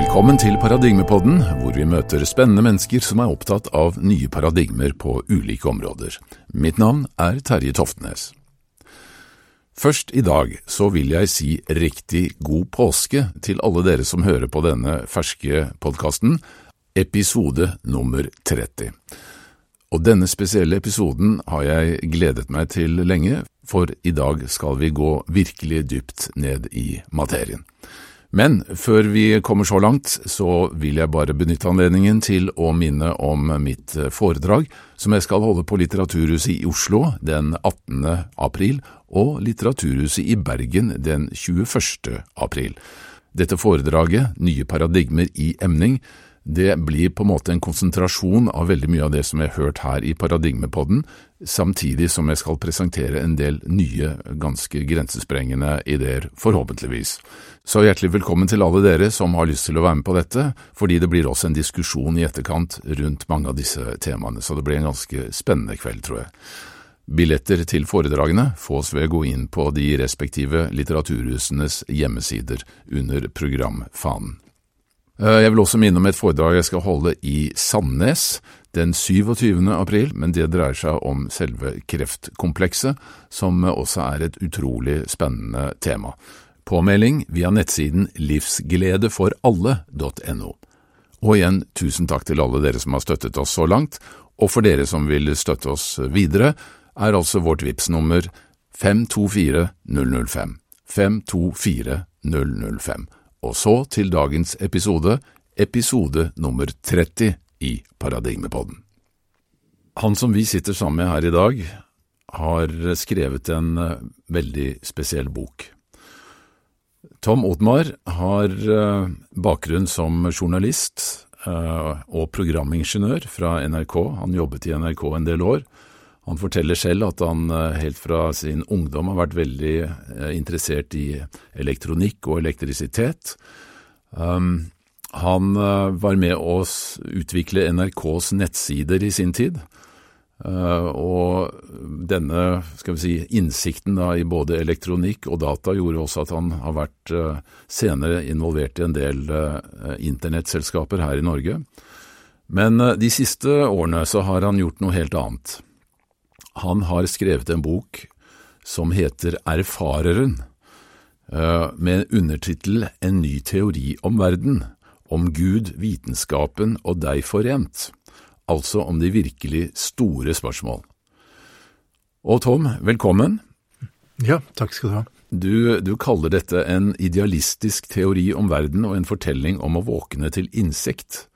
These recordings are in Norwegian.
Velkommen til Paradigmepodden, hvor vi møter spennende mennesker som er opptatt av nye paradigmer på ulike områder. Mitt navn er Terje Toftnes. Først i dag så vil jeg si riktig god påske til alle dere som hører på denne ferske podkasten, episode nummer 30. Og denne spesielle episoden har jeg gledet meg til lenge, for i dag skal vi gå virkelig dypt ned i materien. Men før vi kommer så langt, så vil jeg bare benytte anledningen til å minne om mitt foredrag som jeg skal holde på Litteraturhuset i Oslo den 18. april og Litteraturhuset i Bergen den 21. april. Dette foredraget, Nye paradigmer i emning, det blir på en måte en konsentrasjon av veldig mye av det som jeg har hørt her i Paradigmepodden, samtidig som jeg skal presentere en del nye, ganske grensesprengende ideer, forhåpentligvis. Så hjertelig velkommen til alle dere som har lyst til å være med på dette, fordi det blir også en diskusjon i etterkant rundt mange av disse temaene, så det blir en ganske spennende kveld, tror jeg. Billetter til foredragene fås ved å gå inn på de respektive litteraturhusenes hjemmesider under programfanen. Eh, jeg vil også minne om et foredrag jeg skal holde i Sandnes den 27. april, men det dreier seg om selve kreftkomplekset, som også er et utrolig spennende tema. Påmelding via nettsiden livsgledeforalle.no. Og igjen, tusen takk til alle dere som har støttet oss så langt, og for dere som vil støtte oss videre, er altså vårt VIPS-nummer 524005. 524005. Og så til dagens episode, episode nummer 30 i Paradigmepodden. Han som vi sitter sammen med her i dag, har skrevet en eh, veldig spesiell bok. Tom Otmar har eh, bakgrunn som journalist eh, og programingeniør fra NRK. Han jobbet i NRK en del år. Han forteller selv at han helt fra sin ungdom har vært veldig interessert i elektronikk og elektrisitet. Um, han var med å utvikle NRKs nettsider i sin tid. Og denne si, innsikten i både elektronikk og data gjorde også at han har vært senere involvert i en del internettselskaper her i Norge. Men de siste årene så har han gjort noe helt annet. Han har skrevet en bok som heter Erfareren, med undertittel En ny teori om verden, om Gud, vitenskapen og deg forent altså om de virkelig store spørsmål. Og Tom, velkommen. Ja, takk skal du ha. Du, du, kaller dette en idealistisk teori om verden og en fortelling om å våkne til innsikt.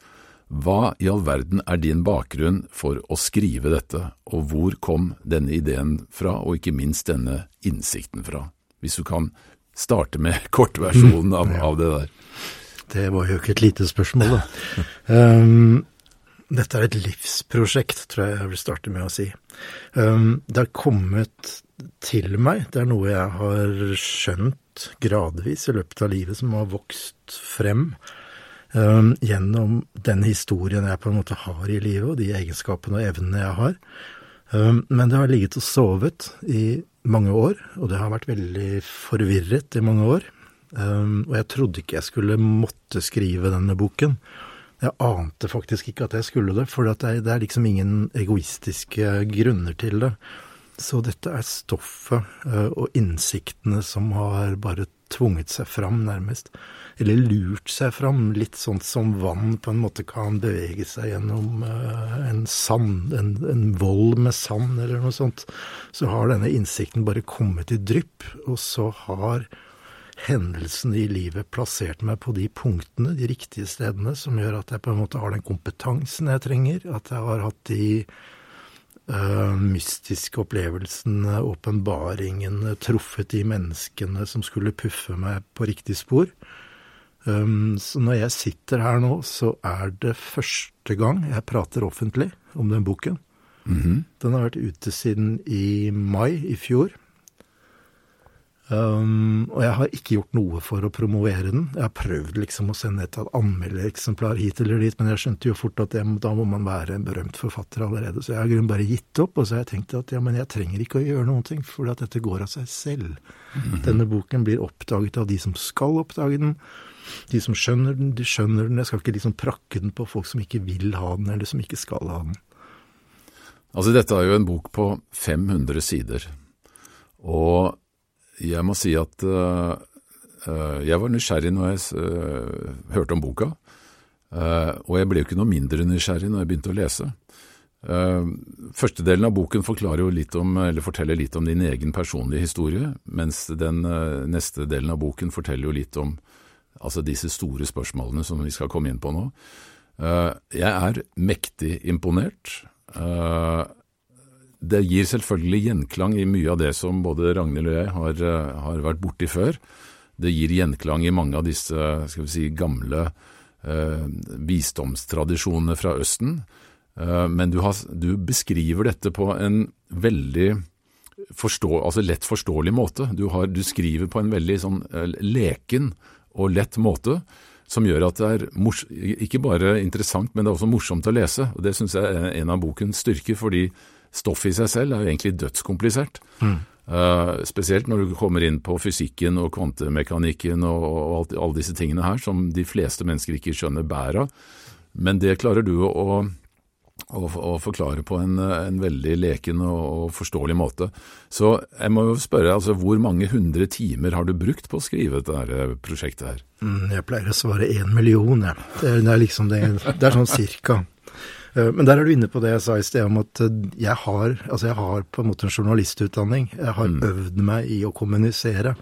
Hva i all verden er din bakgrunn for å skrive dette, og hvor kom denne ideen fra, og ikke minst denne innsikten fra? Hvis du kan starte med kortversjonen av, av det der. Det var jo ikke et lite spørsmål, da. um, Dette er et livsprosjekt, tror jeg jeg vil starte med å si. Um, det har kommet til meg. Det er noe jeg har skjønt gradvis i løpet av livet, som har vokst frem um, gjennom den historien jeg på en måte har i livet, og de egenskapene og evnene jeg har. Um, men det har ligget og sovet i mange år, og det har vært veldig forvirret i mange år. og jeg trodde ikke jeg skulle måtte skrive denne boken. Jeg ante faktisk ikke at jeg skulle det, for det er liksom ingen egoistiske grunner til det. Så dette er stoffet uh, og innsiktene som har bare tvunget seg fram, nærmest. Eller lurt seg fram, litt sånn som vann på en måte kan bevege seg gjennom uh, en sand, en, en vold med sand eller noe sånt. Så har denne innsikten bare kommet i drypp, og så har hendelsene i livet plassert meg på de punktene, de riktige stedene, som gjør at jeg på en måte har den kompetansen jeg trenger, at jeg har hatt de uh, mystiske opplevelsene, åpenbaringen, truffet de menneskene som skulle puffe meg på riktig spor. Um, så når jeg sitter her nå, så er det første gang jeg prater offentlig om den boken. Mm -hmm. Den har vært ute siden i mai i fjor. Um, og jeg har ikke gjort noe for å promovere den. Jeg har prøvd liksom å sende et anmeldereksemplar hit eller dit, men jeg skjønte jo fort at jeg, da må man være en berømt forfatter allerede. Så jeg har grunn bare gitt opp, og så har jeg tenkt at ja, men jeg trenger ikke å gjøre noen ting, for at dette går av seg selv. Mm -hmm. Denne boken blir oppdaget av de som skal oppdage den. De som skjønner den, de skjønner den. Jeg skal ikke liksom prakke den på folk som ikke vil ha den, eller som ikke skal ha den. Altså, dette er jo en bok på 500 sider. Og jeg må si at uh, jeg var nysgjerrig når jeg uh, hørte om boka. Uh, og jeg ble jo ikke noe mindre nysgjerrig når jeg begynte å lese. Første delen av boken jo litt om, eller forteller litt om din egen personlige historie, mens den neste delen av boken forteller jo litt om altså disse store spørsmålene som vi skal komme inn på nå. Jeg er mektig imponert. Det gir selvfølgelig gjenklang i mye av det som både Ragnhild og jeg har, eh, har vært borti før. Det gir gjenklang i mange av disse skal vi si, gamle eh, visdomstradisjonene fra Østen. Eh, men du, har, du, beskriver dette på en veldig forstå, altså lett forståelig måte. Du, har, du, skriver på en veldig sånn eh, leken og lett måte som gjør at det er mors, ikke bare interessant, men det er også morsomt å lese. og Det syns jeg er en av bokens styrker, fordi stoffet i seg selv er jo egentlig dødskomplisert. Mm. Uh, spesielt når du kommer inn på fysikken og kvantemekanikken og, og alt, alle disse tingene her, som de fleste mennesker ikke skjønner bæret av. Men det klarer du å, å, å forklare på en, en, veldig leken og, og, forståelig måte. Så jeg må jo spørre, altså, hvor mange hundre timer har du brukt på å skrive dette prosjektet her? Mm, jeg pleier å svare én million, jeg. Det er, det, er liksom det, det er sånn cirka. Eh, men der er du inne på det jeg sa i sted om at eh, jeg har, altså jeg har på en måte en journalistutdanning. Jeg har mm. øvd meg i å kommunisere.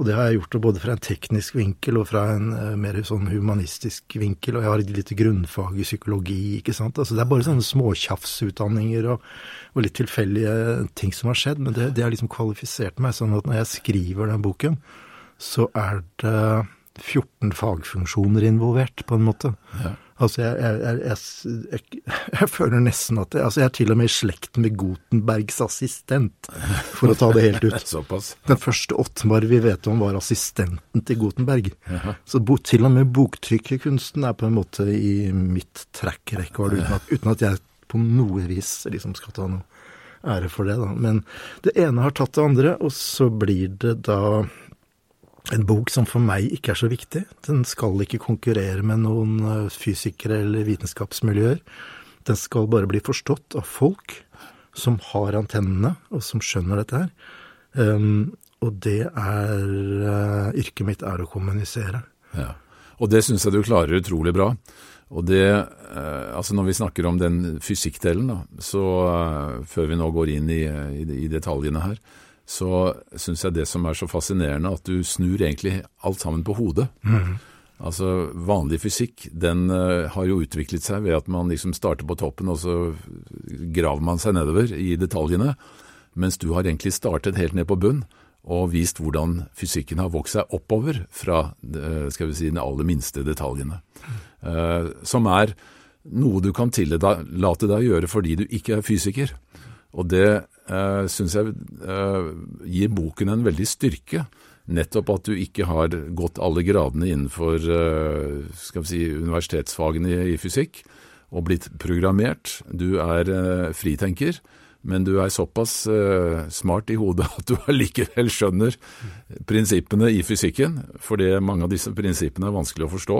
Og det har jeg gjort både fra en teknisk vinkel og fra en uh, mer sånn humanistisk vinkel. Og jeg har et lite grunnfag i psykologi, ikke sant. Altså det er bare sånne småtjafsutdanninger og, og litt tilfeldige ting som har skjedd. Men det, det har liksom kvalifisert meg sånn at når jeg skriver den boken, så er det 14 fagfunksjoner involvert, på en måte. Ja. Altså, jeg, jeg, jeg, jeg, føler nesten at jeg, altså jeg er til og med i slekt med Gutenbergs assistent, for å ta det helt ut. Såpass. Den første Ottmar vi vet om, var assistenten til Gutenberg. Jaha. Så bo, til og med boktrykkerkunsten er på en måte i mitt track record, uten uten at jeg på noe vis liksom skal ta noe ære for det. da. Men det ene har tatt det andre, og så blir det da en bok som for meg ikke er så viktig. Den skal ikke konkurrere med noen eh, fysikere eller vitenskapsmiljøer. Den skal bare bli forstått av folk som har antennene, og som skjønner dette her. Um, og det er uh, Yrket mitt er å kommunisere. Ja. Og det syns jeg du klarer utrolig bra. Og det, uh, altså Når vi snakker om den fysikkdelen, da, så uh, før vi nå går inn i, i, i detaljene her, så syns jeg det som er så fascinerende, at du snur egentlig alt sammen på hodet. Mm. Altså Vanlig fysikk den uh, har jo utviklet seg ved at man liksom starter på toppen, og så graver man seg nedover i detaljene. Mens du har egentlig startet helt ned på bunn og vist hvordan fysikken har vokst seg oppover fra uh, skal vi si, de aller minste detaljene. Uh, som er noe du kan tillate deg å gjøre fordi du ikke er fysiker. Og det eh, syns jeg eh, gir boken en veldig styrke. Nettopp at du ikke har gått alle gradene innenfor eh, skal vi si, universitetsfagene i, i, fysikk og blitt programmert. Du er eh, fritenker, men du er såpass smart i hodet at du allikevel skjønner prinsippene i fysikken, fordi mange av disse prinsippene er vanskelig å forstå.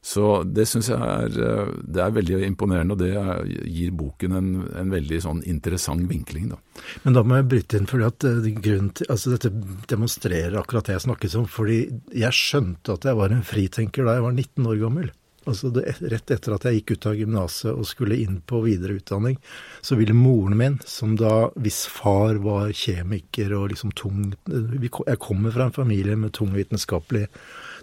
Så det syns jeg er, eh, det er veldig imponerende, og det gir boken en, en veldig sånn interessant vinkling. Da. Men da må jeg bryte inn, for eh, altså dette demonstrerer akkurat det jeg snakket om. fordi jeg skjønte at jeg var en fritenker da jeg var 19 år gammel. Altså det, Rett etter at jeg gikk ut av gymnaset og skulle inn på videreutdanning, så ville moren min, som da hvis far var kjemiker og liksom tung Jeg kommer fra en familie med tung vitenskapelig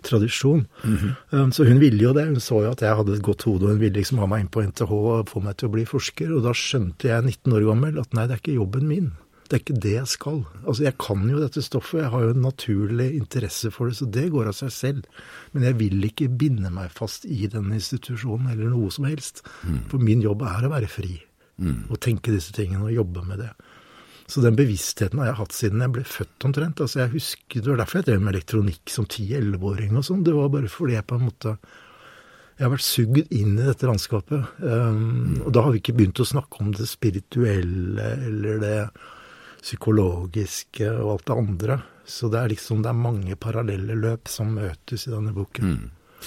tradisjon. Mm -hmm. Så hun ville jo det. Hun så jo at jeg hadde et godt hode, og hun ville liksom ha meg inn på NTH og få meg til å bli forsker. Og da skjønte jeg, 19 år gammel, at nei, det er ikke jobben min. Det er ikke det jeg skal. Altså, jeg kan jo dette stoffet, jeg har jo en naturlig interesse for det, så det går av seg selv. Men jeg vil ikke binde meg fast i den institusjonen eller noe som helst. Mm. For min jobb er å være fri. Mm. Og tenke disse tingene og jobbe med det. Så den bevisstheten har jeg hatt siden jeg ble født omtrent. Altså jeg husker, Det var derfor jeg drev med elektronikk som 10-11-åring og sånn. Det var bare fordi jeg på en måte Jeg har vært sugd inn i dette landskapet. Um, og da har vi ikke begynt å snakke om det spirituelle eller det psykologiske og alt det andre. Så det er liksom det er mange parallelle løp som møtes i denne boken. Mm.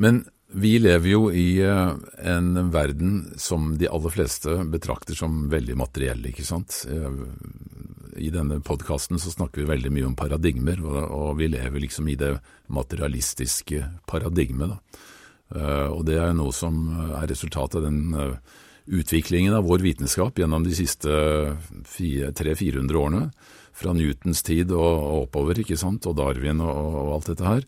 Men vi lever jo i eh, en verden som de aller fleste betrakter som veldig materiell, ikke sant. Eh, I denne podkasten så snakker vi veldig mye om paradigmer, og vi lever liksom i det materialistiske paradigmet. da. Eh, og det er noe som er resultatet av den utviklingen av vår vitenskap gjennom de siste 300-400 årene. Fra Newtons tid og oppover, ikke sant, og Darwin og, alt dette her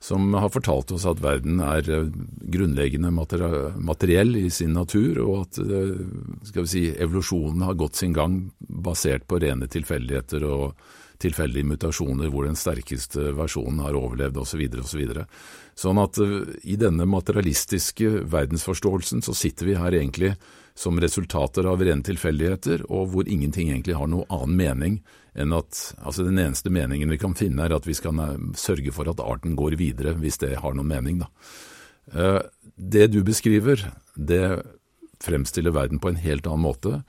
som har fortalt oss at verden er eh, grunnleggende materiell i sin natur, og at eh, si, evolusjonen har gått sin gang basert på rene tilfeldigheter og tilfeldige mutasjoner hvor den sterkeste versjonen har overlevd osv. Så osv. Så sånn at eh, i denne materialistiske verdensforståelsen så sitter vi her egentlig som resultater av rene tilfeldigheter, og hvor ingenting egentlig har noe annen mening enn at altså den eneste meningen vi kan finne, er at vi skal sørge for at arten går videre, hvis det har noen mening. Da. Eh, det du beskriver, det fremstiller verden på en helt annen måte,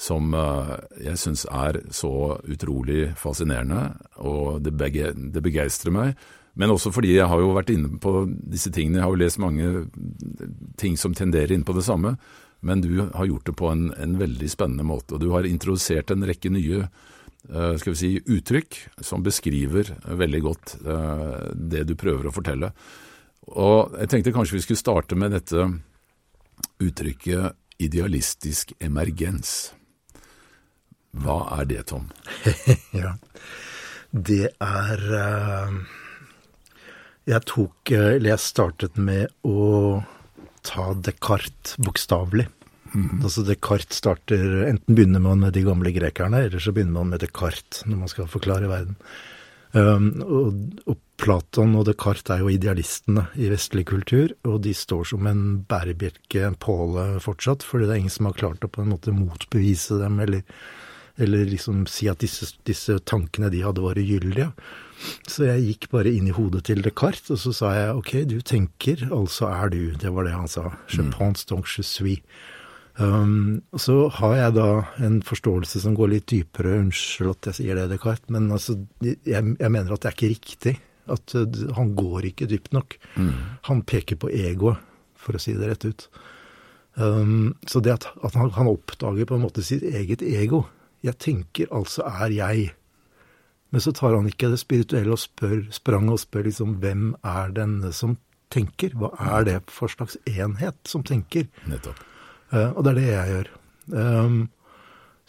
som eh, jeg syns er så utrolig fascinerende, og det, bege, begeistrer meg. Men også fordi jeg har jo vært inne på disse tingene, jeg har jo lest mange ting som tenderer inn på det samme men du har gjort det på en, en, veldig spennende måte. Og du har introdusert en rekke nye skal vi si, uttrykk som beskriver veldig godt uh, det du prøver å fortelle. Og jeg tenkte kanskje vi skulle starte med dette uttrykket idealistisk emergens. Hva er det, Tom? ja, det er Jeg tok Eller jeg startet med å ta Descartes bokstavelig. Mm. Altså Descartes starter Enten begynner man med de gamle grekerne, eller så begynner man med Descartes når man skal forklare verden. Um, og, og, Platon og Descartes er jo idealistene i vestlig kultur, og de står som en bærebjelke, en påle, fortsatt, fordi det er ingen som har klart å på en måte motbevise dem, eller, eller liksom si at disse, disse tankene de hadde, var ugyldige. Så jeg gikk bare inn i hodet til Descartes, og så sa jeg ok, du tenker, altså er du. Det var det han sa. Je mm. pense donc je suis. Um, så har jeg da en forståelse som går litt dypere, unnskyld at jeg sier det, Descartes, men altså, jeg, jeg mener at det er ikke riktig. At uh, han går ikke dypt nok. Mm. Han peker på egoet, for å si det rett ut. Um, så det at, at han, han, oppdager på en måte sitt eget ego Jeg tenker, altså er jeg. Men så tar han ikke det spirituelle og spør, sprang og spør liksom hvem er denne som tenker? Hva er det for slags enhet som tenker? Nettopp. Uh, og det er det jeg gjør. Um,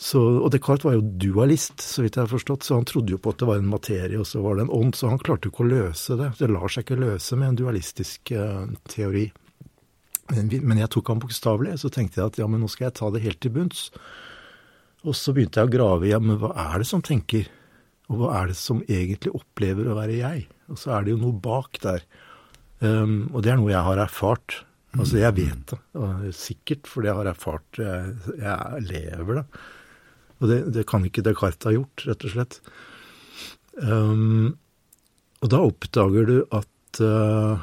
så, og Descartes var jo dualist, så vidt jeg har forstått, så han trodde jo på at det var en materie, og så var det en ånd, så han klarte jo ikke å løse det. Det lar seg ikke løse med en dualistisk uh, teori. Men, men, jeg tok ham bokstavelig, så tenkte jeg at ja, men nå skal jeg ta det helt til bunns. Og så begynte jeg å grave i ja, men hva er det som tenker? Og hva er det som egentlig opplever å være jeg? Og så er det jo noe bak der. Um, og det er noe jeg har erfart. Altså, jeg vet det. Sikkert fordi jeg har erfart Jeg, jeg lever det. Og det, det, kan ikke Descartes ha gjort, rett og slett. Um, og da oppdager du at uh,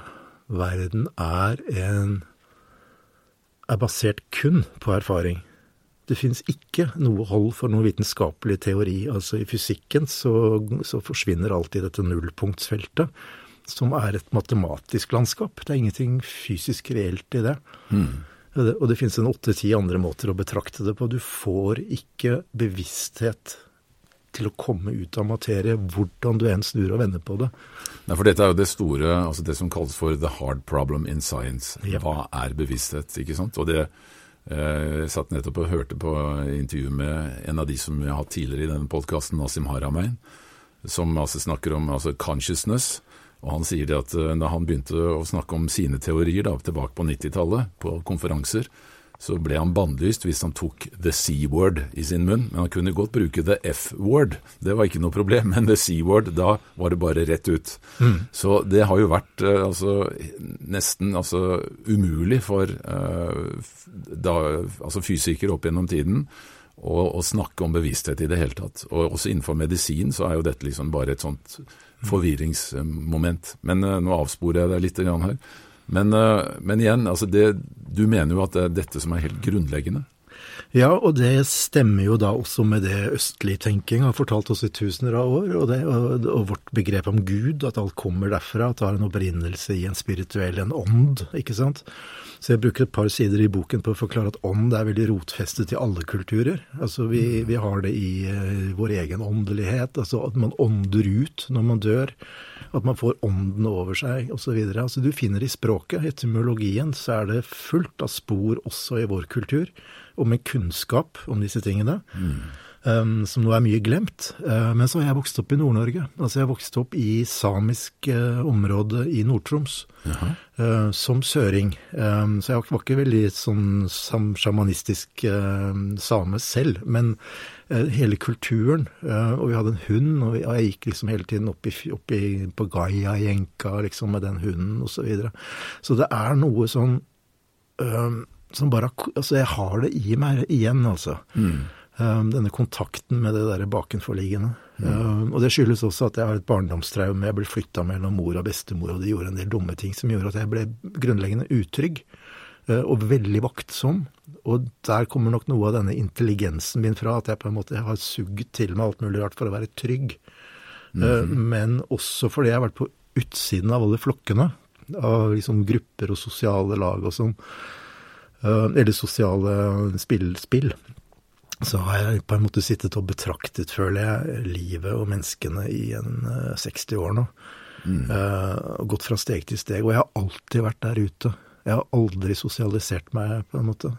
verden er en er basert kun på erfaring. Det finnes ikke noe hold for noen vitenskapelig teori. Altså I fysikken så, så forsvinner alltid dette nullpunktsfeltet, som er et matematisk landskap. Det er ingenting fysisk reelt i det. Mm. Og det, finnes en åtte-ti andre måter å betrakte det på. Du får ikke bevissthet til å komme ut av materie, hvordan du enn snur og vender på det. Nei, for Dette er jo det store, altså det som kalles for the hard problem in science. Ja. Hva er bevissthet? ikke sant? Og det Eh, jeg satt nettopp og hørte på intervju med en av de som vi har hatt tidligere i denne podkasten, Nasim Haramein, som altså snakker om altså consciousness. Og Han sier det at eh, da han begynte å snakke om sine teorier da, tilbake på 90-tallet, på konferanser, så ble han bannlyst hvis han tok the C-word i sin munn. Men han kunne godt bruke the F-word, det var ikke noe problem. Men the C-word, da var det bare rett ut. Mm. Så det har jo vært uh, altså, nesten altså, umulig for uh, da, altså, fysikere opp gjennom tiden å, å, snakke om bevissthet i det hele tatt. Og også innenfor medisin så er jo dette liksom bare et sånt forvirringsmoment. Men uh, nå avsporer jeg deg litt her. Men, eh, men igjen, altså det, du mener jo at det er dette som er helt grunnleggende? Ja, og det stemmer jo da også med det østlig tenking har fortalt oss i tusener av år, og, det, og, og, vårt begrep om Gud, at alt kommer derfra, at det har en opprinnelse i en spirituell, en ånd, ikke sant. Så jeg bruker et par sider i boken på å forklare at ånd er veldig rotfestet i alle kulturer. Altså vi, vi har det i uh, vår egen åndelighet, altså at man ånder ut når man dør. At man får ånden over seg osv. Altså du finner i språket, etymologien, så er det fullt av spor også i vår kultur og med kunnskap om disse tingene. Mm. Um, som nå er mye glemt. Uh, men så har jeg vokst opp i Nord-Norge. Altså jeg vokste vokst opp i samisk uh, område i Nord-Troms. Uh, som søring. Um, så jeg var ikke veldig sånn sjamanistisk same selv. Men hele kulturen. og vi hadde en hund, og, jeg gikk liksom hele tiden opp, i, opp i, på Gaia-jenka liksom, med den hunden osv. Så, videre. så det er noe sånn som bare Altså, jeg har det i meg igjen, altså. Mm. Um, denne kontakten med det derre bakenforliggende. Mm. Um, og det skyldes også at jeg har et barndomstraume. Jeg ble flytta mellom mor og bestemor, og de gjorde en del dumme ting som gjorde at jeg ble grunnleggende utrygg. Uh, og veldig vaktsom. Og der kommer nok noe av denne intelligensen min fra, at jeg på en måte har sugd til meg alt mulig rart for å være trygg. Mm. Men også fordi jeg har vært på utsiden av alle flokkene. Av liksom grupper og sosiale lag og sånn. Eh, eller sosiale spill, spill, så har jeg på en måte sittet og betraktet, føler jeg, livet og menneskene i en 60 eh, år nå. Mm. Uh, gått fra steg til steg. Og jeg har alltid vært der ute. Jeg har aldri sosialisert meg, på en måte.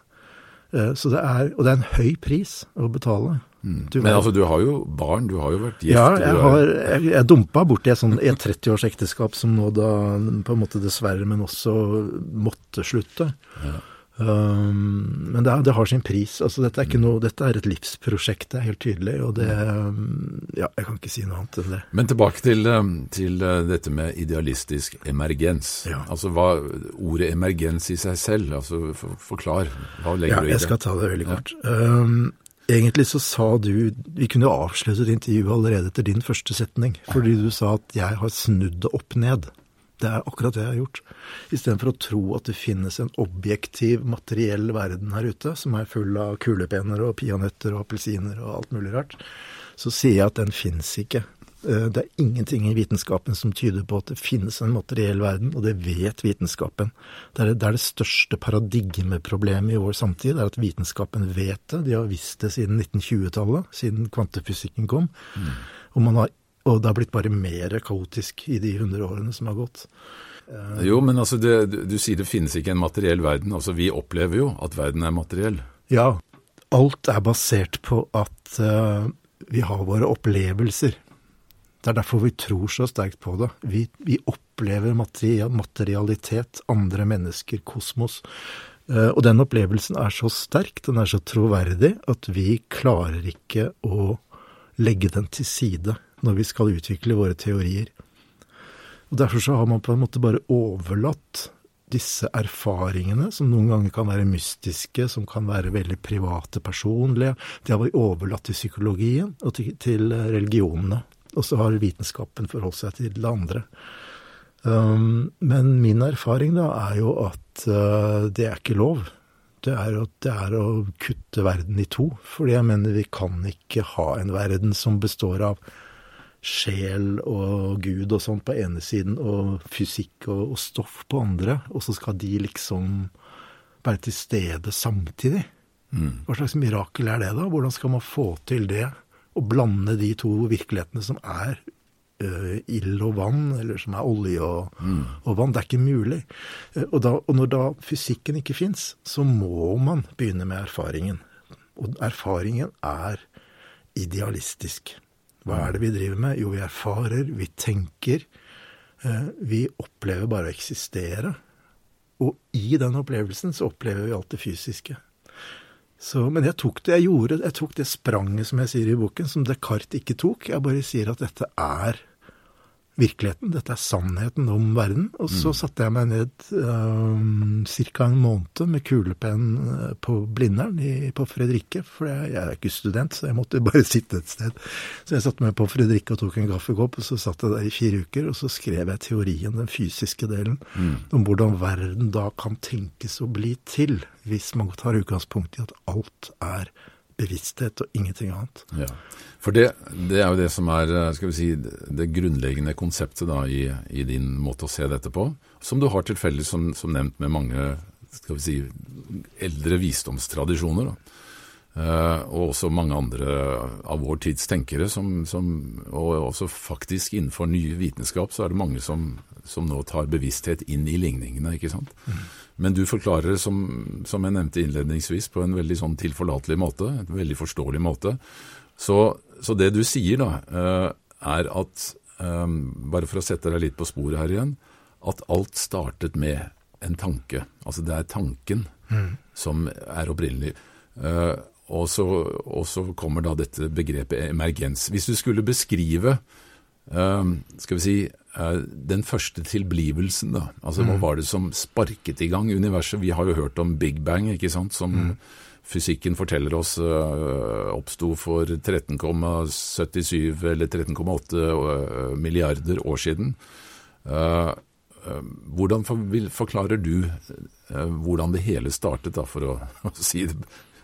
Uh, så det er, og det er en høy pris å betale. Mm. Men altså, du har jo barn, du har jo vært gift? Ja, jeg, har, jeg, jeg dumpa borti et, sånn, et 30 ekteskap som nå da på en måte dessverre, men også måtte slutte. Ja. Um, men det, det, har sin pris. altså dette er, noe, dette er, et livsprosjekt, det er helt tydelig. Og det Ja, jeg kan ikke si noe annet enn det. Men tilbake til, um, til uh, dette med idealistisk emergens. Ja. Altså hva Ordet emergens i seg selv, altså for, forklar. Hva legger ja, du i det? Jeg skal ta det veldig kort. Ja. Um, egentlig så sa du Vi kunne avsluttet intervjuet allerede etter din første setning. Fordi du sa at jeg har snudd det opp ned. Det er akkurat det jeg har gjort. Istedenfor å tro at det finnes en objektiv, materiell verden her ute, som er full av kulepenner og peanøtter og appelsiner og alt mulig rart, så sier jeg at den fins ikke. Eh, det er ingenting i vitenskapen som tyder på at det finnes en materiell verden, og det vet vitenskapen. Det er det, det, er det største paradigmeproblemet i vår samtid, det er at vitenskapen vet det. De har visst det siden 1920-tallet, siden kvantefysikken kom. Mm. Og man har og det har blitt bare mer kaotisk i de hundre årene som har gått. Uh, jo, men altså det, du, du sier det finnes ikke en materiell verden. Altså vi opplever jo at verden er materiell. Ja. Alt er basert på at uh, vi har våre opplevelser. Det er derfor vi tror så sterkt på det. Vi, vi opplever materialitet, andre mennesker, kosmos. Uh, og den opplevelsen er så sterk, den er så troverdig, at vi klarer ikke å legge den til side når vi skal utvikle våre teorier. Og Derfor så har man på en måte bare overlatt disse erfaringene, som noen ganger kan være mystiske, som kan være veldig private, personlige, de har vi overlatt til psykologien og til, til religionene. Og så har vitenskapen forholdt seg til det andre. Um, men min erfaring da er jo at uh, det er ikke lov det er, å, det er å kutte verden i to. Fordi jeg mener vi kan ikke ha en verden som består av sjel og Gud og sånt på ene siden, og fysikk og, og stoff på andre, og så skal de liksom være til stede samtidig. Mm. Hva slags mirakel er det, da? Hvordan skal man få til det? Å blande de to virkelighetene som er uh, ild og vann, eller som er olje og, mm. og vann. Det er ikke mulig. Uh, og, da, og, når da fysikken ikke fins, så må man begynne med erfaringen. Og erfaringen er idealistisk. Hva er det vi driver med? Jo, vi erfarer, vi tenker. Uh, vi opplever bare å eksistere. Og i den opplevelsen så opplever vi alt det fysiske. Så, men jeg tok det jeg gjorde, jeg tok det spranget, som jeg sier i boken, som Descartes ikke tok. Jeg bare sier at dette er virkeligheten, dette er sannheten om verden. Og så satte jeg meg ned um, ca. en måned med kulepenn eh, på Blindern i, på Fredrikke, for jeg, jeg, er ikke student, så jeg måtte bare sitte et sted. Så jeg satte meg på Fredrikke og tok en kaffekopp, og så satt jeg der i fire uker, og så skrev jeg teorien, den fysiske delen, mm. om hvordan verden da kan tenkes å bli til, hvis man tar utgangspunkt i at alt er bevissthet og ingenting annet. Ja. For det, det, er jo det som er skal vi si, det grunnleggende konseptet da, i, i, din måte å se dette på, som du har til felles, som, som, nevnt, med mange skal vi si, eldre visdomstradisjoner. Da. Uh, og også mange andre av vår tids tenkere, som, som, og også faktisk innenfor ny vitenskap, så er det mange som, som nå tar bevissthet inn i ligningene. ikke sant? Mm. Men du forklarer det, som, som, jeg nevnte innledningsvis, på en veldig sånn tilforlatelig måte, en veldig forståelig måte. Så, så det du sier, da, uh, er at, um, bare for å sette deg litt på sporet her igjen, at alt startet med en tanke. Altså det er tanken mm. som er opprinnelig. Uh, og, så, og så, kommer da dette begrepet emergens. Hvis du skulle beskrive skal vi si, Eh, den første tilblivelsen, da. Altså hva mm. var det som sparket i gang universet? Vi har jo hørt om Big Bang, ikke sant, som mm. fysikken forteller oss uh, oppsto for 13,77 eller 13,8 uh, milliarder år siden. Uh, hvordan forklarer du hvordan det hele startet, da, for å, å si det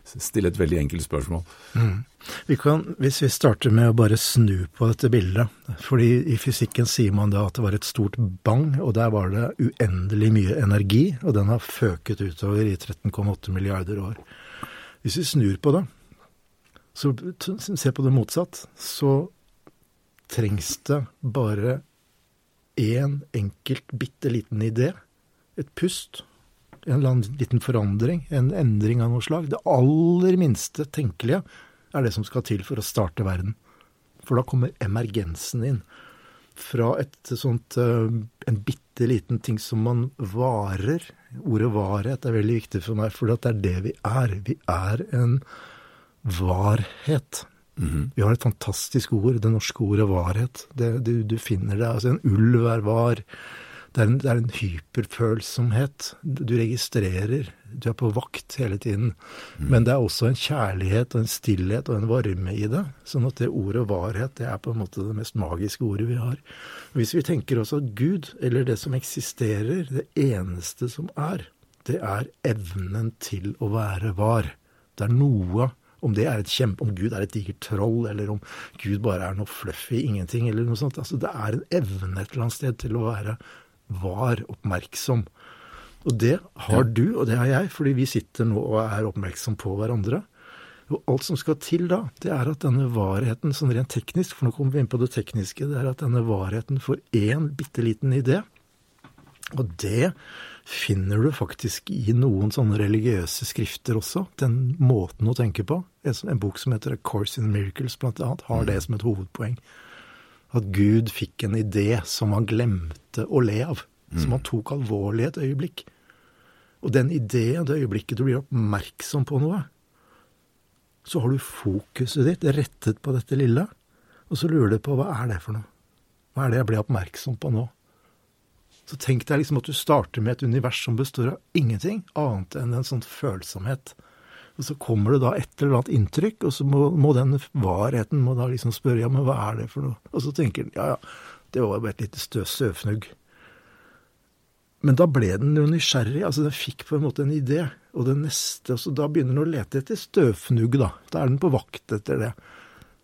stille et veldig enkelt spørsmål. Mm. Vi kan, hvis vi starter med å bare snu på dette bildet, fordi i fysikken sier man da at det var et stort bang, og der var det uendelig mye energi, og den har føket utover i 13,8 milliarder år. Hvis vi snur på det, så se på det motsatt, så trengs det bare én enkelt, bitte liten idé, et pust, en liten forandring, en endring av noe slag. Det aller minste tenkelige er det som skal til for å starte verden. For da kommer emergensen inn. Fra et sånt eh, en bitte liten ting som man varer. Ordet varhet er veldig viktig for meg, for det er det vi er. Vi er en varhet. Mm -hmm. Vi har et fantastisk ord, det norske ordet varhet. Det, du, du, finner det. Altså en ulv er var. Det er, en, det er en hyperfølsomhet. Du registrerer. Du er på vakt hele tiden. Mm. Men det er også en kjærlighet og en stillhet og en varme i det. Sånn at det ordet varhet, det er på en måte det mest magiske ordet vi har. Hvis vi tenker også at Gud, eller det som eksisterer, det eneste som er, det er evnen til å være var. Det er noe om det er et kjempe, om Gud er et digert troll, eller om Gud bare er noe fluffy ingenting, eller noe sånt. Altså, det er en evne et eller annet sted til å være var oppmerksom. Og det har du, og det har jeg, fordi vi sitter nå og er oppmerksom på hverandre. Og alt som skal til da, det er at denne varheten, sånn rent teknisk, for nå kommer vi inn på det tekniske, det er at denne varheten får én bitte liten idé. Og det finner du faktisk i noen sånne religiøse skrifter også, den måten å tenke på. En bok som heter A Course in Miracles, blant annet, har det som et hovedpoeng at Gud fikk en idé som han glemte å le av. Som han tok alvorlig et øyeblikk. Og den ideen, det øyeblikket du blir oppmerksom på noe, så har du fokuset ditt rettet på dette lille, og så lurer du på hva er det for noe? Hva er det jeg blir oppmerksom på nå? Så tenk deg liksom at du starter med et univers som består av ingenting annet enn en sånn følsomhet og så kommer det da et eller annet inntrykk, og så må, må den varheten må da liksom spørre ja, men hva er det for noe? Og så tenker den ja, ja, det var bare et lite stø støvfnugg. Men da ble den jo nysgjerrig, altså den fikk på en måte en idé. Og det neste, så da begynner den å lete etter støvfnugg, da. Da er den på vakt etter det.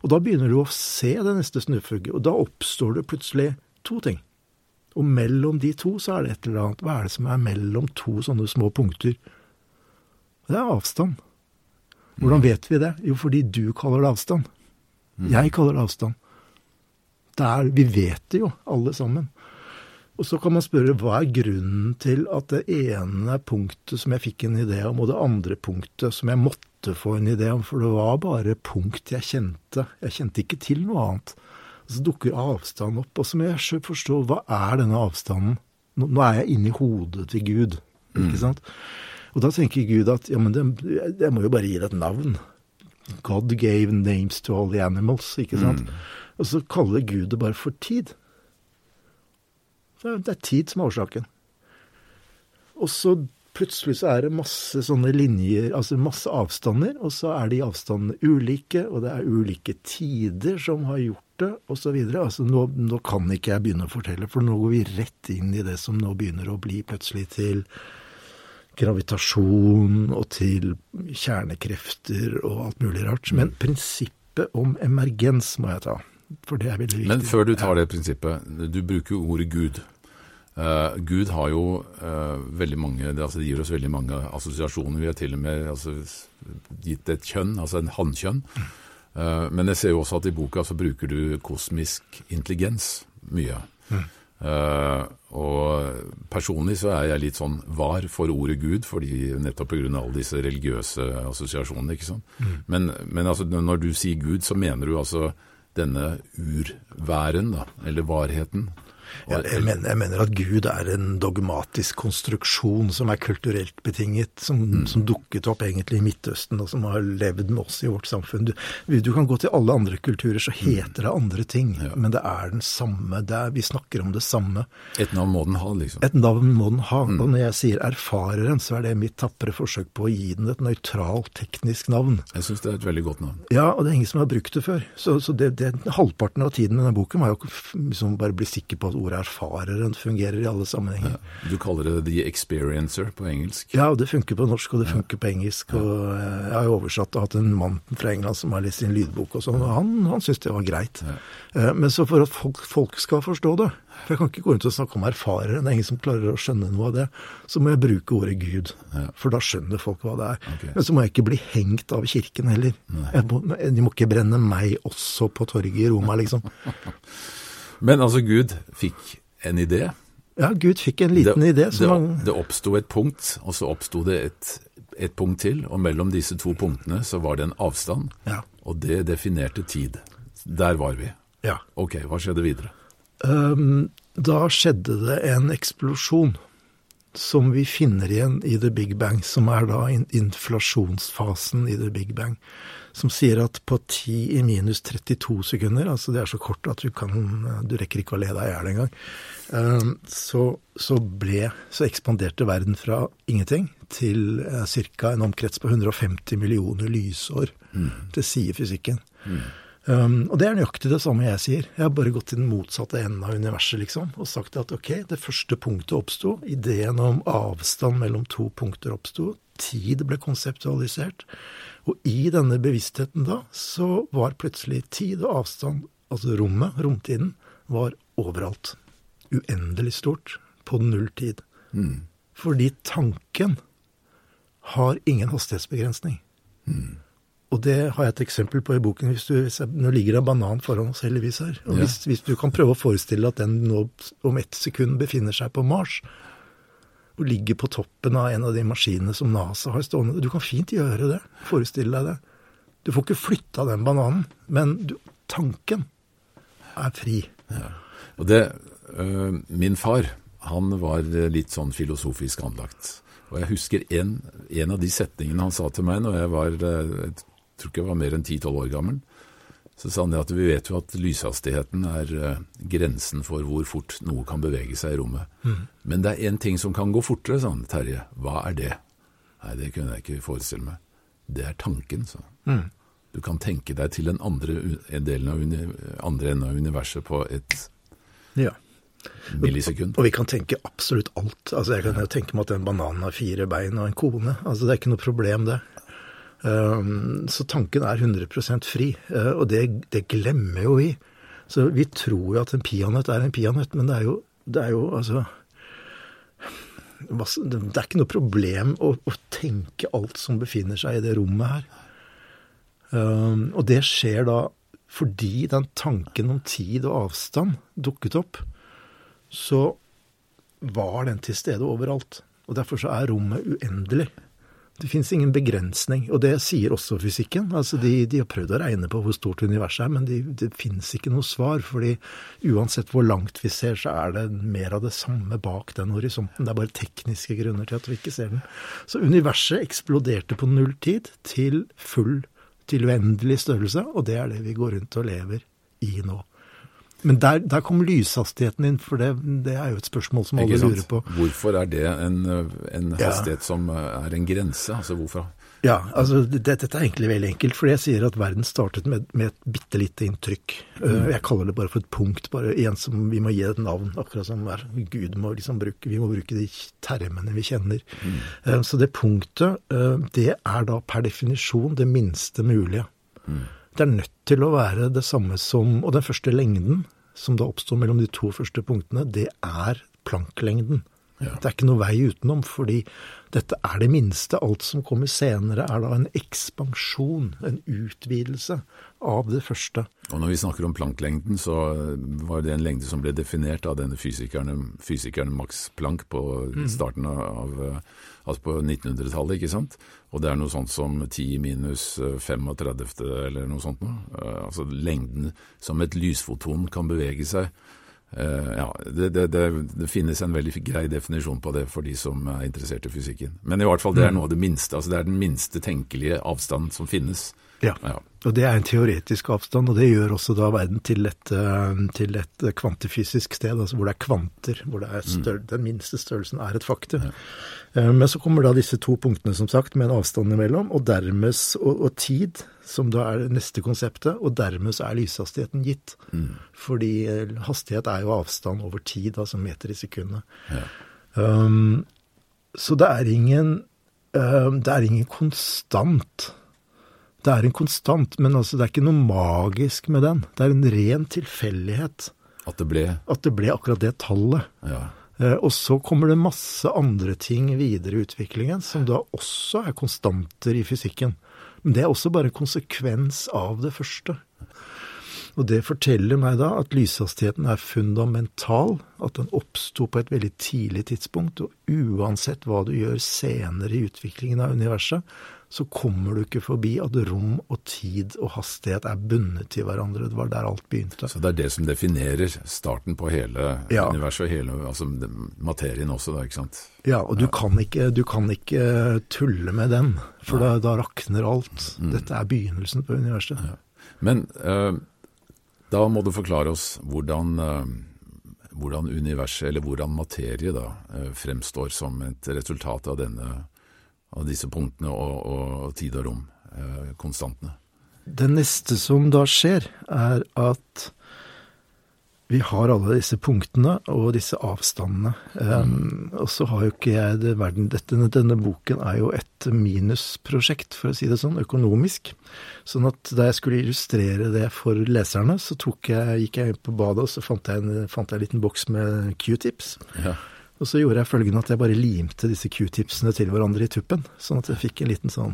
Og da begynner du å se det neste snøfugget, og da oppstår det plutselig to ting. Og mellom de to så er det et eller annet. Hva er det som er mellom to sånne små punkter? Det er avstand. Hvordan vet vi det? Jo, fordi du kaller det avstand. Jeg kaller det avstand. Det er, vi vet det jo, alle sammen. Og så kan man spørre hva er grunnen til at det ene punktet som jeg fikk en idé om, og det andre punktet som jeg måtte få en idé om, for det var bare punkt jeg kjente. Jeg kjente ikke til noe annet. Og så dukker avstand opp. Og så må jeg forstå hva er denne avstanden? Nå, nå er jeg inni hodet til Gud, ikke sant? mm. Og da tenker Gud at ja, men det, jeg må jo bare gi det et navn. God gave names to all the animals, ikke sant? Mm. Og så kaller Gud det bare for tid. Det er tid som er årsaken. Og så plutselig så er det masse sånne linjer, altså masse avstander, og så er de avstandene ulike, og det er ulike tider som har gjort det, osv. Altså nå, nå kan ikke jeg begynne å fortelle, for nå går vi rett inn i det som nå begynner å bli plutselig til gravitasjon og til kjernekrefter og alt mulig rart. Men prinsippet om emergens må jeg ta. For det er veldig viktig. Men før du tar det prinsippet, du bruker jo ordet Gud. Uh, Gud har jo uh, veldig mange, det, altså det, gir oss veldig mange assosiasjoner. Vi har til og med altså, gitt et kjønn, altså en hannkjønn. Uh, men jeg ser jo også at i boka så bruker du kosmisk intelligens mye. Mm. Og personlig så er jeg litt sånn var for ordet Gud, fordi nettopp pga. alle disse religiøse assosiasjonene. ikke sant? Mm. Men, men altså, når du sier Gud, så mener du altså denne urværen, da, eller varheten? Jeg, jeg, mener, jeg, mener, at Gud er en dogmatisk konstruksjon som er kulturelt betinget, som, mm. som, dukket opp egentlig i Midtøsten, og som har levd med oss i vårt samfunn. Du, du kan gå til alle andre kulturer, så heter det andre ting, ja. men det er den samme. Er, vi snakker om det samme. Et navn må den ha, liksom. Et navn må den ha. Mm. Og når jeg sier erfareren, så er det mitt tapre forsøk på å gi den et nøytralt, teknisk navn. Jeg syns det er et veldig godt navn. Ja, og det er ingen som har brukt det før. Så, så det, det, halvparten av tiden i denne boken var jo liksom bare bli sikker på at ordet erfareren fungerer i alle sammenhenger. Ja, du kaller det the experiencer på engelsk? Ja, det funker på norsk, og det funker på engelsk. og eh, Jeg har jo oversatt og hatt en mann fra England som har lest sin lydbok og sånn, og han, han syntes det var greit. Eh, men så for at folk, folk, skal forstå det, for jeg kan ikke gå rundt og snakke om erfarere, det er ingen som klarer å skjønne noe av det, så må jeg bruke ordet Gud. For da skjønner folk hva det er. Okay. Men så må jeg ikke bli hengt av kirken heller. Må, de må ikke brenne meg også på torget i Roma, liksom. Men altså, Gud fikk en idé. Ja, Gud fikk en liten det, idé. det, man... det oppsto et punkt, og så oppsto det et, et, punkt til. Og mellom disse to punktene så var det en avstand, ja. og det definerte tid. Der var vi. Ja. Ok, hva skjedde videre? Um, da skjedde det en eksplosjon som vi finner igjen i The Big Bang, som er da inflasjonsfasen i The Big Bang som sier at på 10 i minus 32 sekunder, altså det er så kort at du kan Du rekker ikke å le deg i hjel engang. Ehm, så, så, ble Så ekspanderte verden fra ingenting til eh, ca. en omkrets på 150 millioner lysår. Mm. Det sier fysikken. Mm. Um, og det er nøyaktig det samme jeg sier. Jeg har bare gått til den motsatte enden av universet, liksom, og sagt at ok, det første punktet oppsto, ideen om avstand mellom to punkter oppsto, tid ble konseptualisert. Og i denne bevisstheten da, så var plutselig tid og avstand, altså rommet, romtiden, var overalt. Uendelig stort. På null tid. Mm. Fordi tanken har ingen hastighetsbegrensning. Mm. Og det har jeg et eksempel på i boken. Hvis du, nå ligger det en banan foran oss heldigvis her. Og ja. hvis, hvis, du kan prøve å forestille at den nå om ett sekund befinner seg på Mars, og ligger på toppen av en av de maskinene som NASA har stående. Du kan fint gjøre det. Forestille deg det. Du får ikke flytta den bananen, men du, tanken er fri. Ja. Og det, øh, Min far han var litt sånn filosofisk anlagt. Og jeg husker en, en, av de setningene han sa til meg når jeg var øh, jeg tror ikke jeg var mer enn 10-12 år gammel. Så sa han at vi vet jo at lyshastigheten er uh, grensen for hvor fort noe kan bevege seg i rommet. Mm. Men det er én ting som kan gå fortere, sa han. Terje, hva er det? Nei, det kunne jeg ikke forestille meg. Det er tanken, sa han. Mm. Du kan tenke deg til den andre, delen av andre enden av universet på et ja. millisekund. Og, vi kan tenke absolutt alt. Altså Jeg kan jo tenke meg at den bananen har fire bein og en kone. Altså Det er ikke noe problem, det. Ehm, så tanken er 100% fri, eh, og det, det, glemmer jo vi. Så vi tror jo at en peanøtt er en peanøtt, men det er jo, det er jo altså Det er ikke noe problem å, å, tenke alt som befinner seg i det rommet her. Um, og det skjer da fordi den tanken om tid og avstand dukket opp, så var den til stede overalt. Og derfor så er rommet uendelig. Det fins ingen begrensning, og det sier også fysikken. Altså de, de, har prøvd å regne på hvor stort universet er, men de, det fins ikke noe svar. fordi uansett hvor langt vi ser, så er det mer av det samme bak den horisonten. Det er bare tekniske grunner til at vi ikke ser den. Så universet eksploderte på null tid til full, til uendelig størrelse, og det er det vi går rundt og lever i nå. Men der, der kom lyshastigheten inn, for det, det, er jo et spørsmål som alle lurer på. Hvorfor er det en, en hastighet ja. som er en grense? Altså hvorfor? Ja, altså det, dette er egentlig veldig enkelt. For jeg sier at verden startet med, med et bitte lite inntrykk. Mm. Jeg kaller det bare for et punkt. bare En som vi må gi et navn. Akkurat som er, Gud må liksom bruke Vi må bruke de termene vi kjenner. Mm. Så det punktet, det er da per definisjon det minste mulige. Mm. Det er nødt til å være det samme som Og den første lengden, som da oppstår mellom de to første punktene, det er planklengden. Ja. Det er ikke noe vei utenom, fordi dette er det minste. Alt som kommer senere, er da en ekspansjon, en utvidelse av det første. Og Når vi snakker om planklengden, så var det en lengde som ble definert av denne fysikeren, fysikeren Max Planck på mm. starten av altså på 1900-tallet, ikke sant? Og det er noe sånt som 10 minus 35. eller noe sånt noe. Eh, altså lengden som et lysfoton kan bevege seg ja, det, det, det, det, finnes en veldig grei definisjon på det for de som er interessert i fysikken. Men i hvert fall det er mm. noe av det minste. altså Det er den minste tenkelige avstanden som finnes. Ja, ja. og det er en teoretisk avstand, og det gjør også da verden til et, eh, til et kvantefysisk sted, altså hvor det er kvanter, hvor er større, mm. den minste størrelsen er et faktum. Ja. Eh, men så kommer da disse to punktene, som sagt, med en avstand imellom, og dermed og, og tid som da er det neste konseptet, og dermed så er lyshastigheten gitt. Mm. Fordi eh, hastighet er jo avstand over tid, altså meter i sekundet. Ja. Um, så det er ingen um, Det er ingen konstant. Det er en konstant, men altså det er ikke noe magisk med den. Det er en ren tilfeldighet. At det ble At det ble akkurat det tallet. Ja. Uh, og så kommer det masse andre ting videre i utviklingen som da også er konstanter i fysikken. Men det er også bare konsekvens av det første. Og det forteller meg da at lyshastigheten er fundamental, at den oppsto på et veldig tidlig tidspunkt, og uansett hva du gjør senere i utviklingen av universet, så kommer du ikke forbi at rom og tid og hastighet er bundet til hverandre. Det var der alt begynte. Så det er det som definerer starten på hele ja. universet hele altså materien også, da, ikke sant? Ja, og du, ja. Kan, ikke, du kan ikke tulle med den, for da, da, rakner alt. Mm. Dette er begynnelsen på universet. Ja. Men uh, da må du forklare oss hvordan uh, hvordan universet, eller hvordan materie, da, uh, fremstår som et resultat av denne av disse punktene og, og tid og rom, eh, konstantene. Det neste som da skjer, er at vi har alle disse punktene og disse avstandene. Mm. Um, og så har jo ikke jeg det verden dette, Denne boken er jo et minusprosjekt, for å si det sånn, økonomisk. Sånn at da jeg skulle illustrere det for leserne, så jeg, gikk jeg inn på badet og så fant jeg en, fant jeg en liten boks med q-tips. Ja. Og så gjorde jeg følgende at jeg bare limte disse q-tipsene til hverandre i tuppen, sånn at jeg fikk en liten sånn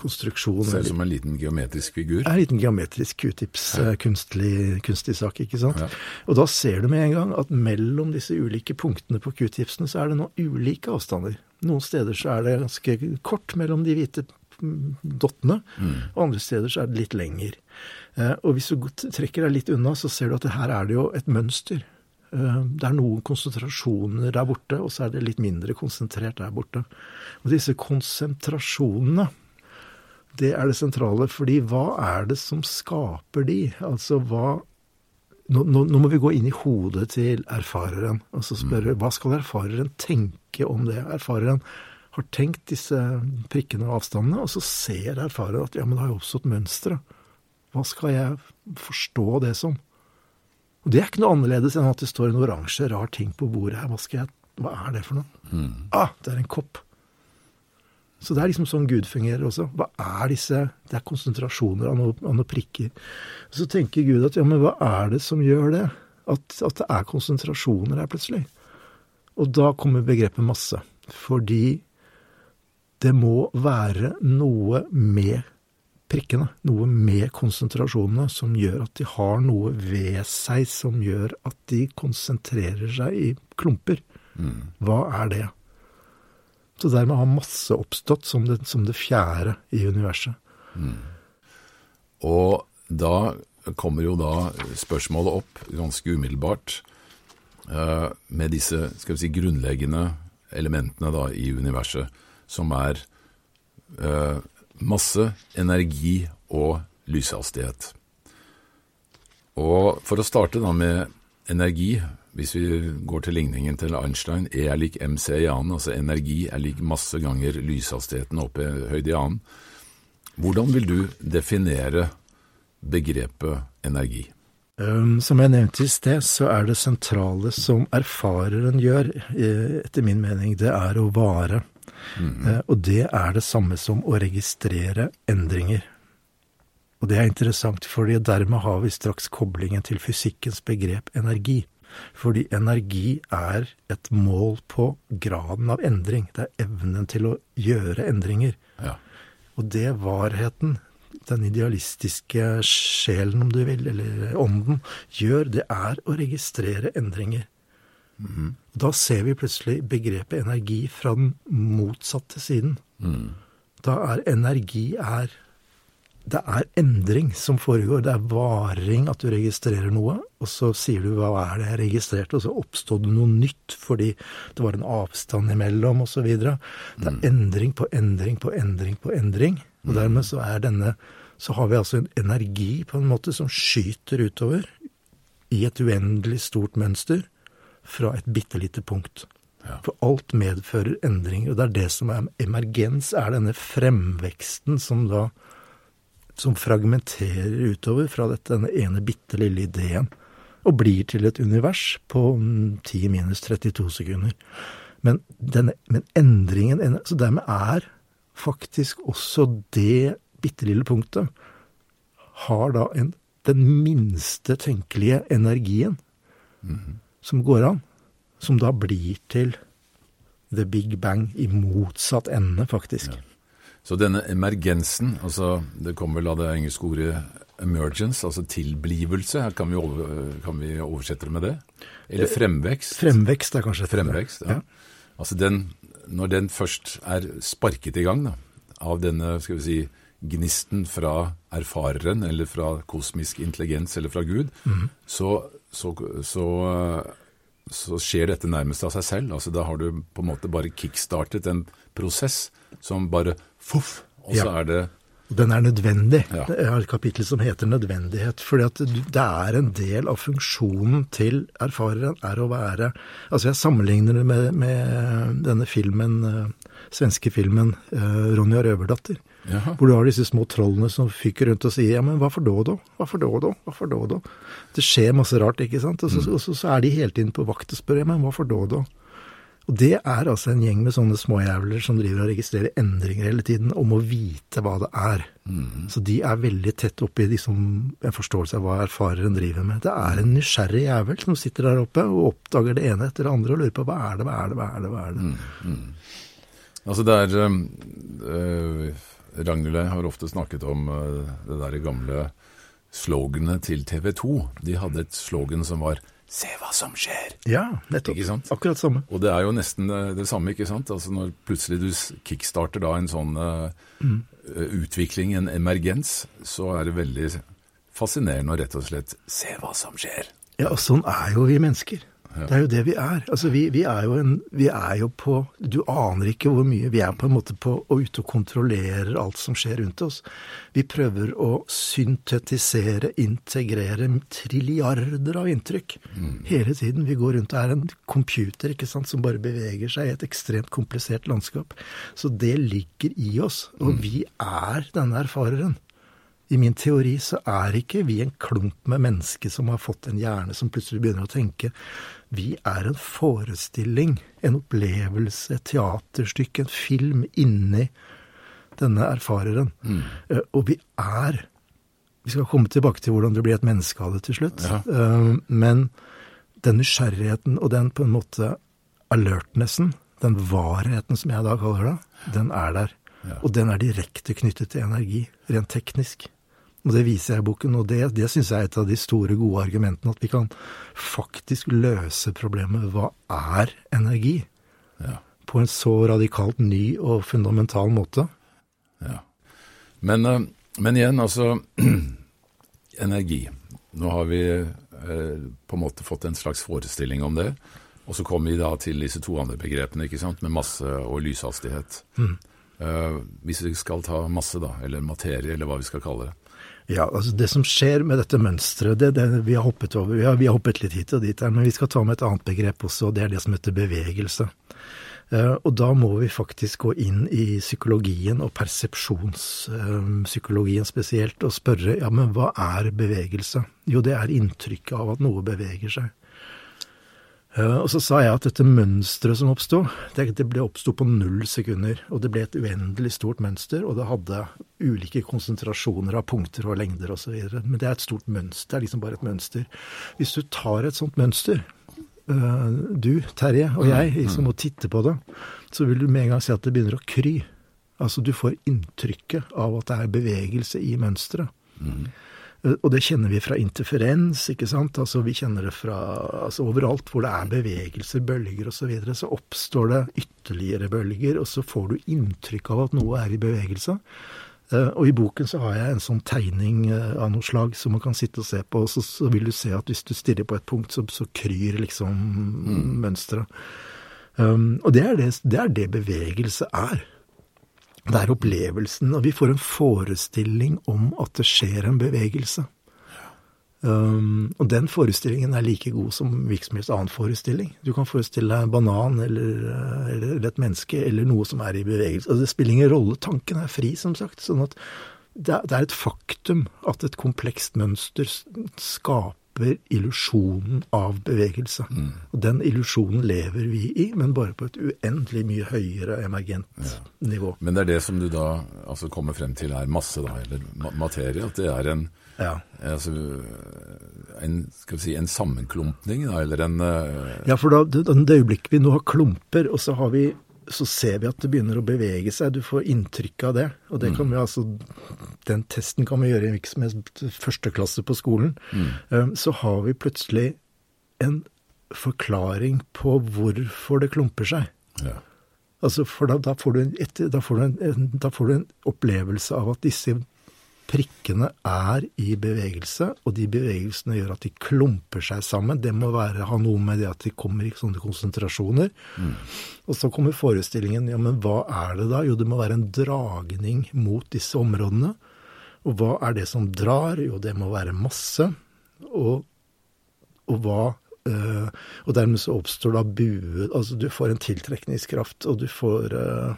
konstruksjon. Ser ut som en liten geometrisk figur? En liten geometrisk q-tips, ja. Eh, kunstig, kunstig, sak, ikke sant. Ja. Og da ser du med en gang at mellom disse ulike punktene på q-tipsene så er det noen ulike avstander. Noen steder så er det ganske kort mellom de hvite dottene, mm. og andre steder så er det litt lenger. Eh, og hvis du trekker deg litt unna, så ser du at her er det jo et mønster. Eh, det er noen konsentrasjoner der borte, og så er det litt mindre konsentrert der borte. Og disse konsentrasjonene, det er det sentrale. fordi hva er det som skaper de? Altså hva nå, nå, nå må vi gå inn i hodet til erfareren og så spørre hva skal erfareren tenke om det? Erfareren har tenkt disse prikkene og avstandene, og så ser erfareren at ja, men det har jo oppstått mønstre. Hva skal jeg forstå det som? Og det er ikke noe annerledes enn at det står en oransje, rar ting på bordet her. Hva, skal jeg, hva er det for noe? Mm. Ah, det er en kopp. Så det er liksom sånn Gud fungerer også. Hva er disse Det er konsentrasjoner av noen noe prikker. Så tenker Gud at ja, men hva er det som gjør det? At, at det er konsentrasjoner her plutselig. Og da kommer begrepet masse. Fordi det må være noe med prikkene, noe med konsentrasjonene, som gjør at de har noe ved seg som gjør at de konsentrerer seg i klumper. Mm. Hva er det? Så dermed har masse oppstått som det, som det fjerde i universet. Mm. Og da kommer jo da spørsmålet opp ganske umiddelbart uh, med disse skal vi si, grunnleggende elementene da i universet, som er uh, masse, energi og lyshastighet. Og for å starte da med energi, hvis vi går til ligningen til Einstein, E er lik mc i annen, altså energi er lik masse ganger lyshastigheten oppe i høyde i annen. Hvordan vil du definere begrepet energi? Som jeg nevnte i sted, så er det sentrale som erfareren gjør, eh, etter min mening, det er å vare. Mm. Og det er det samme som å registrere endringer. Og det er interessant, fordi dermed har vi straks koblingen til fysikkens begrep energi. Fordi energi er et mål på graden av endring. Det er evnen til å gjøre endringer. Ja. Og det varheten, den idealistiske sjelen, om du vil, eller ånden, gjør, det er å registrere endringer. Mm. Da ser vi plutselig begrepet energi fra den motsatte siden. Mm. Da er energi er det er endring som foregår. Det er varing at du registrerer noe, og så sier du 'hva er det jeg registrerte', og så oppstod det noe nytt fordi det var en avstand imellom, osv. Det er endring på endring på endring på endring. Og dermed så er denne Så har vi altså en energi på en måte som skyter utover i et uendelig stort mønster fra et bitte lite punkt. Ja. For alt medfører endringer, og det er det som er emergens, er denne fremveksten som da som fragmenterer utover fra dette, denne ene bitte lille ideen, og blir til et univers på 10 minus 32 sekunder. Men, denne, men endringen Så dermed er faktisk også det bitte lille punktet har da en, den minste tenkelige energien som går an, som da blir til the big bang i motsatt ende, faktisk. Så denne emergensen, altså det kommer vel av det engelske ordet emergence, altså tilblivelse, kan vi, over, kan vi oversette det med det? Eller fremvekst? Fremvekst er kanskje Fremvekst, ja. Altså den, når den først er sparket i gang da, av denne, skal vi si, gnisten fra erfareren, eller fra kosmisk intelligens, eller fra Gud, så, så, så, så skjer dette nærmest av seg selv. Altså Da har du på en måte bare kickstartet en prosess som bare Foff! Og så Ja. er det Den er nødvendig. Ja. Jeg har et kapittel som heter nødvendighet. fordi at det er en del av funksjonen til erfareren er å være Altså jeg sammenligner det med, med denne filmen, eh, svenske filmen eh, Ronja Røverdatter. Jaha. Hvor du har disse små trollene som fyker rundt og sier ja, men hva for da da? Hva for da da? Hva for da da? Det skjer masse rart, ikke sant? Og så, og så, så er de hele tiden på vakt og spør ja, men hva for da da? Og det er altså en gjeng med sånne småjævler som driver og registrerer endringer hele tiden, om å vite hva det er. Så de er veldig tett oppi liksom, en forståelse av hva erfareren driver med. Det er en nysgjerrig jævel som sitter der oppe og oppdager det ene etter det andre og lurer på hva er det, hva er det, hva er det? hva er det? Altså det er øh, Ragnhild har ofte snakket om uh, det der gamle sloganet til TV 2. De hadde et slogan som var 'Se hva som skjer'. Ja, nettopp. Ikke sant? Akkurat samme. Og det er jo nesten det samme, ikke sant? Altså Når plutselig du kickstarter da en sånn uh, uh, utvikling, en emergens, så er det veldig fascinerende å rett og slett se hva som skjer. Ja, og sånn er jo vi mennesker. Det er jo det vi er. Altså, vi, vi, er jo en, vi er jo på Du aner ikke hvor mye vi er på en måte på å ute og kontrollerer alt som skjer rundt oss. Vi prøver å syntetisere, integrere trilliarder av inntrykk hele tiden. Vi går rundt og er en computer ikke sant, som bare beveger seg i et ekstremt komplisert landskap. Så det ligger i oss, og vi er denne erfareren. I min teori så er ikke vi en klump med mennesker som har fått en hjerne som plutselig begynner å tenke. Vi er en forestilling, en opplevelse, et teaterstykke, en film inni denne erfareren. Mm. Og vi er Vi skal komme tilbake til hvordan det blir et menneske av det til slutt. Ja. Eh, Men den nysgjerrigheten og den på en måte alertnessen, den varheten som jeg da kaller det, den er der. Ja. Og den er direkte knyttet til energi, rent teknisk. Og det viser jeg i boken, og det, det syns jeg er et av de store, gode argumentene. At vi kan faktisk løse problemet hva er energi? Ja. På en så radikalt ny og fundamental måte. Ja. Men, eh, men igjen, altså Energi. Nå har vi eh, på en måte fått en slags forestilling om det. Og så kommer vi da til disse to andre begrepene, ikke sant, med masse og lyshastighet. Eh, hvis vi skal ta masse, da, eller materie, eller hva vi skal kalle det. Ja, altså det som skjer med dette mønsteret, det, det, vi, har hoppet over, vi har, vi har hoppet litt hit og dit her, men vi skal ta med et annet begrep også, og det er det som heter bevegelse. Uh, og da må vi faktisk gå inn i psykologien, og persepsjonspsykologien spesielt, og spørre ja, men hva er bevegelse? Jo, det er inntrykket av at noe beveger seg. Uh, og så sa jeg at dette mønsteret som oppsto, det, det oppsto på null sekunder. Og det ble et uendelig stort mønster, og det hadde ulike konsentrasjoner av punkter og lengder osv. Men det er et stort mønster, det er liksom bare et mønster. Hvis du tar et sånt mønster, uh, du, Terje, og jeg, liksom, og titter på det, så vil du med en gang se at det begynner å kry. Altså du får inntrykket av at det er bevegelse i mønsteret. Mm. Og det kjenner vi fra interferens, ikke sant. Altså vi kjenner det fra altså overalt hvor det er bevegelser, bølger osv. Så, videre, så oppstår det ytterligere bølger, og så får du inntrykk av at noe er i bevegelse. Eh, og i boken så har jeg en sånn tegning eh, av noe slag som man kan sitte og se på, og så, så vil du se at hvis du stirrer på et punkt, så, så kryr liksom mm. mønsteret. Um, og det er det, det er det bevegelse er. Det er opplevelsen, og vi får en forestilling om at det skjer en bevegelse. Um, og den forestillingen er like god som hvilken som helst annen forestilling. Du kan forestille deg en banan eller, eller, et menneske eller noe som er i bevegelse. Altså, det spiller ingen rolle, tanken er fri, som sagt. sånn at det er et faktum at et komplekst mønster skaper skaper illusjonen av bevegelse. Mm. Og den illusjonen lever vi i, men bare på et uendelig mye høyere emergent ja. nivå. Men det er det som du da altså kommer frem til er masse, da, eller materie? At det er en, ja. altså, en, skal vi si, en sammenklumpning, da, eller en uh... Ja, for da, det, det øyeblikket vi nå har klumper, og så har vi så ser vi at det begynner å bevege seg. Du får inntrykk av det. Og det kan vi altså, den testen kan vi gjøre i hvilken som helst førsteklasse på skolen. Mm. Um, så har vi plutselig en forklaring på hvorfor det klumper seg. Ja. Altså, for da, da, får et, da, får en, da, får du en, opplevelse av at disse prikkene er i bevegelse, og de bevegelsene gjør at de klumper seg sammen. Det må være, ha noe med det at de kommer i sånne konsentrasjoner. Mm. Og så kommer forestillingen ja, men hva er det da? Jo, det må være en dragning mot disse områdene. Og hva er det som drar? Jo, det må være masse. Og, og hva øh, Og dermed så oppstår da bue Altså du får en tiltrekningskraft, og du får øh,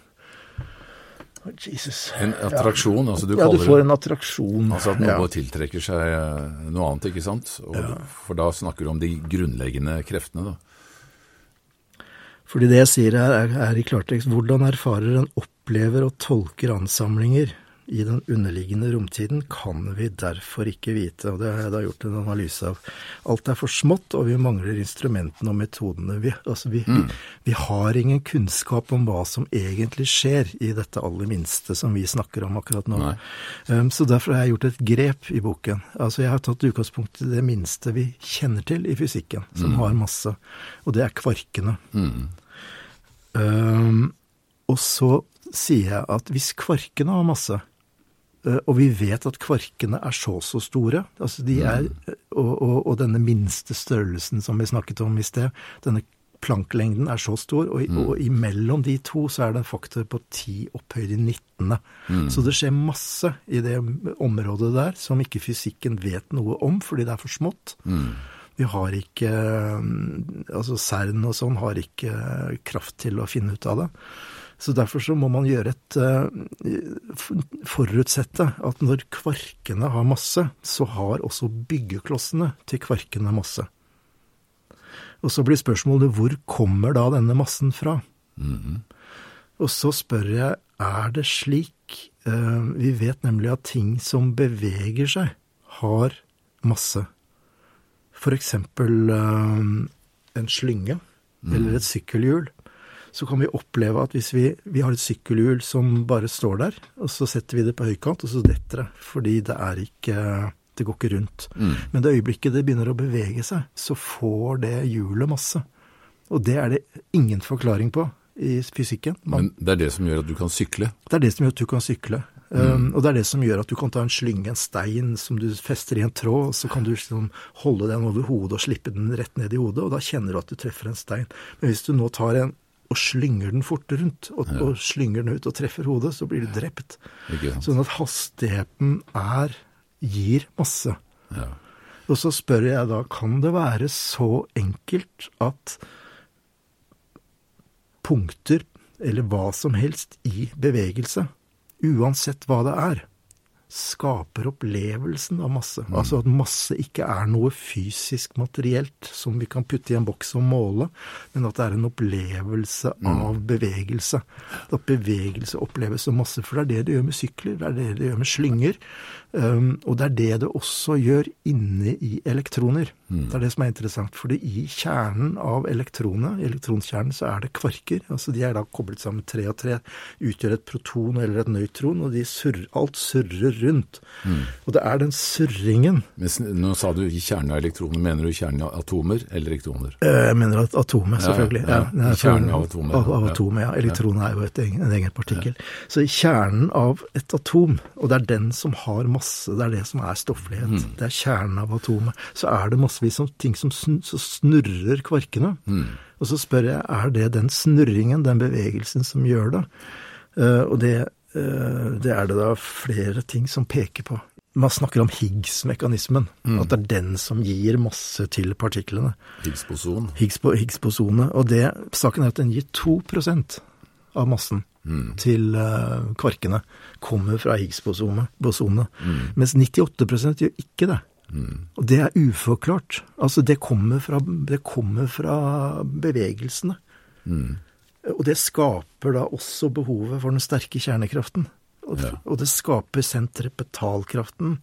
Jesus. En attraksjon? altså du Ja, du får en attraksjon. Altså at noe ja. tiltrekker seg eh, noe annet, ikke sant? Og, ja. For da snakker du om de grunnleggende kreftene, da. Fordi det jeg sier her, er, er i klartekst hvordan erfarer en opplever og tolker ansamlinger i den underliggende romtiden kan vi derfor ikke vite, og det har jeg da gjort en analyse av. Alt er for smått, og vi mangler instrumentene og metodene. Vi, altså vi, mm. vi, har ingen kunnskap om hva som egentlig skjer i dette aller minste som vi snakker om akkurat nå. Um, så derfor har jeg gjort et grep i boken. Altså jeg har tatt utgangspunkt i det minste vi kjenner til i fysikken, som mm. har masse, og det er kvarkene. Mm. Um, og så sier jeg at hvis kvarkene har masse, og vi vet at kvarkene er så så store. Altså de er, mm. og, og, og, denne minste størrelsen som vi snakket om i sted, denne planklengden er så stor, og, mm. og imellom de to så er det en faktor på 10 opphøyd i 19. Mm. Så det skjer masse i det området der som ikke fysikken vet noe om, fordi det er for smått. Mm. Vi har ikke Altså CERN og sånn har ikke kraft til å finne ut av det. Så derfor så må man gjøre et uh, Forutsette at når kvarkene har masse, så har også byggeklossene til kvarkene masse. Og så blir spørsmålet hvor kommer da denne massen fra? Mm -hmm. Og så spør jeg er det slik uh, Vi vet nemlig at ting som beveger seg, har masse. For eksempel uh, en slynge mm. eller et sykkelhjul så kan vi oppleve at hvis vi, vi har et sykkelhjul som bare står der, og så setter vi det på høykant, og så detter det. Fordi det er ikke Det går ikke rundt. Mm. Men det øyeblikket det begynner å bevege seg, så får det hjulet masse. Og det er det ingen forklaring på i fysikken. Man, Men det er det som gjør at du kan sykle? Det er det som gjør at du kan sykle. Mm. Um, og det er det som gjør at du kan ta en slynge, en stein som du fester i en tråd, og så kan du liksom holde den over hodet og slippe den rett ned i hodet, og da kjenner du at du treffer en stein. Men hvis du nå tar en og slynger den fort rundt, og, ja. og, slynger den ut og treffer hodet, så blir du drept. Sånn at hastigheten er gir masse. Ja. Og så spør jeg da, kan det være så enkelt at punkter, eller hva som helst i bevegelse, uansett hva det er, skaper opplevelsen av masse. Mm. Altså at masse ikke er noe fysisk materielt som vi kan putte i en boks og måle, men at det er en opplevelse Mm. av bevegelse. At bevegelse oppleves som masse. For det er det det gjør med sykler, det er det det gjør med slynger. Um, og det er det det også gjør inne i elektroner. Mm. Det er det som er interessant. For i kjernen av elektronet, i elektronkjernen, så er det kvarker. altså De er da koblet sammen tre og tre, utgjør et proton eller et nøytron, og de surrer, alt surrer rundt. Og det er den surringen Men nå sa du i kjernen av elektroner. Mener du kjernen av atomer eller elektroner? Eh, Jeg mener at atomet, selvfølgelig. ja, ja. ja. kjernen av atomet, Av, av atomet, ja. Elektronet er jo et, en egen partikkel. Så i kjernen av et atom, og det er den som har masse, det er det som er stofflighet, Mm. det er kjernen av atomet, så er det massevis av ting som snurrer kvarkene. Mm. Og så spør jeg, er det den snurringen, den bevegelsen, som gjør det? Uh, og det, uh, det er det da flere ting som peker på. Man snakker om Higgs-mekanismen, Mm. at det er den som gir masse til partiklene. Higgs-boson? Higgs-bo- Og det, saken er at den gir 2 av massen Mm. til eh, kvarkene. Kommer fra Higgs-bosonene. Mm. mens 98% gjør ikke det. Mm. Og det er uforklart. Altså, det kommer fra, det kommer fra bevegelsene. Mm. Og det skaper da også behovet for den sterke kjernekraften. Og, Ja. og det skaper sentripetalkraften,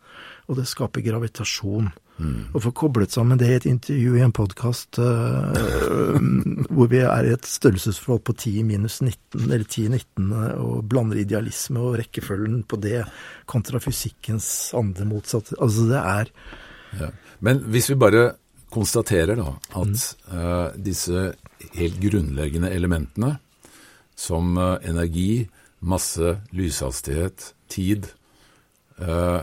og det skaper gravitasjon. Mm. Og få koblet sammen det i et intervju i en podkast hvor vi er i et størrelsesforhold på 10 minus 19, eller 10-19, og blander idealisme og rekkefølgen på det kontra fysikkens andre motsatte. Altså det er Ja. Men hvis vi bare konstaterer da at eh, disse helt grunnleggende elementene som uh, energi, masse, lyshastighet, tid eh,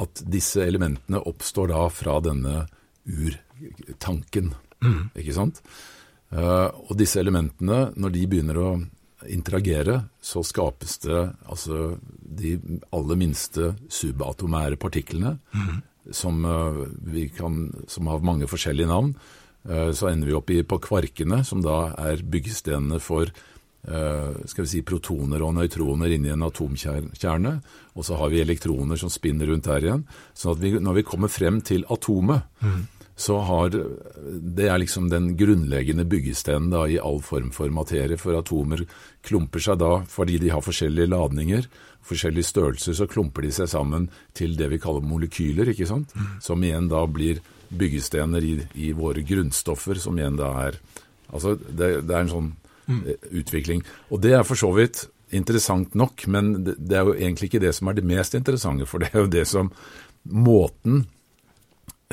At disse elementene oppstår da fra denne urtanken, ikke sant? Eh, og disse elementene, når de begynner å interagere, så skapes det altså de aller minste subatomære partiklene som, eh, vi kan, som har mange forskjellige navn. Eh, Så ender vi opp i, på kvarkene, som da er byggestenene for skal vi si protoner og nøytroner inni en atomkjerne. Og så har vi elektroner som spinner rundt der igjen. Så vi, når vi kommer frem til atomet, så har Det er liksom den grunnleggende byggesteinen da, i all form for materie. For atomer klumper seg da, fordi de har forskjellige ladninger, forskjellige størrelser, så klumper de seg sammen til det vi kaller molekyler, ikke sant? Som igjen da blir byggestener i, i våre grunnstoffer, som igjen da er Altså, det, det er en sånn eh, utvikling. Og det er for så vidt interessant nok, men det, det er jo egentlig ikke det som er det mest interessante, for det er jo det som Måten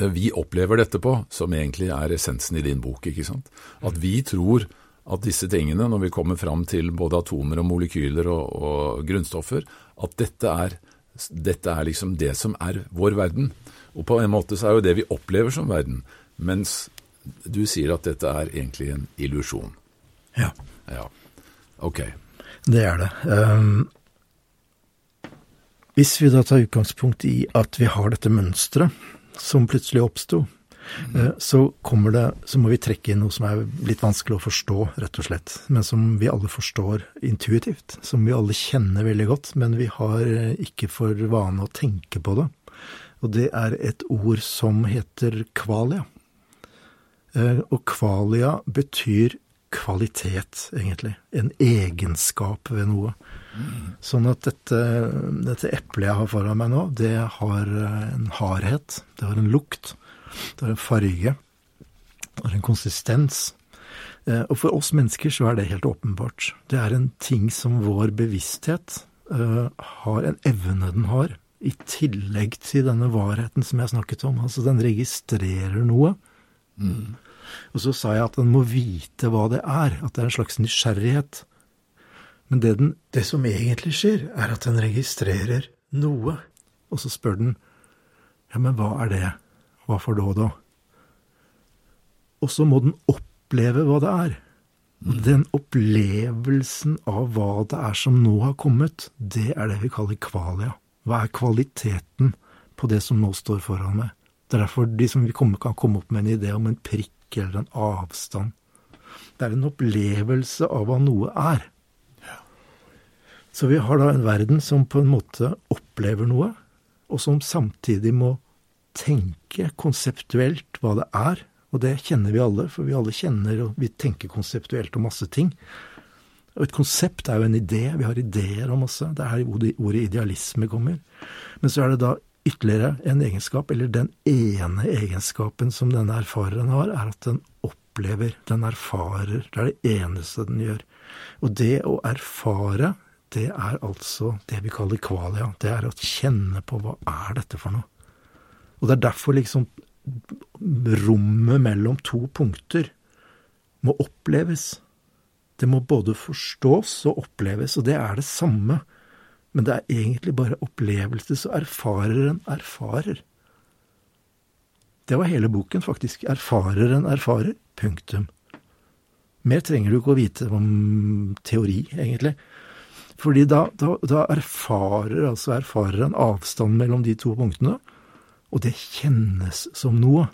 eh, vi opplever dette på, som egentlig er essensen i din bok. ikke sant? At vi tror at disse tingene, når vi kommer fram til både atomer og molekyler og, og grunnstoffer, at dette er, dette er liksom det som er vår verden. Og på en måte så er jo det vi opplever som verden, mens du sier at dette er egentlig en illusjon. Ja, Ja, ok. det er det. Um, hvis vi da tar utgangspunkt i at vi har dette mønsteret som plutselig oppsto, eh, så kommer det, så må vi trekke inn noe som er litt vanskelig å forstå, rett og slett. Men som vi alle forstår intuitivt. Som vi alle kjenner veldig godt, men vi har eh, ikke for vane å tenke på det. Og det er et ord som heter kvalia. Eh, Og kvalia betyr kvalitet, egentlig. En egenskap ved noe. Sånn at dette, dette eplet jeg har foran meg nå, det har eh, en hardhet, det har en lukt, det har en farge, det har en konsistens. Eh, Og for oss mennesker så er det helt åpenbart. Det er en ting som vår bevissthet eh, har, en evne den har, i tillegg til denne varheten som jeg snakket om. Altså den registrerer noe. Og så sa jeg at den må vite hva det er, at det er en slags nysgjerrighet. Men det, den, det som egentlig skjer, er at den registrerer noe. Og så spør den ja, men hva er det? Hva for da, da? Og så må den oppleve hva det er. Den opplevelsen av hva det er som nå har kommet, det er det vi kaller kvalia. Hva er kvaliteten på det som nå står foran meg. Det er derfor de som komme, kan komme opp med en idé om en prikk eller en avstand. Det er en opplevelse av hva noe er. Så vi har da en verden som på en måte opplever noe, og som samtidig må tenke konseptuelt hva det er. Og det kjenner vi alle, for vi alle kjenner og vi tenker konseptuelt om masse ting. Og et konsept er jo en idé, vi har ideer om masse. Det er her ordet idealisme kommer. Men så er det da ytterligere en egenskap, eller den ene egenskapen som denne erfareren har, er at den opplever, den erfarer. Det er det eneste den gjør. Og det å erfare, det er altså det vi kaller kvalia. Det er å kjenne på hva er dette for noe. Og det er derfor liksom rommet mellom to punkter må oppleves. Det må både forstås og oppleves, og det er det samme men det er egentlig bare opplevelse så erfareren erfarer. Det var hele boken, faktisk. Erfareren erfarer. Punktum. Mer trenger du ikke å vite om teori, egentlig. Fordi da, da, da erfarer altså erfareren avstand mellom de to punktene, og det kjennes som noe.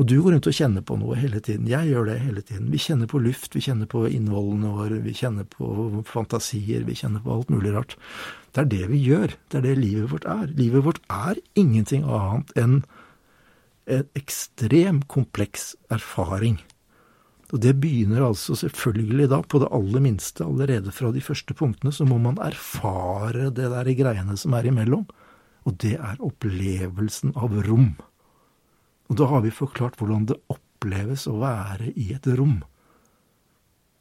Og du går rundt og kjenner på noe hele tiden. Jeg gjør det hele tiden. Vi kjenner på luft, vi kjenner på innvollene våre, vi kjenner på fantasier, vi kjenner på alt mulig rart. Det er det vi gjør. Det er det livet vårt er. Livet vårt er ingenting annet enn en ekstrem kompleks erfaring. Og det begynner altså selvfølgelig da, på det aller minste, allerede fra de første punktene, så må man erfare det der greiene som er imellom. Og det er opplevelsen av rom. Og da har vi forklart hvordan det oppleves å være i et rom.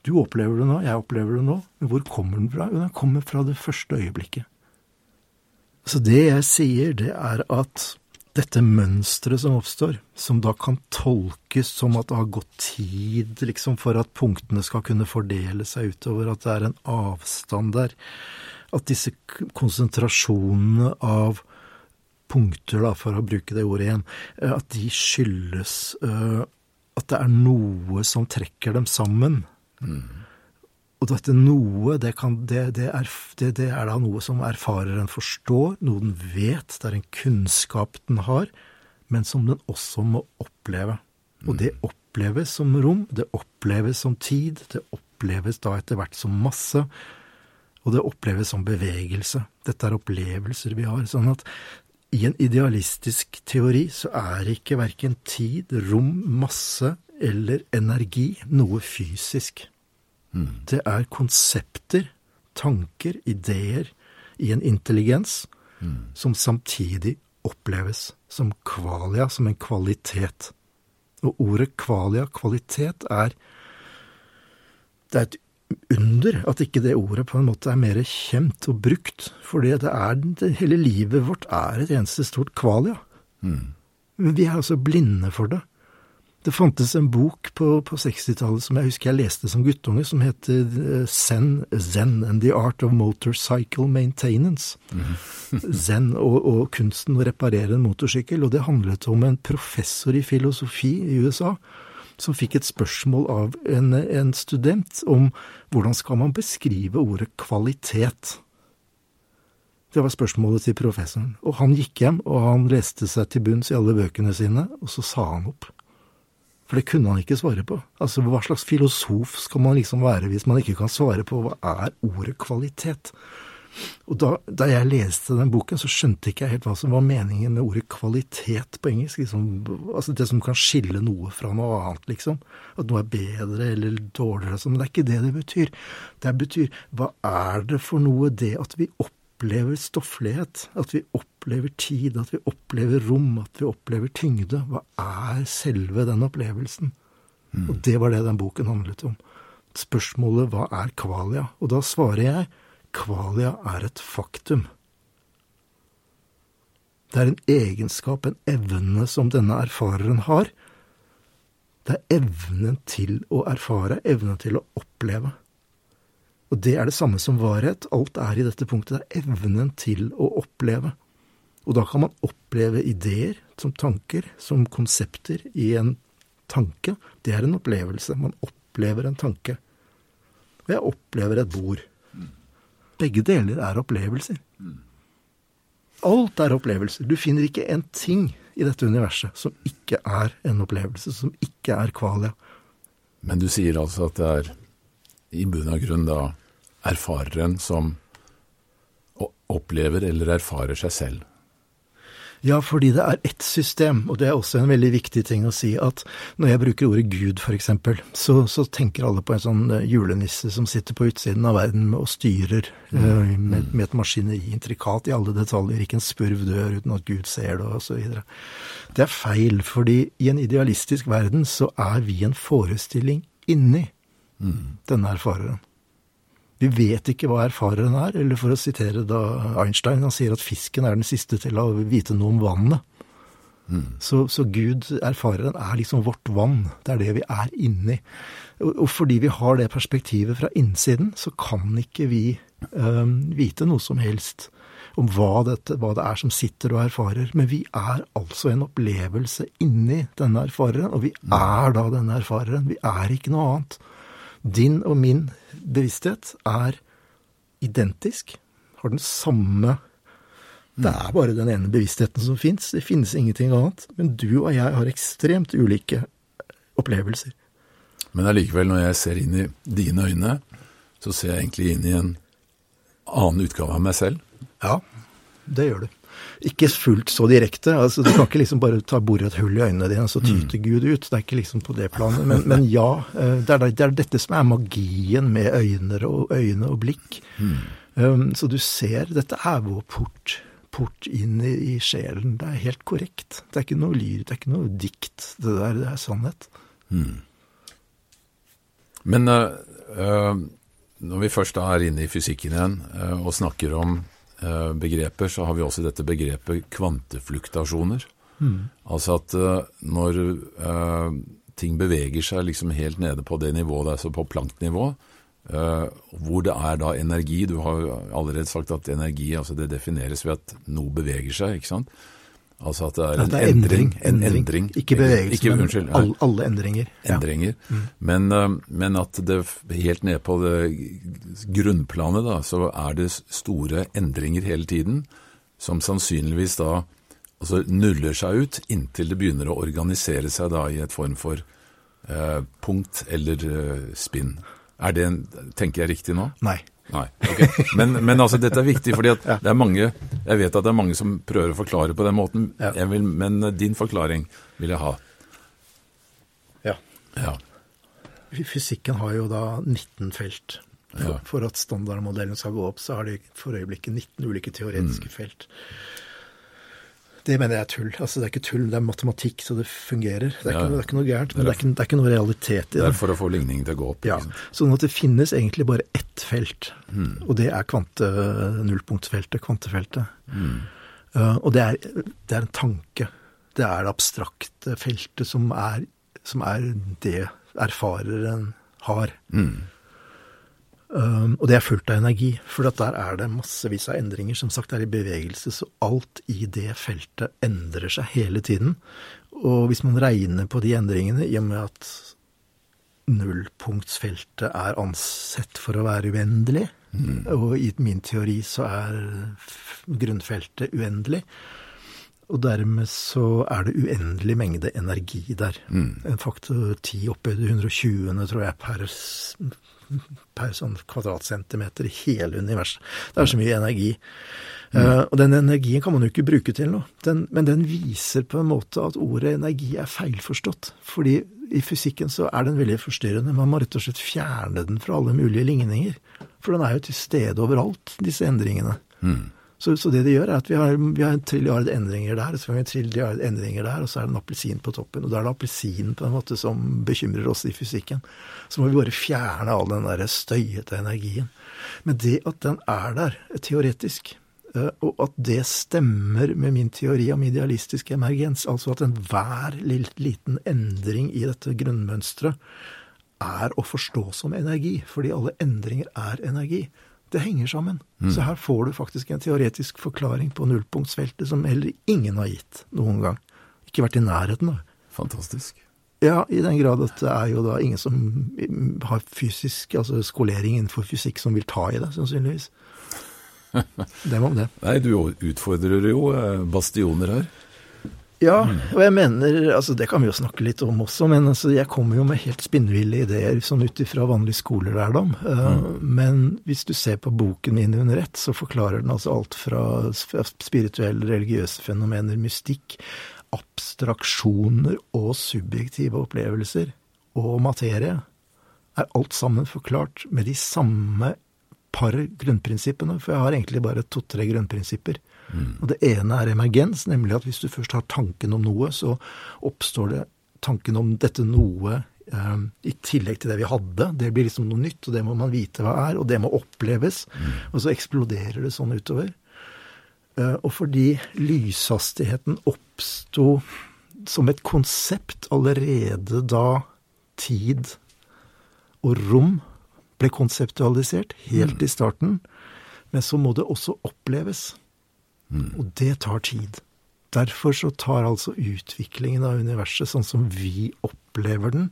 Du opplever det nå, jeg opplever det nå, men hvor kommer den fra? Jo, den kommer fra det første øyeblikket. Så det jeg sier, det er at dette mønsteret som oppstår, som da kan tolkes som at det har gått tid liksom for at punktene skal kunne fordele seg utover, at det er en avstand der, at disse konsentrasjonene av punkter, da, for å bruke det ordet igjen, eh, at de skyldes uh, at det er noe som trekker dem sammen. Mm. Og dette noe, det, kan, det, det, er, det, er, da noe som erfareren forstår, noe den vet, det er en kunnskap den har, men som den også må oppleve. Og det mm. oppleves som rom, det oppleves som tid, det oppleves da etter hvert som masse, og det oppleves som bevegelse. Dette er opplevelser vi har. Sånn at i en idealistisk teori så er ikke verken tid, rom, masse eller energi noe fysisk. Mm. Det er konsepter, tanker, ideer i en intelligens mm. som samtidig oppleves som kvalia, som en kvalitet. Og ordet kvalia, kvalitet, er det er et under at ikke det ordet på en måte er mer kjent og brukt. Fordi det er, det, hele livet vårt er et eneste stort kvalia. Mm. Men vi er altså blinde for det. Det fantes en bok på, på 60-tallet som jeg husker jeg leste som guttunge, som heter eh, Zen, Zen and the Art of Motorcycle Maintenance. Mm. Zen og, og, kunsten å reparere en motorsykkel. Og det handlet om en professor i filosofi i USA som fikk et spørsmål av en, en student om hvordan skal man beskrive ordet kvalitet. Det var spørsmålet til professoren. Og han gikk hjem, og han leste seg til bunns i alle bøkene sine, og så sa han opp. For det kunne han ikke svare på. Altså, hva slags filosof skal man liksom være hvis man ikke kan svare på hva er ordet kvalitet? Og da, da, jeg leste den boken, så skjønte ikke jeg helt hva som var meningen med ordet kvalitet på engelsk. Liksom, altså det som kan skille noe fra noe annet, liksom. At noe er bedre eller dårligere. Men det er ikke det det betyr. Det betyr hva er det for noe, det at vi opplever stofflighet, at vi opplever tid, at vi opplever rom, at vi opplever tyngde. Hva er selve den opplevelsen? Mm. Og det var det den boken handlet om. Spørsmålet hva er kvalia? Og da svarer jeg Kvalia er et faktum. Det er en egenskap, en evne, som denne erfareren har. Det er evnen til å erfare, evnen til å oppleve. Og det er det samme som varhet. Alt er i dette punktet. Det er evnen til å oppleve. Og da kan man oppleve ideer som tanker, som konsepter i en tanke. Det er en opplevelse. Man opplever en tanke. Og jeg opplever et bord. Begge deler er opplevelser. Alt er opplevelser. Du finner ikke en ting i dette universet som ikke er en opplevelse, som ikke er kvalia. Men du sier altså at det er i bunn og grunn da erfareren som opplever eller erfarer seg selv? Ja, fordi det er ett system, og det er også en veldig viktig ting å si, at når jeg bruker ordet Gud, f.eks., så, så tenker alle på en sånn eh, julenisse som sitter på utsiden av verden og styrer mm. uh, med, med, et maskineri intrikat i alle detaljer, ikke en spurv dør uten at Gud ser det, osv. Det er feil, fordi i en idealistisk verden så er vi en forestilling inni mm. denne erfareren. Vi vet ikke hva erfareren er, eller for å sitere da Einstein, han sier at fisken er den siste til å vite noe om vannet. Mm. Så, så, Gud, erfareren, er liksom vårt vann. Det er det vi er inni. Og, og fordi vi har det perspektivet fra innsiden, så kan ikke vi um, vite noe som helst om hva, dette, hva, det er som sitter og erfarer. Men vi er altså en opplevelse inni denne erfareren, og vi mm. er da denne erfareren. Vi er ikke noe annet. Din og min bevissthet er identisk, har den samme Det er bare den ene bevisstheten som fins, det finnes ingenting annet. Men du og jeg har ekstremt ulike opplevelser. Men allikevel, når jeg ser inn i dine øyne, så ser jeg egentlig inn i en annen utgave av meg selv. Ja, det gjør du. Ikke fullt så direkte. altså Du kan ikke liksom bare ta bordet et hull i øynene dine, og så tyter mm. Gud ut. Det er ikke liksom på det planet. Men, men ja, eh, det er, det er, dette som er magien med øyne og, øyne og blikk. Mm. Um, så du ser Dette er vår port, port inn i, i, sjelen. Det er helt korrekt. Det er ikke noe lyd, det er ikke noe dikt. Det der, det er sannhet. Mm. Men uh, uh, når vi først da er inne i fysikken igjen uh, og snakker om begreper, så har vi også dette begrepet kvantefluktasjoner. Mm. Altså at uh, når uh, ting beveger seg liksom helt nede på det nivået, altså på planknivå, hvor det er da energi Du har allerede sagt at energi altså det defineres ved at noe beveger seg. ikke sant? Altså at det er en det er endring, endring, En endring. Ikke bevegelse, ikke, men unnskyld, alle, alle, endringer. Endringer. Ja. Mm. Men, uh, men, at det helt ned på grunnplanet da, så er det store endringer hele tiden, som sannsynligvis da altså nuller seg ut inntil det begynner å organisere seg da i et form for eh, punkt eller eh, spinn. Er det, tenker jeg riktig nå? Nei. Nei, okay. Men, men, altså, dette er viktig, fordi at det er mange Jeg vet at det er mange som prøver å forklare på den måten, vil, men din forklaring vil jeg ha. Ja. ja. Fysikken har jo da 19 felt. For, for at standardmodellen skal gå opp, så har de for øyeblikket 19 ulike teoretiske mm. felt. Det mener jeg er tull. Altså, det er ikke tull, det er matematikk, så det fungerer. Det er, ja. ikke, det er ikke, noe gærent, men det er ikke, det er ikke, noe realitet i det. Det er for å få ligningen til å gå opp. Ja, Sånn at det finnes egentlig bare ett felt, mm. og det er kvante, nullpunktsfeltet, kvantefeltet. Mm. Uh, og det er, det er, en tanke. Det er det abstrakte feltet som er, som er det erfareren har. Mm. Um, og det er fullt av energi, for der er det massevis av endringer. Som sagt, det er i bevegelse, så alt i det feltet endrer seg hele tiden. Og hvis man regner på de endringene, i og med at nullpunktsfeltet er ansett for å være uendelig, mm. og i min teori så er grunnfeltet uendelig, og dermed så er det uendelig mengde energi der. Mm. En faktor 10 opphøyd 120, tror jeg, per per sånn kvadratcentimeter i hele universet. Det er så mye energi. Mm. Og den energien kan man jo ikke bruke til noe. Den, men den viser på en måte at ordet energi er feilforstått. Fordi i fysikken så er den veldig forstyrrende. Man må rett og slett fjerne den fra alle mulige ligninger. For den er jo til stede overalt, disse endringene. Mm. Så, så, det det gjør, er at vi har, vi har en trilliard endringer der, og så har vi en trilliard endringer der, og så er det en appelsin på toppen. Og da er det appelsinen på en måte som bekymrer oss i fysikken. Så må vi bare fjerne all den der støyete energien. Men det at den er der, er teoretisk, eh, og at det stemmer med min teori om idealistisk emergens, altså at enhver liten endring i dette grunnmønsteret er å forstå som energi, fordi alle endringer er energi. Det henger sammen. Mm. Så her får du faktisk en teoretisk forklaring på nullpunktsfeltet som heller ingen har gitt noen gang. Ikke vært i nærheten av. Fantastisk. Ja, i den grad at det er jo da ingen som har fysisk, altså skolering innenfor fysikk, som vil ta i det, sannsynligvis. Det må det. Nei, du utfordrer jo eh, bastioner her. Ja, og jeg mener, altså det kan vi jo snakke litt om også, men altså jeg kommer jo med helt spinnville ideer sånn ut ifra vanlig skolelærdom. Uh, mm. Men hvis du ser på boken min under ett, så forklarer den altså alt fra spirituelle, religiøse fenomener, mystikk, abstraksjoner og subjektive opplevelser og materie. Er alt sammen forklart med de samme par grunnprinsippene, for jeg har egentlig bare to-tre grunnprinsipper. Mm. Og Det ene er emergens, nemlig at hvis du først har tanken om noe, så oppstår det tanken om dette noe eh, i tillegg til det vi hadde. Det blir liksom noe nytt, og det må man vite hva er, og det må oppleves. Mm. Og så eksploderer det sånn utover. Eh, og fordi lyshastigheten oppsto som et konsept allerede da tid og rom ble konseptualisert, helt mm. i starten, men så må det også oppleves. Mm. Og det tar tid. Derfor så tar altså utviklingen av universet, sånn som vi opplever den,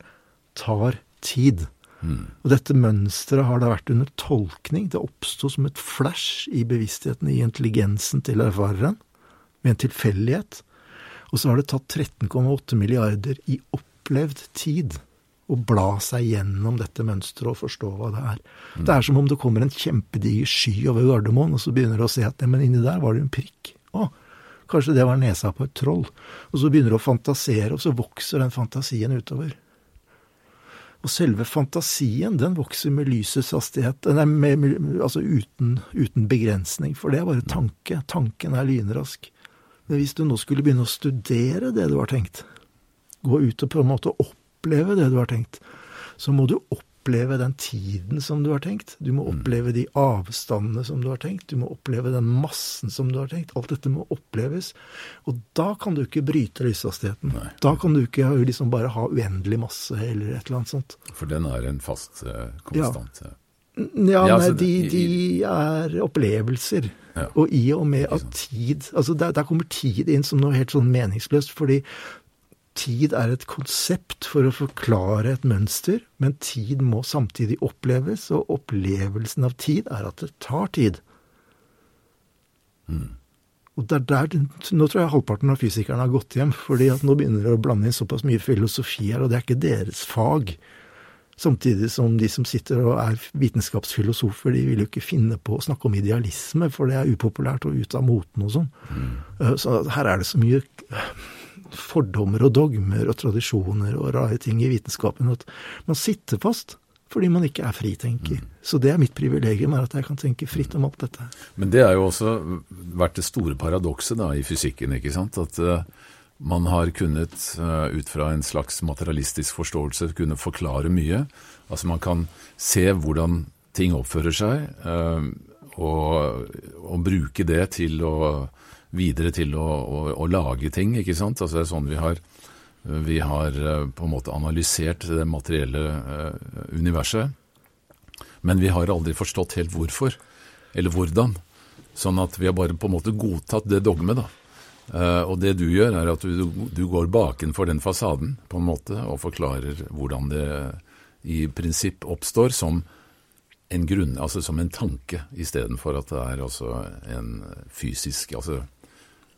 tar tid. Mm. Og dette mønsteret har da vært under tolkning. Det oppsto som et flash i bevisstheten, i intelligensen til erfareren, med en tilfeldighet. Og så har det tatt 13,8 milliarder i opplevd tid å bla seg gjennom dette mønsteret og forstå hva det er. Mm. Det er som om det kommer en kjempediger sky over Gardermoen, og så begynner du å se at men inni der var det en prikk. Å, kanskje det var nesa på et troll. Og så begynner du å fantasere, og så vokser den fantasien utover. Og selve fantasien, den vokser med lysets hastighet, er med, med, altså uten, uten begrensning, for det er bare tanke. Tanken er lynrask. Men hvis du nå skulle begynne å studere det du har tenkt, gå ut og på en måte opp oppleve det du har tenkt, så må du oppleve den tiden som du har tenkt. Du må mm. oppleve de avstandene som du har tenkt. Du må oppleve den massen som du har tenkt. Alt dette må oppleves. Og da kan du ikke bryte lyshastigheten. Nei. Da kan du ikke liksom bare ha uendelig masse eller et eller annet sånt. For den er en fast uh, konstant? Ja. Ja, ja altså, nei, de, de, er opplevelser. Ja. Og i og med at tid altså der, der, kommer tid inn som noe helt sånn meningsløst. Fordi tid er et konsept for å forklare et mønster, men tid må samtidig oppleves, og opplevelsen av tid er at det tar tid. Mm. Og der, der, Nå tror jeg halvparten av fysikerne har gått hjem, fordi at nå begynner det å blande inn såpass mye filosofi her, og det er ikke deres fag. Samtidig som de som sitter og er vitenskapsfilosofer, de vil jo ikke finne på å snakke om idealisme, for det er upopulært og ute av moten og sånn. Mm. Eh, så her er det så mye fordommer og dogmer og tradisjoner og rare ting i vitenskapen at man sitter fast fordi man ikke er fritenker. Mm. Så det er mitt privilegium, er at jeg kan tenke fritt om alt dette. Men det har jo også vært det store paradokset i fysikken, ikke sant. At uh, man har kunnet, uh, ut fra en slags materialistisk forståelse, kunne forklare mye. Altså man kan se hvordan ting oppfører seg, uh, og, og, bruke det til å videre til å, å, å, lage ting, ikke sant. Altså det er sånn vi har, vi har eh, på en måte analysert det materielle uh, universet. Men vi har aldri forstått helt hvorfor, eller hvordan. Sånn at vi har bare på en måte godtatt det dogmet, da. Uh, og det du gjør, er at du, du går bakenfor den fasaden, på en måte, og forklarer hvordan det i prinsipp oppstår som en grunn, altså som en tanke, istedenfor at det er altså en fysisk altså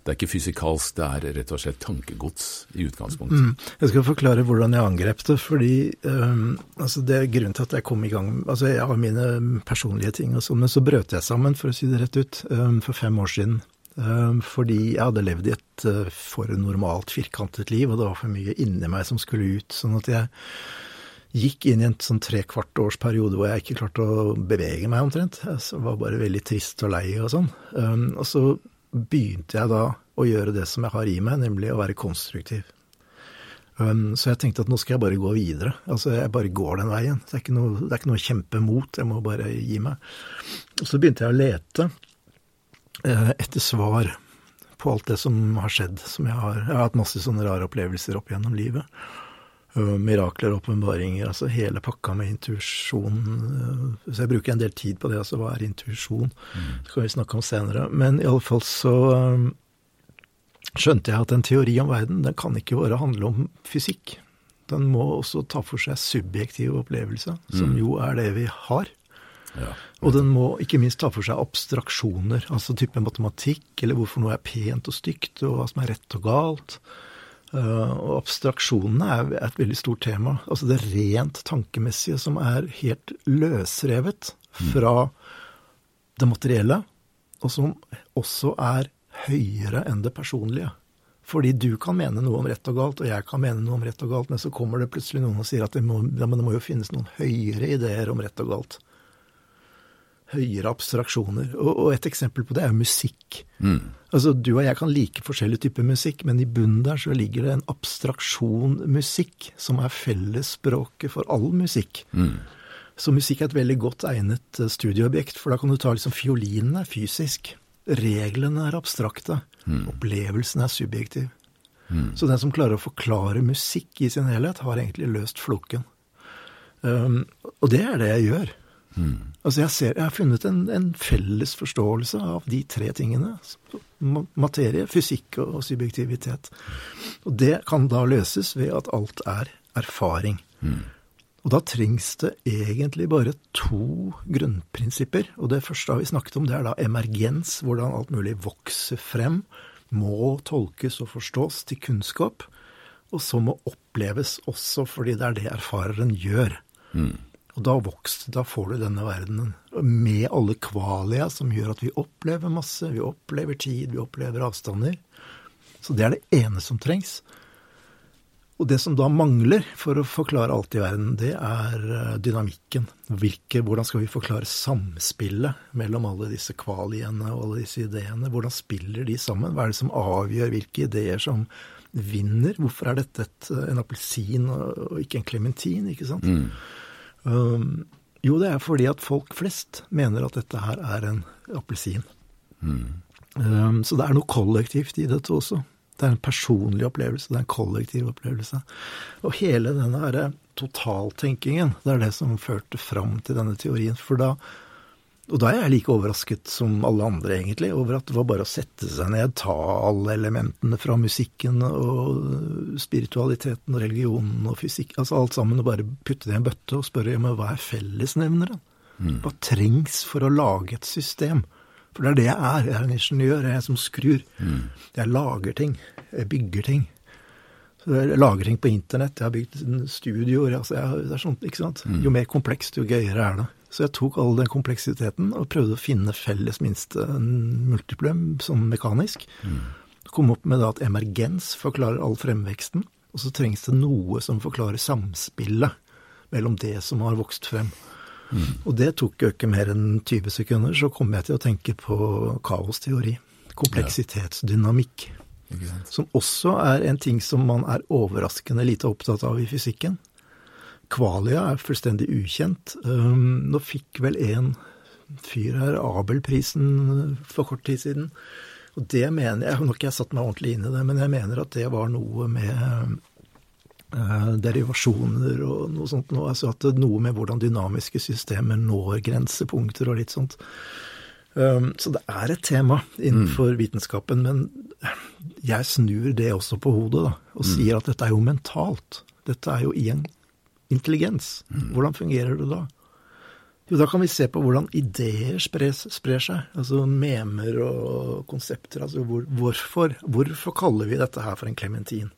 det er ikke fysikalsk, det er rett og slett tankegods i utgangspunktet. Mm. Jeg skal forklare hvordan jeg angrep det. fordi um, altså Det er grunnen til at jeg kom i gang altså Jeg har mine personlige ting, og sånn, men så brøt jeg sammen, for å si det rett ut, um, for fem år siden. Um, fordi jeg hadde levd i et uh, for normalt firkantet liv, og det var for mye inni meg som skulle ut. Sånn at jeg gikk inn i en sånn trekvart års periode hvor jeg ikke klarte å bevege meg omtrent. Jeg var bare veldig trist og lei og sånn. og så begynte jeg da å gjøre det som jeg har i meg, nemlig å være konstruktiv. Um, så jeg tenkte at nå skal jeg bare gå videre. Altså, jeg bare går den veien. Det er ikke noe, det er ikke noe å kjempe mot, jeg må bare gi meg. Og så begynte jeg å lete uh, etter svar på alt det som har skjedd. Som jeg, har, jeg har hatt masse sånne rare opplevelser opp gjennom livet. Uh, mirakler, åpenbaringer, altså hele pakka med intuisjon. Uh, så jeg bruker en del tid på det, altså hva er intuisjon? Mm. Det kan vi snakke om senere. Men i alle fall så um, skjønte jeg at en teori om verden den kan ikke bare handle om fysikk. Den må også ta for seg subjektive opplevelser, som mm. jo er det vi har. Ja. Og den må ikke minst ta for seg abstraksjoner, altså type matematikk, eller hvorfor noe er pent og stygt, og hva som er rett og galt. Uh, og abstraksjonene er et veldig stort tema. Altså det rent tankemessige som er helt løsrevet fra det materielle, og som også er høyere enn det personlige. Fordi du kan mene noe om rett og galt, og jeg kan mene noe om rett og galt, men så kommer det plutselig noen og sier at det må, ja, det må jo finnes noen høyere ideer om rett og galt. Høyere abstraksjoner. Og, og et eksempel på det er musikk. Mm. Altså, Du og jeg kan like forskjellige typer musikk, men i bunnen der så ligger det en abstraksjon musikk, som er fellesspråket for all musikk. Mm. Så musikk er et veldig godt egnet eh, studieobjekt, for da kan du ta liksom fiolinen er fysisk. Reglene er abstrakte. Opplevelsen er subjektiv. Så den som klarer å forklare musikk i sin helhet, har egentlig løst floken. Um, og det er det jeg gjør. Altså jeg, ser, jeg har funnet en, en felles forståelse av de tre tingene. Materie, fysikk og, og subjektivitet. Og det kan da løses ved at alt er erfaring. Og da trengs det egentlig bare to grunnprinsipper. Og det første har vi snakket om, det er da emergens, hvordan alt mulig vokser frem, må tolkes og forstås til kunnskap, og så må oppleves også fordi det er det erfareren gjør. Og da vokser da får du denne verdenen med alle kvalia som gjør at vi opplever masse, vi opplever tid, vi opplever avstander. Så det er det ene som trengs. Og det som da mangler for å forklare alt i verden, det er eh, dynamikken. Hvilke, hvordan skal vi forklare samspillet mellom alle disse kvaliene og alle disse ideene? Hvordan spiller de sammen? Hva er det som avgjør hvilke ideer som vinner? Hvorfor er dette et, en appelsin og og ikke en klementin, ikke sant? Um, jo, det er fordi at folk flest mener at dette her er en appelsin. Um, så det er noe kollektivt i dette også. Det er en personlig opplevelse, det er en kollektiv opplevelse. Og hele denne her totaltenkingen, det er det som førte fram til denne teorien. For da, og da er jeg like overrasket som alle andre, egentlig, over at det var bare å sette seg ned, ta alle elementene fra musikken og spiritualiteten og religionen og fysikk, altså alt sammen, og bare putte det i en bøtte og spørre ja, men hva er fellesnevneren? Hva trengs for å lage et system? For det er det jeg er. Jeg er en ingeniør. Jeg er en som skrur. Jeg lager ting. Jeg bygger ting. Så jeg lager ting på internett. Jeg har bygd studioer. Altså jeg, det er sånt, ikke sant? Jo mer komplekst, jo gøyere er det. Så jeg tok all den kompleksiteten og prøvde å finne felles minste multiplum som mekanisk. Kom opp med at emergens forklarer all fremveksten. Og så trengs det noe som forklarer samspillet mellom det som har vokst frem. Og det tok jo ikke mer enn 20 sekunder, så kom jeg til å tenke på kaosteori. Kompleksitetsdynamikk. Ja. Som også er en ting som man er overraskende lite opptatt av i fysikken. Kvalia er fullstendig ukjent. Um, nå fikk vel en fyr her Abelprisen for kort tid siden. Og det mener jeg, Nå har ikke jeg satt meg ordentlig inn i det, men jeg mener at det var noe med eh, derivasjoner og noe sånt. Noe, altså at noe med hvordan dynamiske systemer når grensepunkter og litt sånt. Um, så det er et tema innenfor vitenskapen, men jeg snur det også på hodet da, og sier at dette er jo mentalt. Dette er jo i en intelligens. Hvordan fungerer det da? Jo, da kan vi se på hvordan ideer spres, sprer seg. Altså memer og konsepter. Altså hvor, hvorfor, hvorfor kaller vi dette her for en klementin?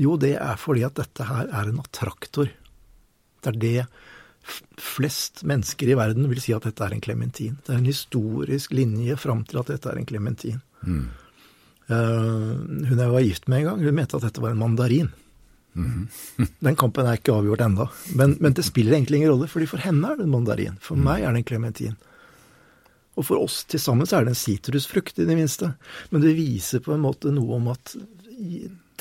Jo, det er fordi at dette her er en attraktor. Det er det flest mennesker i verden vil si at dette er en klementin. Det er en historisk linje fram til at dette er en klementin. Eh, hun jeg var gift med en gang, hun mente at dette var en mandarin. Den kampen er ikke avgjort enda. Men, men det spiller egentlig ingen rolle, fordi for henne er det en mandarin. For meg er det en klementin. Og for oss til sammen så er det en sitrusfrukt, i det minste. Men det viser på en måte noe om at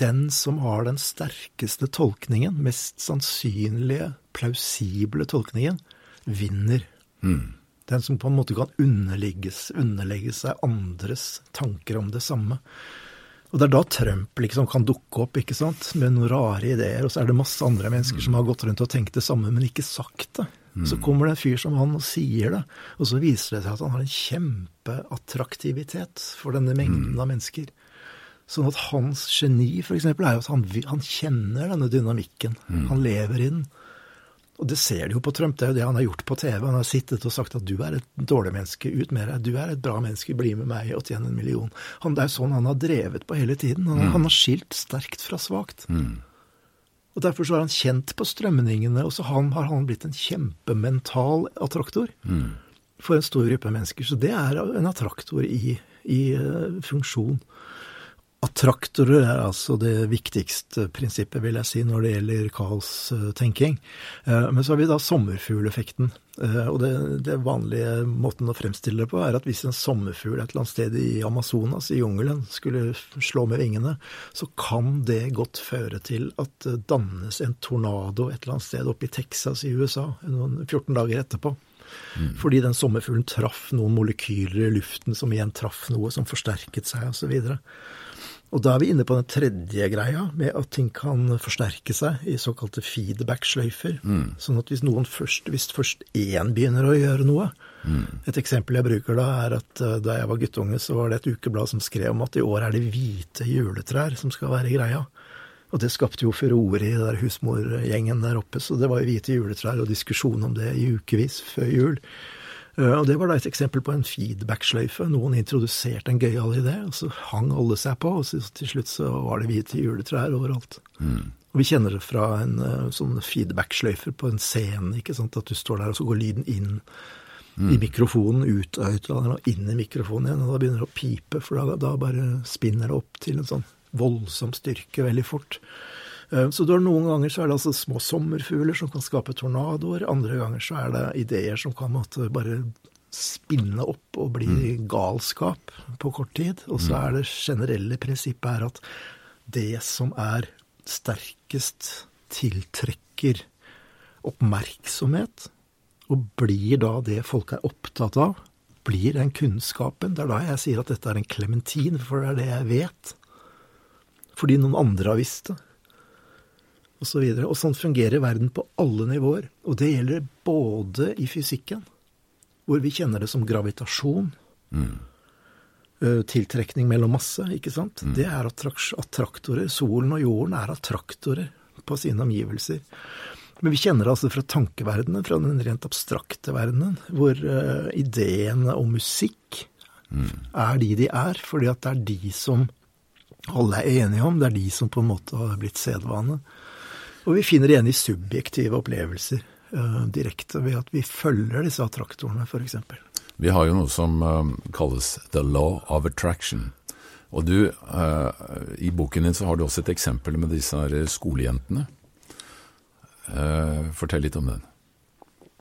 den som har den sterkeste tolkningen, mest sannsynlige, plausible tolkningen, vinner. Den som på en måte kan underlegges, underlegge seg andres tanker om det samme. Og det er da Trump liksom kan dukke opp ikke sant, med noen rare ideer, og så er det masse andre mennesker som har gått rundt og tenkt det samme, men ikke sagt det. Så kommer det en fyr som han og sier det, og så viser det seg at han har en kjempeattraktivitet for denne mengden av mennesker. Sånn at hans geni, for eksempel, er jo at han, han kjenner denne dynamikken. Han lever i den. Og det ser de jo på Trump, det er jo det han har gjort på TV. Han har sittet og sagt at du er et dårlig menneske, ut med deg. Du er et bra menneske, bli med meg og tjene en million. Han, det er jo sånn han har drevet på hele tiden. Han, mm. han har skilt sterkt fra svakt. Mm. Og Derfor så er han kjent på strømningene, og så han, har han blitt en kjempemental attraktor mm. for en stor gruppe mennesker. Så det er en attraktor i, i uh, funksjon. Attraktorer er altså det viktigste prinsippet, vil jeg si, når det gjelder kaostenking. Eh, men så har vi da sommerfugleffekten. Eh, og det, det, vanlige måten å fremstille det på er at hvis en sommerfugl et eller annet sted i Amazonas, i jungelen, skulle slå med vingene, så kan det godt føre til at det dannes en tornado et eller annet sted oppe i Texas i USA noen 14 dager etterpå. Mm. Fordi den sommerfuglen traff noen molekyler i luften som igjen traff noe som forsterket seg, osv. Og, så og da er vi inne på den tredje greia, med at ting kan forsterke seg i såkalte feedback-sløyfer. Mm. Sånn at hvis noen først, hvis først én begynner å gjøre noe mm. Et eksempel jeg bruker da, er at uh, da jeg var guttunge, så var det et ukeblad som skrev om at i år er det hvite juletrær som skal være greia. Og det skapte jo furore i der husmorgjengen der oppe, så det var jo hvite juletrær og diskusjon om det i ukevis før jul. Eh, og Det var da et eksempel på en feedback-sløyfe. Noen introduserte en gøyal idé, og så hang alle seg på, og så til slutt så var det hvite juletrær overalt. Mm. Og Vi kjenner det fra en uh, sånn feedback-sløyfe på en scene, ikke sant? at du står der, og så går lyden inn mm. i mikrofonen, ut av høyttaleren og inn i mikrofonen igjen, og da begynner det å pipe, for da, da bare spinner det opp til en sånn voldsom styrke veldig fort. Eh, så det er noen ganger så er det altså små sommerfugler som kan skape tornadoer. Andre ganger så er det ideer som kan måtte bare spinne opp og bli mm. galskap på kort tid. Og så mm. er det generelle prinsippet er at det som er sterkest, tiltrekker oppmerksomhet, og blir da det folk er opptatt av, blir den kunnskapen. Det er da jeg sier at dette er en klementin, for det er det jeg vet. Fordi noen andre har visst det osv. Og, så og sånn fungerer verden på alle nivåer. Og det gjelder både i fysikken, hvor vi kjenner det som gravitasjon. Mm. Tiltrekning mellom masse, ikke sant. Mm. Det er attraktorer. Solen og jorden er attraktorer på sine omgivelser. Men vi kjenner det altså fra tankeverdenen, fra den rent abstrakte verdenen, hvor uh, ideene om musikk mm. er de de er, fordi at det er de som alle er enige om. Det er de som på en måte har blitt sedvane. Og vi finner det igjen i subjektive opplevelser uh, direkte, ved at vi følger disse attraktorene, f.eks. Vi har jo noe som uh, kalles the law of attraction. Og du, uh, i boken din så har du også et eksempel med disse her skolejentene. fortell litt om den.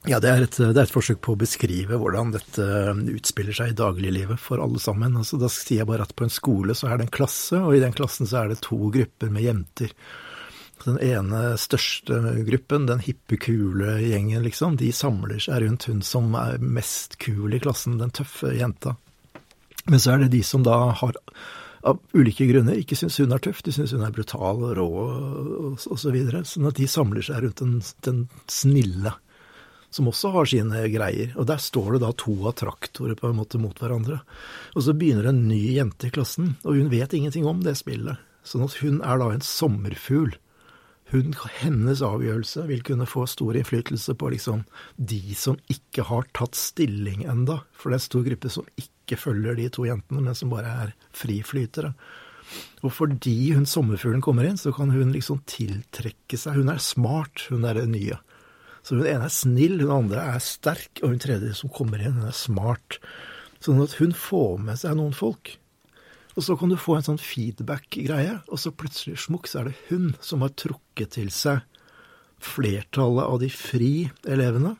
Ja, det er, et, det er, et, forsøk på å beskrive hvordan dette utspiller seg i dagliglivet for alle sammen. Altså, da sier jeg bare at på en skole så er det en klasse, og i den klassen så er det to grupper med jenter. Den ene største gruppen, den hippe, kule gjengen, liksom, de samler seg rundt hun som er mest kul i klassen, den tøffe jenta. Men så er det de som da har av ulike grunner ikke syns hun er tøff, de syns hun er brutal og rå og osv. Så videre. sånn at de samler seg rundt den, den, snille, som også har sine greier. Og der står det da to av traktorer på en måte mot hverandre. Og så begynner en ny jente i klassen, og hun vet ingenting om det spillet. Sånn at hun er da en sommerfugl hun, hennes avgjørelse vil kunne få stor innflytelse på liksom de som ikke har tatt stilling enda, for det er en stor gruppe som ikke følger de to jentene, men som bare er friflytere. Og fordi hun sommerfuglen kommer inn, så kan hun liksom tiltrekke seg Hun er smart, hun er det nye. Så hun ene er snill, hun andre er sterk, og hun tredje som kommer inn, hun er smart. Sånn at hun får med seg noen folk. Og så kan du få en sånn feedback-greie, og så plutselig smukk, så er det hun som har trukket til seg flertallet av de fri elevene.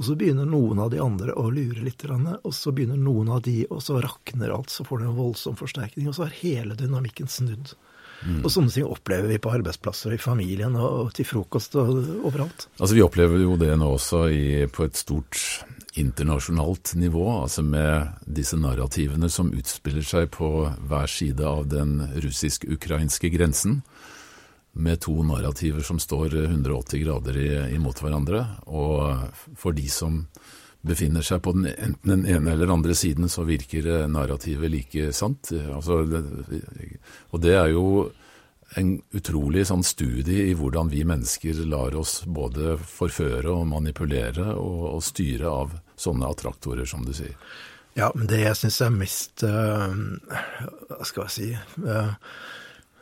Og så begynner noen av de andre å lure litt, og så begynner noen av de, og så rakner alt, så får du en voldsom forsterkning, og så er hele dynamikken snudd. Mm. Og sånne ting opplever vi på arbeidsplasser, i familien og til frokost og overalt. Altså Vi opplever jo det nå også i, på et stort internasjonalt nivå, altså med disse narrativene som utspiller seg på hver side av den russisk-ukrainske grensen, med to narrativer som står 180 grader imot hverandre. Og for de som befinner seg på den, enten den ene eller andre siden, så virker narrativet like sant. Altså, og det er jo en utrolig sånn studie i hvordan vi mennesker lar oss både forføre og manipulere og, og styre av sånne attraktorer, som du sier. Ja, men det jeg syns er mest uh, Hva skal jeg si uh,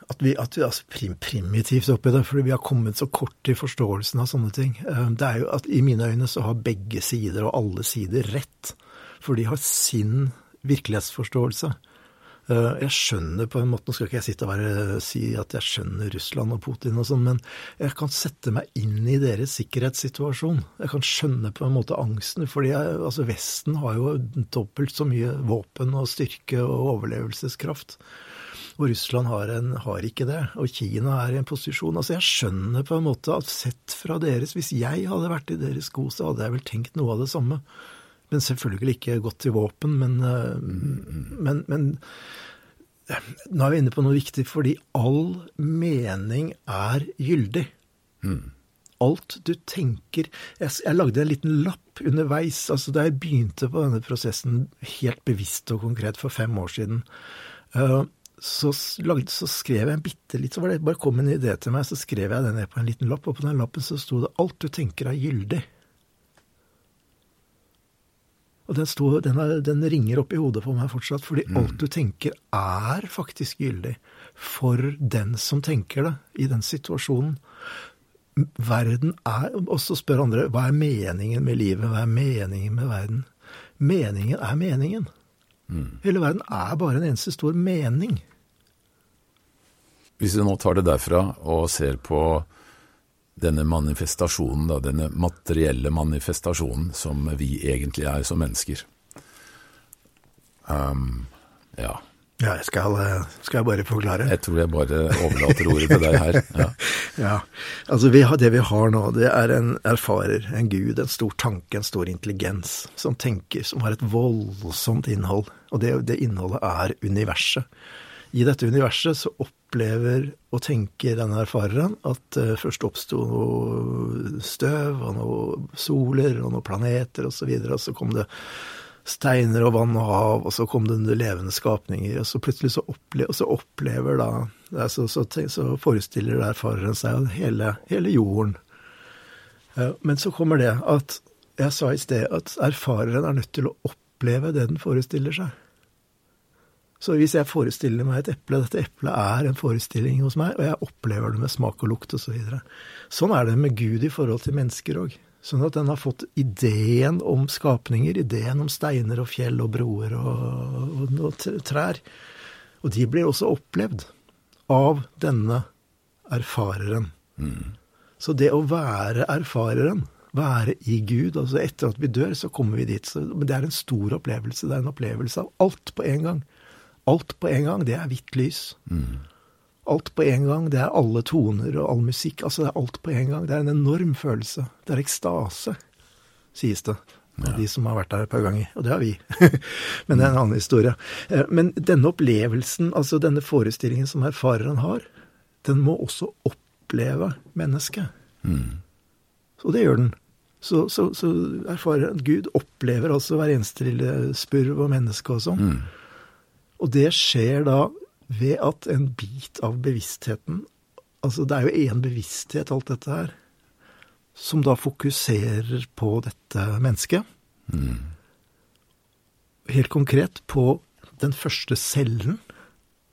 At vi, at vi er altså prim, primitivt oppi det, fordi vi har kommet så kort i forståelsen av sånne ting. Uh, det er jo at I mine øyne så har begge sider og alle sider rett. For de har sin virkelighetsforståelse. Eh, jeg skjønner på en måte, Nå skal ikke jeg sitte og bare si at jeg skjønner Russland og Putin og sånn, men jeg kan sette meg inn i deres sikkerhetssituasjon. Jeg kan skjønne på en måte angsten, fordi altså Vesten har jo dobbelt så mye våpen og styrke og overlevelseskraft. Og Russland har, en, har, ikke det. Og Kina er i en posisjon Altså, jeg skjønner på en måte at sett fra deres Hvis jeg hadde vært i deres sko, så hadde jeg vel tenkt noe av det samme. Men selvfølgelig ikke gått til våpen. Men, eh, men, men nå er vi inne på noe viktig, fordi all mening er gyldig. Mm. Alt du tenker jeg, jeg, lagde en liten lapp underveis. altså Da jeg begynte på denne prosessen helt bevisst og konkret for fem år siden, uh, så, lagde, så, skrev jeg en bitte litt, så var det bare kom en idé til meg, så skrev jeg den ned på en liten lapp, og på den lappen så sto det 'Alt du tenker er gyldig'. Og den, stod, den, er, den ringer opp i hodet på meg fortsatt, fordi mm. alt du tenker er faktisk gyldig for den som tenker det, i den situasjonen. Verden er Og så spør andre hva er meningen med livet, hva er meningen med verden? Meningen er meningen. Mm. Hele verden er bare en eneste stor mening. Hvis du nå tar det derfra og ser på denne manifestasjonen, da, denne materielle manifestasjonen som vi egentlig er som mennesker. Um, ja. Ja, jeg skal, skal, jeg bare forklare? Jeg tror jeg bare overlater ordet til deg her. Ja, ja. altså vi har, Det vi har nå, det er en erfarer, en gud, en stor tanke, en stor intelligens, som tenker, som har et voldsomt innhold. Og det, det innholdet er universet. I dette universet så opplever og tenker denne erfareren at uh, først oppsto noe støv og noe soler og noen planeter osv., og, så og så kom det steiner og vann og hav, og så kom det levende skapninger, og så plutselig så, opple så opplever da så, så, så, forestiller erfareren seg hele, hele jorden. Uh, men så kommer det at jeg sa i sted at erfareren er nødt til å oppleve det den forestiller seg. Så hvis jeg forestiller meg et eple, dette eplet er en forestilling hos meg, og jeg opplever det med smak og lukt osv. Så sånn er det med Gud i forhold til mennesker òg. Sånn at den har fått ideen om skapninger, ideen om steiner og fjell og broer og, og, og trær. Og de blir også opplevd av denne erfareren. Mm. Så det å være erfareren, være i Gud altså Etter at vi dør, så kommer vi dit. Så, men det er en stor opplevelse. Det er en opplevelse av alt på en gang. Alt på en gang, det er hvitt lys. Mm. Alt på en gang, det er alle toner og all musikk. Altså, det er alt på en gang. Det er en enorm følelse. Det er ekstase, sies det. Ja. de som har vært der et par ganger. Og det har vi. Men det er en annen historie. Eh, men denne opplevelsen, altså denne forestillingen som erfareren har, den må også oppleve mennesket. Mm. Og det gjør den. Så, så, så erfarer Gud opplever altså hver eneste lille spurv og menneske og sånn. Mm. Og det skjer da ved at en bit av bevisstheten Altså, det er jo én bevissthet, alt dette her, som da fokuserer på dette mennesket. Mm. Helt konkret på den første cellen,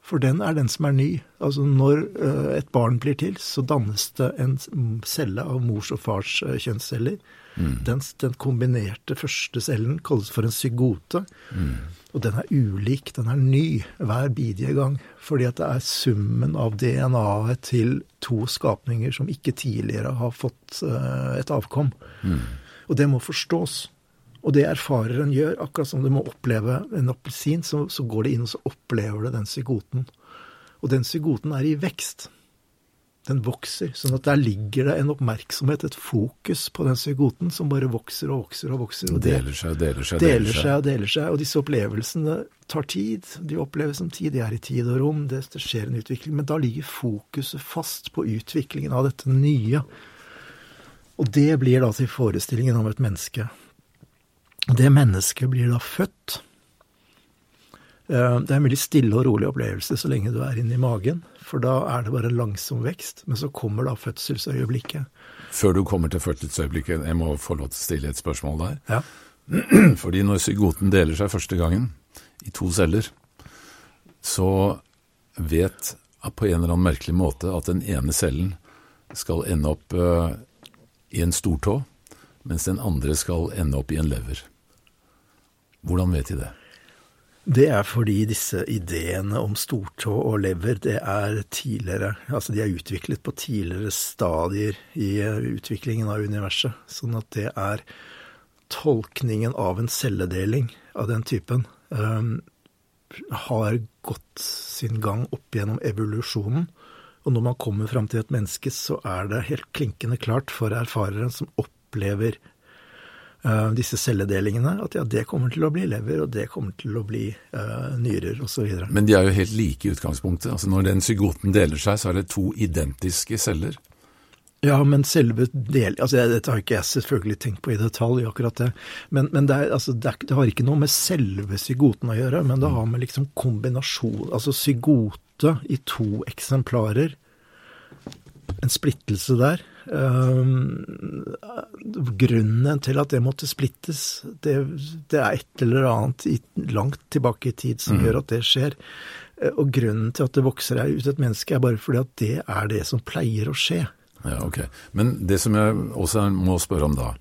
for den er den som er ny. Altså når uh, et barn blir til, så dannes det en celle av mors og fars uh, kjønnsceller. Mm. Den, den, kombinerte første cellen kalles for en zygote. Mm. Og den er ulik, den er ny hver bidige gang. Fordi at det er summen av DNA-et til to skapninger som ikke tidligere har fått uh, et avkom. Mm. Og det må forstås. Og det erfareren gjør, akkurat som du må oppleve en appelsin, så, så, går det inn og så opplever du den zygoten. Og den zygoten er i vekst den vokser. Sånn at der ligger det en oppmerksomhet, et fokus på den zygoten som bare vokser og vokser og vokser. Og deler seg og deler seg. Deler seg og deler seg. Og disse opplevelsene tar tid. De oppleves som tid. De er i tid og rom. Det, det skjer en utvikling. Men da ligger fokuset fast på utviklingen av dette nye. Og det blir da til forestillingen om et menneske. Det mennesket blir da født det er en veldig stille og rolig opplevelse så lenge du er inni magen, for da er det bare en langsom vekst. Men så kommer da fødselsøyeblikket. Før du kommer til fødselsøyeblikket, jeg må få lov til å stille et spørsmål der. Ja. Fordi når zygoten deler seg første gangen i to celler, så vet på en eller annen merkelig måte at den ene cellen skal ende opp uh, i en stortå, mens den andre skal ende opp i en lever. Hvordan vet de det? Det er fordi disse ideene om stortå og lever, det er tidligere Altså de er utviklet på tidligere stadier i eh, utviklingen av universet. Sånn at det er tolkningen av en celledeling av den typen um, har gått sin gang opp gjennom evolusjonen. Og når man kommer fram til et menneske, så er det helt klinkende klart for erfareren som opplever disse celledelingene, at ja, det kommer til å bli lever, og det kommer til å bli uh, nyrer osv. Men de er jo helt like i utgangspunktet. Altså Når den zygoten deler seg, så er det to identiske celler. Ja, men selve del... Altså, Dette har ikke jeg selvfølgelig tenkt på i detalj, akkurat det. Men, men det, er, altså, det, er, det, har ikke noe med selve zygoten å gjøre, men det har med liksom kombinasjon Altså zygote i to eksemplarer. En splittelse der. Um, grunnen til at det måtte splittes, det, det, er et eller annet i, langt tilbake i tid som mm. gjør at det skjer. Eh, og grunnen til at det vokser ut et menneske, er bare fordi at det er det som pleier å skje. Ja, ok. Men det som jeg også må spørre om da.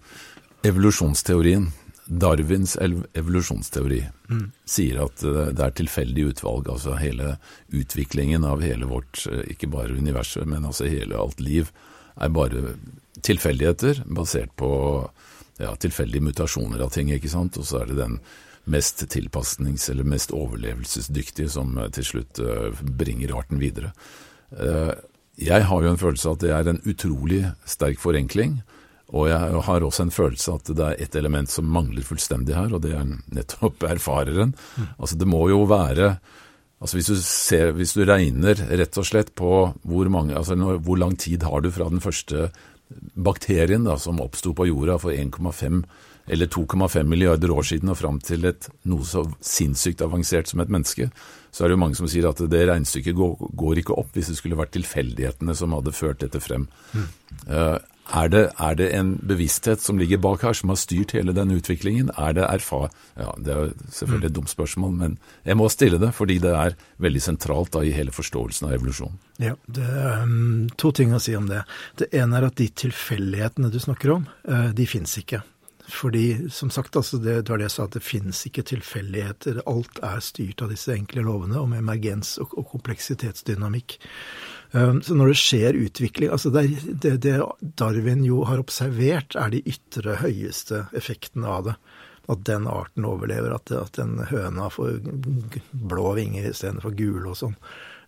Evolusjonsteorien, Darwins evolusjonsteori, mm. sier at eh, det er tilfeldig utvalg. Altså hele utviklingen av hele vårt, eh, ikke bare universet, men altså hele alt liv, er bare tilfeldigheter basert på ja, tilfeldige mutasjoner av ting, ikke sant. Og så er det den mest tilpasnings- eller mest overlevelsesdyktige som eh, til slutt bringer arten videre. Jeg har jo en følelse av at det er en utrolig sterk forenkling. Og jeg har også en følelse av at det er et element som mangler fullstendig her, og det er nettopp erfareren. Mm. Altså det må jo være Altså hvis du, ser, hvis du regner rett og slett på hvor, mange, altså hvor lang tid har du fra den første bakterien da, som oppsto på jorda for 1,5 eller 2,5 milliarder år siden og fram til et, noe så sinnssykt avansert som et menneske, så er det jo mange som sier at det regnestykket går, går ikke opp hvis det skulle vært tilfeldighetene som hadde ført dette frem. Mm. Uh, er, det, er, det, en bevissthet som ligger bak her, som har styrt hele den utviklingen? Er det erfar... Ja, Det er selvfølgelig et dumt spørsmål, men jeg må stille det fordi det er veldig sentralt da, i hele forståelsen av evolusjon. Ja, det er um, to ting å si om det. Det ene er at de tilfeldighetene du snakker om, uh, de fins ikke. Fordi, som sagt, altså det, det var det jeg sa, at det finnes ikke tilfeldigheter. Alt er styrt av disse enkle lovene om emergens og, og kompleksitetsdynamikk. Um, så når det skjer utvikling altså det, Darwin jo har observert, er de ytre, høyeste effektene av det. At den arten overlever, at, at den høna får blå vinger istedenfor gule og sånn.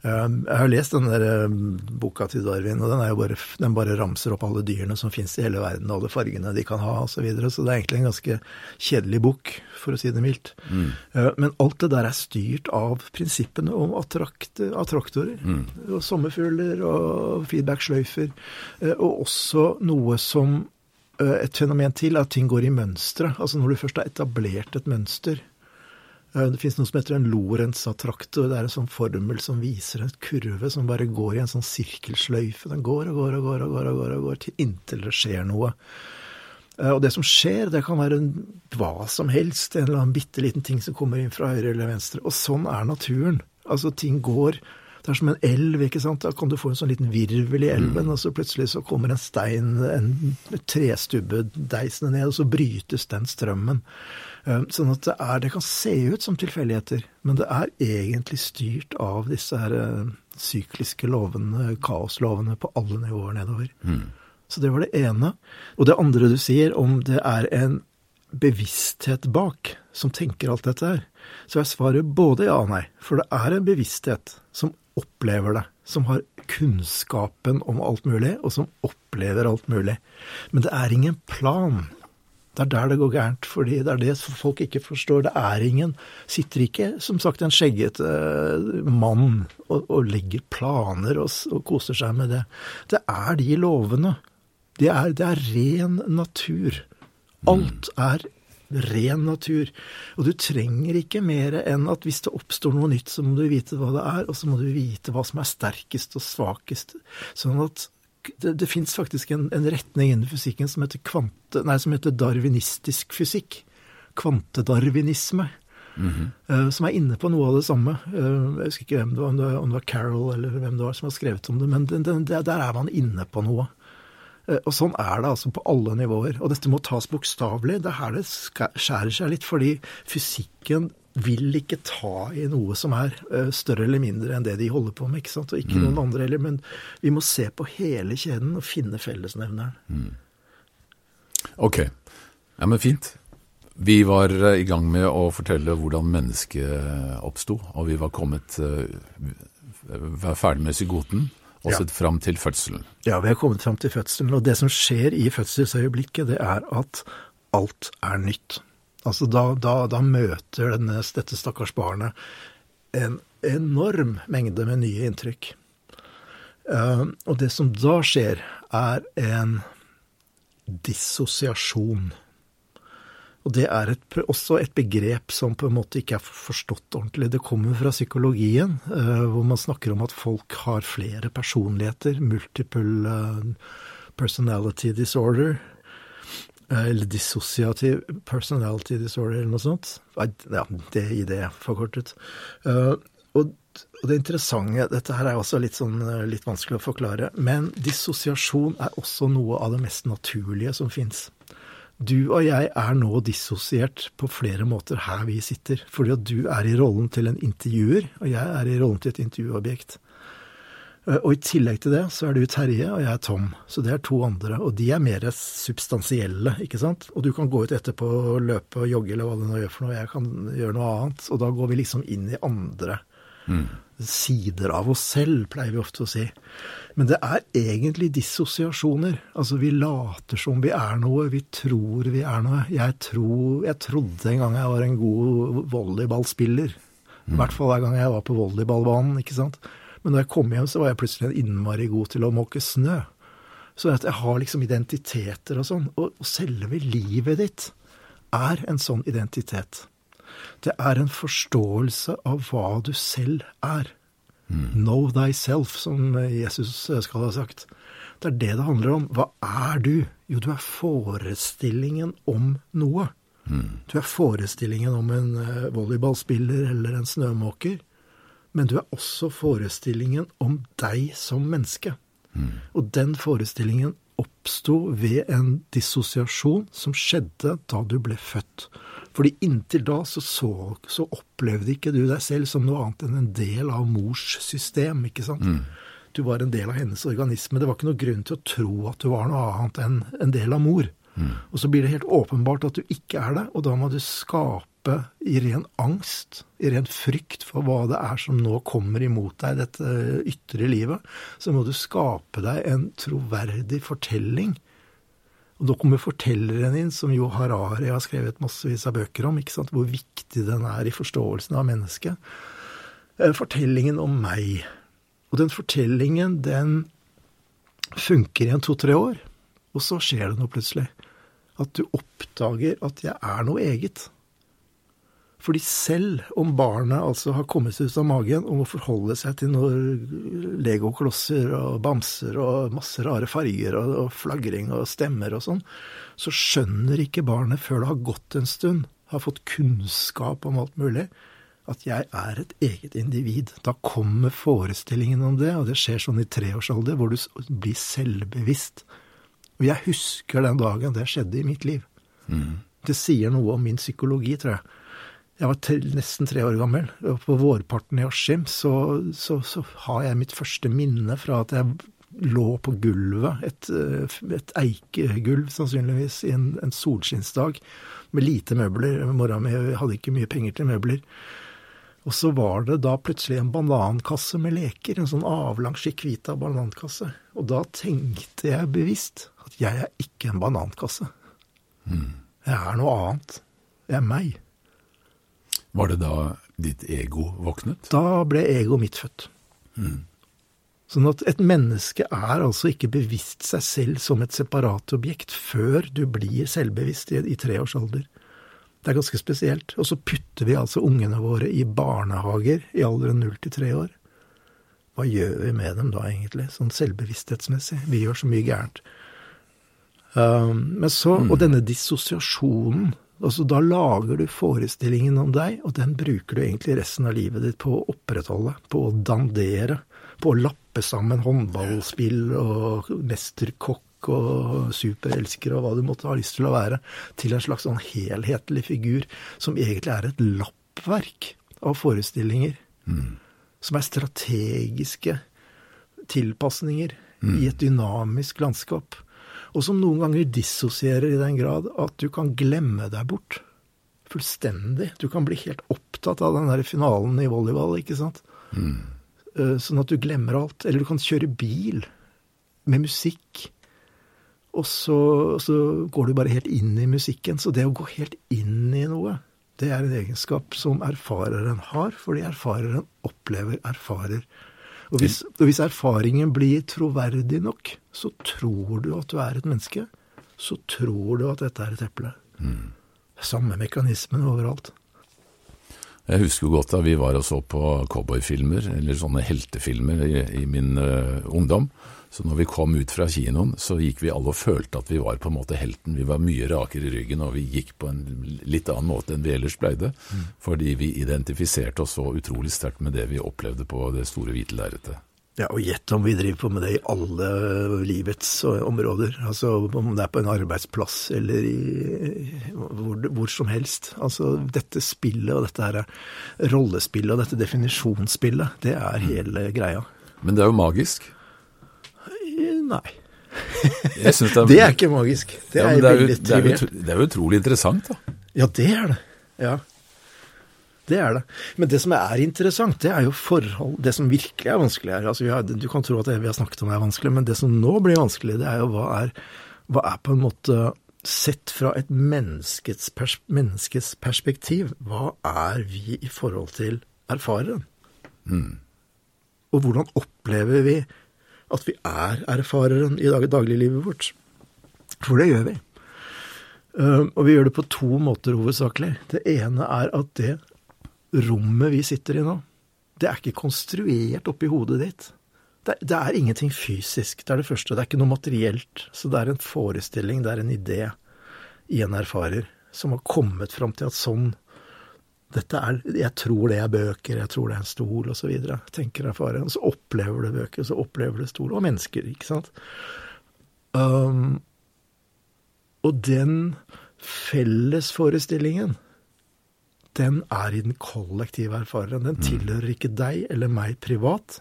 Ehm, jeg har lest den der eh, boka til Darwin, og den, bare, den bare ramser opp alle dyrene som fins i hele verden, alle fargene de kan ha osv. Så, videre. så det er egentlig en ganske kjedelig bok, for å si det mildt. Mm. Eh, men alt det der er styrt av prinsippene om attrakt, attraktorer. Mm. Og sommerfugler og feedback-sløyfer. Eh, og også noe som et fenomen til, at ting går i mønstre. Altså når du først har etablert et mønster, Eh, det finnes noe som heter en Lorentz-attraktor. Det er en sånn formel som viser en kurve som bare går i en sånn sirkelsløyfe. Den går og går og går og går, og går, og går til inntil det skjer noe. Eh, og det som skjer, det kan være hva som helst. En eller annen bitte liten ting som kommer inn fra høyre eller venstre. Og sånn er naturen. Altså, ting går det er som en elv, ikke sant. Da kan du få en sånn liten virvel i elven, mm. og så plutselig så kommer en stein, en trestubbe deisende ned, og så brytes den strømmen. Eh, sånn at det, er, det kan se ut som tilfeldigheter, men det er egentlig styrt av disse her eh, sykliske lovene, kaoslovene, på alle nivåer nedover. Mm. Så det var det ene. Og det andre du sier, om det er en bevissthet bak som tenker alt dette her, så er svaret både ja og nei. For det er en bevissthet som opplever det, som har kunnskapen om alt mulig, og som opplever alt mulig. Men det er ingen plan. Det er der det går gærent, fordi det er det folk ikke forstår. Det er ingen Sitter ikke, som sagt, en skjeggete eh, mann og, og legger planer og, og, koser seg med det. Det er de lovene. Det er, det er ren natur. Alt er ren natur. Og du trenger ikke mer enn at hvis det oppstår noe nytt, så må du vite hva det er, og så må du vite hva som er sterkest og svakest. Sånn at det, det fins faktisk en, en, retning innen fysikken som heter, kvante, nei, som heter darwinistisk fysikk. Kvantedarwinisme. Mm -hmm. uh, som er inne på noe av det samme. Uh, jeg husker ikke hvem det var, om det var, om det var Carol eller hvem det var som har skrevet om det, men den, den, der er man inne på noe. Eh, og sånn er det altså på alle nivåer. Og dette må tas bokstavelig. Det er her det skjærer seg litt, fordi fysikken vil ikke ta i noe som er eh, større eller mindre enn det de holder på med. ikke sant? Og ikke mm. noen andre heller. Men vi må se på hele kjeden og finne fellesnevneren. Mm. Ok. Ja, men fint. Vi var eh, i gang med å fortelle hvordan mennesket oppsto, og vi var kommet var ferdig med psykoten. sett ja. fram til fødselen. Ja, vi har kommet fram til fødselen. Og det som skjer i fødselsøyeblikket, det er at alt er nytt. Altså da, da, da møter denne, dette stakkars barnet en enorm mengde med nye inntrykk. Uh, og det som da skjer, er en dissosiasjon. Og det er et, også et begrep som på en måte ikke er forstått ordentlig. Det kommer fra psykologien, uh, hvor man snakker om at folk har flere personligheter. Multiple uh, personality disorder. Uh, eller dissosiativ personality disorder, eller noe sånt. Ja, det i det forkortet. Og, det interessante Dette her er også litt, sånn, litt vanskelig å forklare. Men dissosiasjon er også noe av det mest naturlige som fins. Du og jeg er nå dissosiert på flere måter her vi sitter. Fordi at du er i rollen til en intervjuer, og jeg er i rollen til et intervjuobjekt. Eh, og i tillegg til det så er du Terje, og jeg er Tom. Så det er to andre. Og de er mer substansielle, ikke sant. Og du kan gå ut etterpå og løpe og jogge eller hva du nå gjør for noe, jeg kan gjøre noe annet. Og da går vi liksom inn i andre mm. sider av oss selv, pleier vi ofte å si. Men det er egentlig dissosiasjoner. Altså vi later som vi er noe, vi tror vi er noe. Jeg, tror, jeg trodde en gang jeg var en god volleyballspiller. I hvert fall hver gang jeg var på volleyballbanen, ikke sant. Men når jeg kom hjem, så var jeg plutselig en innmari god til å måke snø. Så at jeg har liksom identiteter og sånn. Og selve livet ditt er en sånn identitet. Det er en forståelse av hva du selv er. Mm. Know thyself, som Jesus skal ha sagt. Det er det det handler om. Hva er du? Jo, du er forestillingen om noe. Mm. Du er forestillingen om en uh, volleyballspiller eller en snømåker. Men du er også forestillingen om deg som menneske. Mm. Og den forestillingen oppsto ved en dissosiasjon som skjedde da du ble født. Fordi inntil da så, så, så, opplevde ikke du deg selv som noe annet enn en del av mors system, ikke sant. Mm. Du var en del av hennes organisme. Det var ikke noe grunn til å tro at du var noe annet enn en del av mor. Mm. Og så blir det helt åpenbart at du ikke er det, og da må du skape i ren angst, i ren frykt for hva det er som nå kommer imot deg, dette ytre livet, så må du skape deg en troverdig fortelling og da kommer fortelleren inn, som jo Harari har skrevet massevis av bøker om, ikke sant? hvor viktig den er i forståelsen av mennesket. Eh, fortellingen om meg. Og den fortellingen, den funker i en to-tre år, og så skjer det noe plutselig. At du oppdager at jeg er noe eget. Fordi selv om barnet altså har kommet seg ut av magen og må forholde seg til noen legoklosser og bamser og masse rare farger og, og flagring og stemmer og sånn, så skjønner ikke barnet før det har gått en stund, har fått kunnskap om alt mulig, at jeg er et eget individ. Da kommer forestillingen om det, og det skjer sånn i treårsalder, hvor du blir selvbevisst. Og jeg husker den dagen det skjedde i mitt liv. Mm. Det sier noe om min psykologi, tror jeg. Jeg var til, nesten tre år gammel. og På vårparten i Askim så, så, så, har jeg mitt første minne fra at jeg lå på gulvet, et, et eikegulv sannsynligvis, i en, en solskinnsdag med lite møbler. Mora mi hadde ikke mye penger til møbler. Og så var det da plutselig en banankasse med leker, en sånn avlang chiquita banankasse. Og da tenkte jeg bevisst at jeg er ikke en banankasse. Mm. Jeg er noe annet. Jeg er meg. Var det da ditt ego våknet? Da ble egoet mitt født. Mm. Sånn at et menneske er altså ikke bevisst seg selv som et separat objekt før du blir selvbevisst i, i tre års alder. Det er ganske spesielt. Og så putter vi altså ungene våre i barnehager i alderen null til tre år. Hva gjør vi med dem da, egentlig, sånn selvbevissthetsmessig? Vi gjør så mye gærent. Um, men så, Og denne dissosiasjonen altså Da lager du forestillingen om deg, og den bruker du egentlig resten av livet ditt på å opprettholde, på å dandere, på å lappe sammen håndballspill og mesterkokk og superelsker og hva du måtte ha lyst til å være, til en slags sånn helhetlig figur som egentlig er et lappverk av forestillinger. Mm. Som er strategiske tilpasninger mm. i et dynamisk landskap og som noen ganger dissosierer i den grad at du kan glemme deg bort. Fullstendig. Du kan bli helt opptatt av den der finalen i volleyball, ikke sant. Mm. Sånn at du glemmer alt. Eller du kan kjøre bil med musikk, og så, så går du bare helt inn i musikken. Så det å gå helt inn i noe, det er en egenskap som erfareren har, fordi erfareren opplever, erfarer og hvis, og hvis, erfaringen blir troverdig nok, så tror du at du er et menneske. Så tror du at dette er et eple. Mm. Samme mekanismen overalt. Jeg husker godt da vi var og så på cowboyfilmer, eller sånne heltefilmer, i, i min uh, ungdom. Så når vi kom ut fra kinoen, så gikk vi alle og følte at vi var på en måte helten. Vi var mye rakere i ryggen, og vi gikk på en litt annen måte enn vi ellers pleide. Mm. Fordi vi identifiserte oss så utrolig sterkt med det vi opplevde på det store hvite lerretet. Ja, og gjett om vi driver på med det i alle livets områder. Altså om det er på en arbeidsplass eller i, hvor, hvor, som helst. Altså dette spillet og dette her rollespillet og dette definisjonsspillet, det er mm. hele greia. Men det er jo magisk? Nei. det, er, det, er, ikke magisk. Det er, ja, det er veldig trivelig. Det er jo utrolig interessant, da. Ja, det er det. Ja. Det er det. Men det som er interessant, det er jo forhold Det som virkelig er vanskelig her altså har, Du kan tro at det vi har snakket om er vanskelig, men det som nå blir vanskelig, det er jo hva er, hva er på en måte Sett fra et menneskets, pers menneskets perspektiv, hva er vi i forhold til erfareren? Mm. Og hvordan opplever vi at vi er erfareren i dagliglivet vårt. For det gjør vi. Uh, og vi gjør det på to måter hovedsakelig. Det ene er at det rommet vi sitter i nå, det er ikke konstruert oppi hodet ditt. Det, det, er ingenting fysisk. Det er det første. Det er ikke noe materielt. Så det er en forestilling, det er en idé i en erfarer som har kommet fram til at sånn dette er, Jeg tror det er bøker, jeg tror det er en stol, osv. Tenker erfaren. Så opplever du bøker, så opplever du stol. Og mennesker, ikke sant. Um, og den fellesforestillingen, den er i den kollektive erfareren. Den mm. tilhører ikke deg eller meg privat.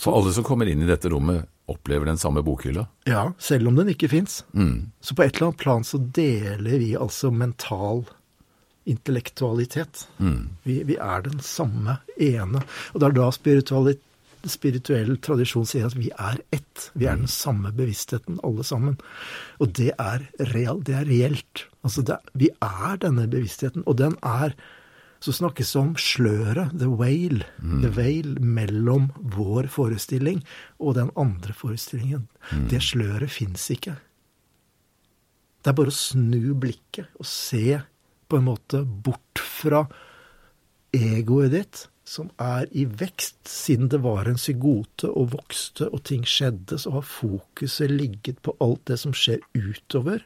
Så alle som kommer inn i dette rommet, opplever den samme bokhylla? Ja, selv om den ikke fins. Mm. Så på et eller annet plan så deler vi altså mental intellektualitet. Mm. Vi, vi, er den samme ene. Og det er da spirituell tradisjon sier at vi er ett. Vi er den samme bevisstheten, alle sammen. Og det er, real, det er reelt. Altså det, vi er denne bevisstheten, og den er så snakkes det om sløret, the whale, mm. the whale mellom vår forestilling og den andre forestillingen. Mm. Det sløret fins ikke. Det er bare å snu blikket og se på en måte bort fra egoet ditt, som er i vekst. Siden det var en psygote og vokste og ting skjedde, så har fokuset ligget på alt det som skjer utover.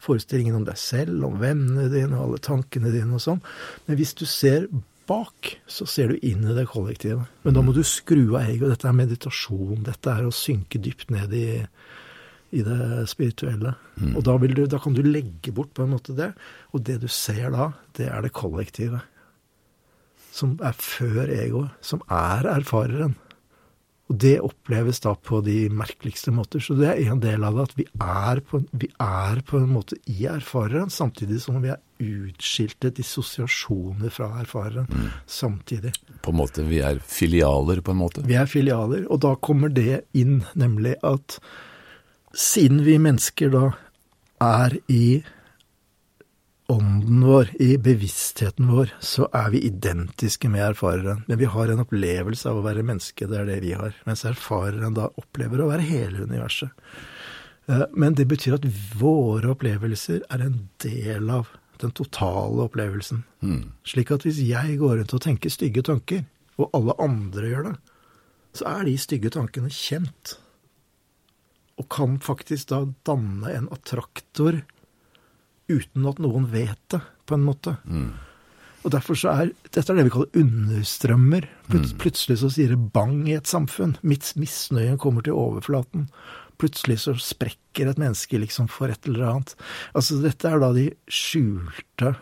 Forestillingen om deg selv, om vennene dine og alle tankene dine og sånn. Men hvis du ser bak, så ser du inn i det kollektive. Men da må du skru av egoet. Dette er meditasjon. Dette er å synke dypt ned i i det spirituelle. Mm. Og da, du, da, kan du legge bort på en måte det. Og det du ser da, det er det kollektive. Som er før egoet. Som er erfareren. Og det oppleves da på de merkeligste måter. Så det er en del av det at vi er på, vi er på en måte i erfareren, samtidig som vi er utskilte dissosiasjoner fra erfareren mm. samtidig. På en måte, Vi er filialer, på en måte? Vi er filialer. Og da kommer det inn, nemlig at siden vi mennesker da er i ånden vår, i bevisstheten vår, så er vi identiske med erfareren. Men vi har en opplevelse av å være menneske, det er det vi har. Mens erfareren da opplever å være hele universet. Eh, men det betyr at våre opplevelser er en del av den totale opplevelsen. Slik at hvis jeg går rundt og tenker stygge tanker, og alle andre gjør det, så er de stygge tankene kjent. Og kan faktisk da danne en attraktor uten at noen vet det, på en måte. Og derfor så er Dette er det vi kaller understrømmer. Plut, plutselig så sier det bang i et samfunn. Mitt misnøye kommer til overflaten. Plutselig så sprekker et menneske liksom for et eller annet. Altså dette er da de skjulte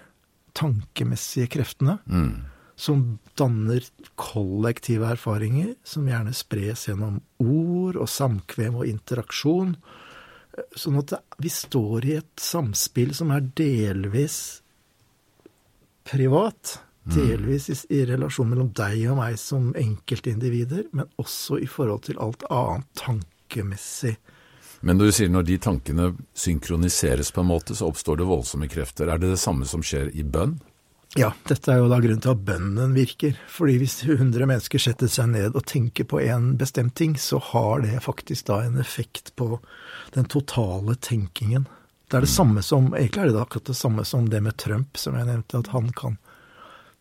tankemessige kreftene som danner kollektive erfaringer, som gjerne spres gjennom ord og samkvem og interaksjon. Sånn at vi står i et samspill som er delvis privat, delvis i, i relasjon mellom deg og meg som enkeltindivider, men også i forhold til alt annet tankemessig. Men du sier når de tankene synkroniseres på en måte, så oppstår det voldsomme krefter. Er det det samme som skjer i bønn? Ja, dette er jo da grunnen til at bønnen virker. Fordi hvis 100 mennesker setter seg ned og tenker på en bestemt ting, så har det faktisk da en effekt på den totale tenkingen. Det er det samme som, Egentlig er det akkurat det samme som det med Trump, som jeg nevnte, at han kan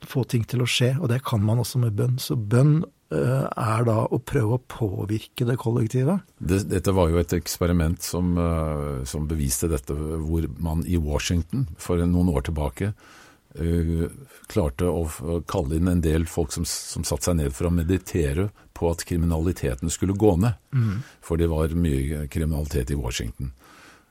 få ting til å skje. Og det kan man også med bønn. Så bønn uh, er da å prøve å påvirke det kollektive. Det, dette var jo et eksperiment som, uh, som beviste dette, hvor man i Washington for noen år tilbake klarte å kalle inn en del folk som, som satte seg ned for å meditere på at kriminaliteten skulle gå ned. Mm. For det var mye kriminalitet i Washington.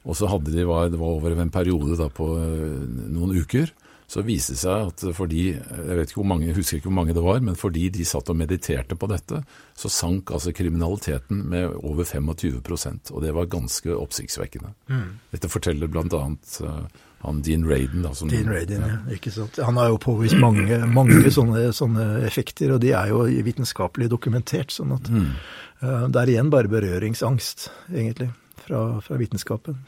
Og så hadde de, det var over en periode da på uh, noen uker, så viste det seg at fordi, jeg vet ikke hvor mange, jeg husker ikke hvor mange det var, men fordi de satt og mediterte på dette, så sank altså kriminaliteten med over 25% og det var ganske oppsiktsvekkende. Mm. Dette forteller blant uh, han Dean Radin. Da, som, Dean Radin, ja. ja. ikke sant. Han har jo påvist mange, mange sånne, sånne, effekter, og de er jo vitenskapelig dokumentert. sånn at mm. uh, det er igjen bare berøringsangst, egentlig, fra, fra vitenskapen.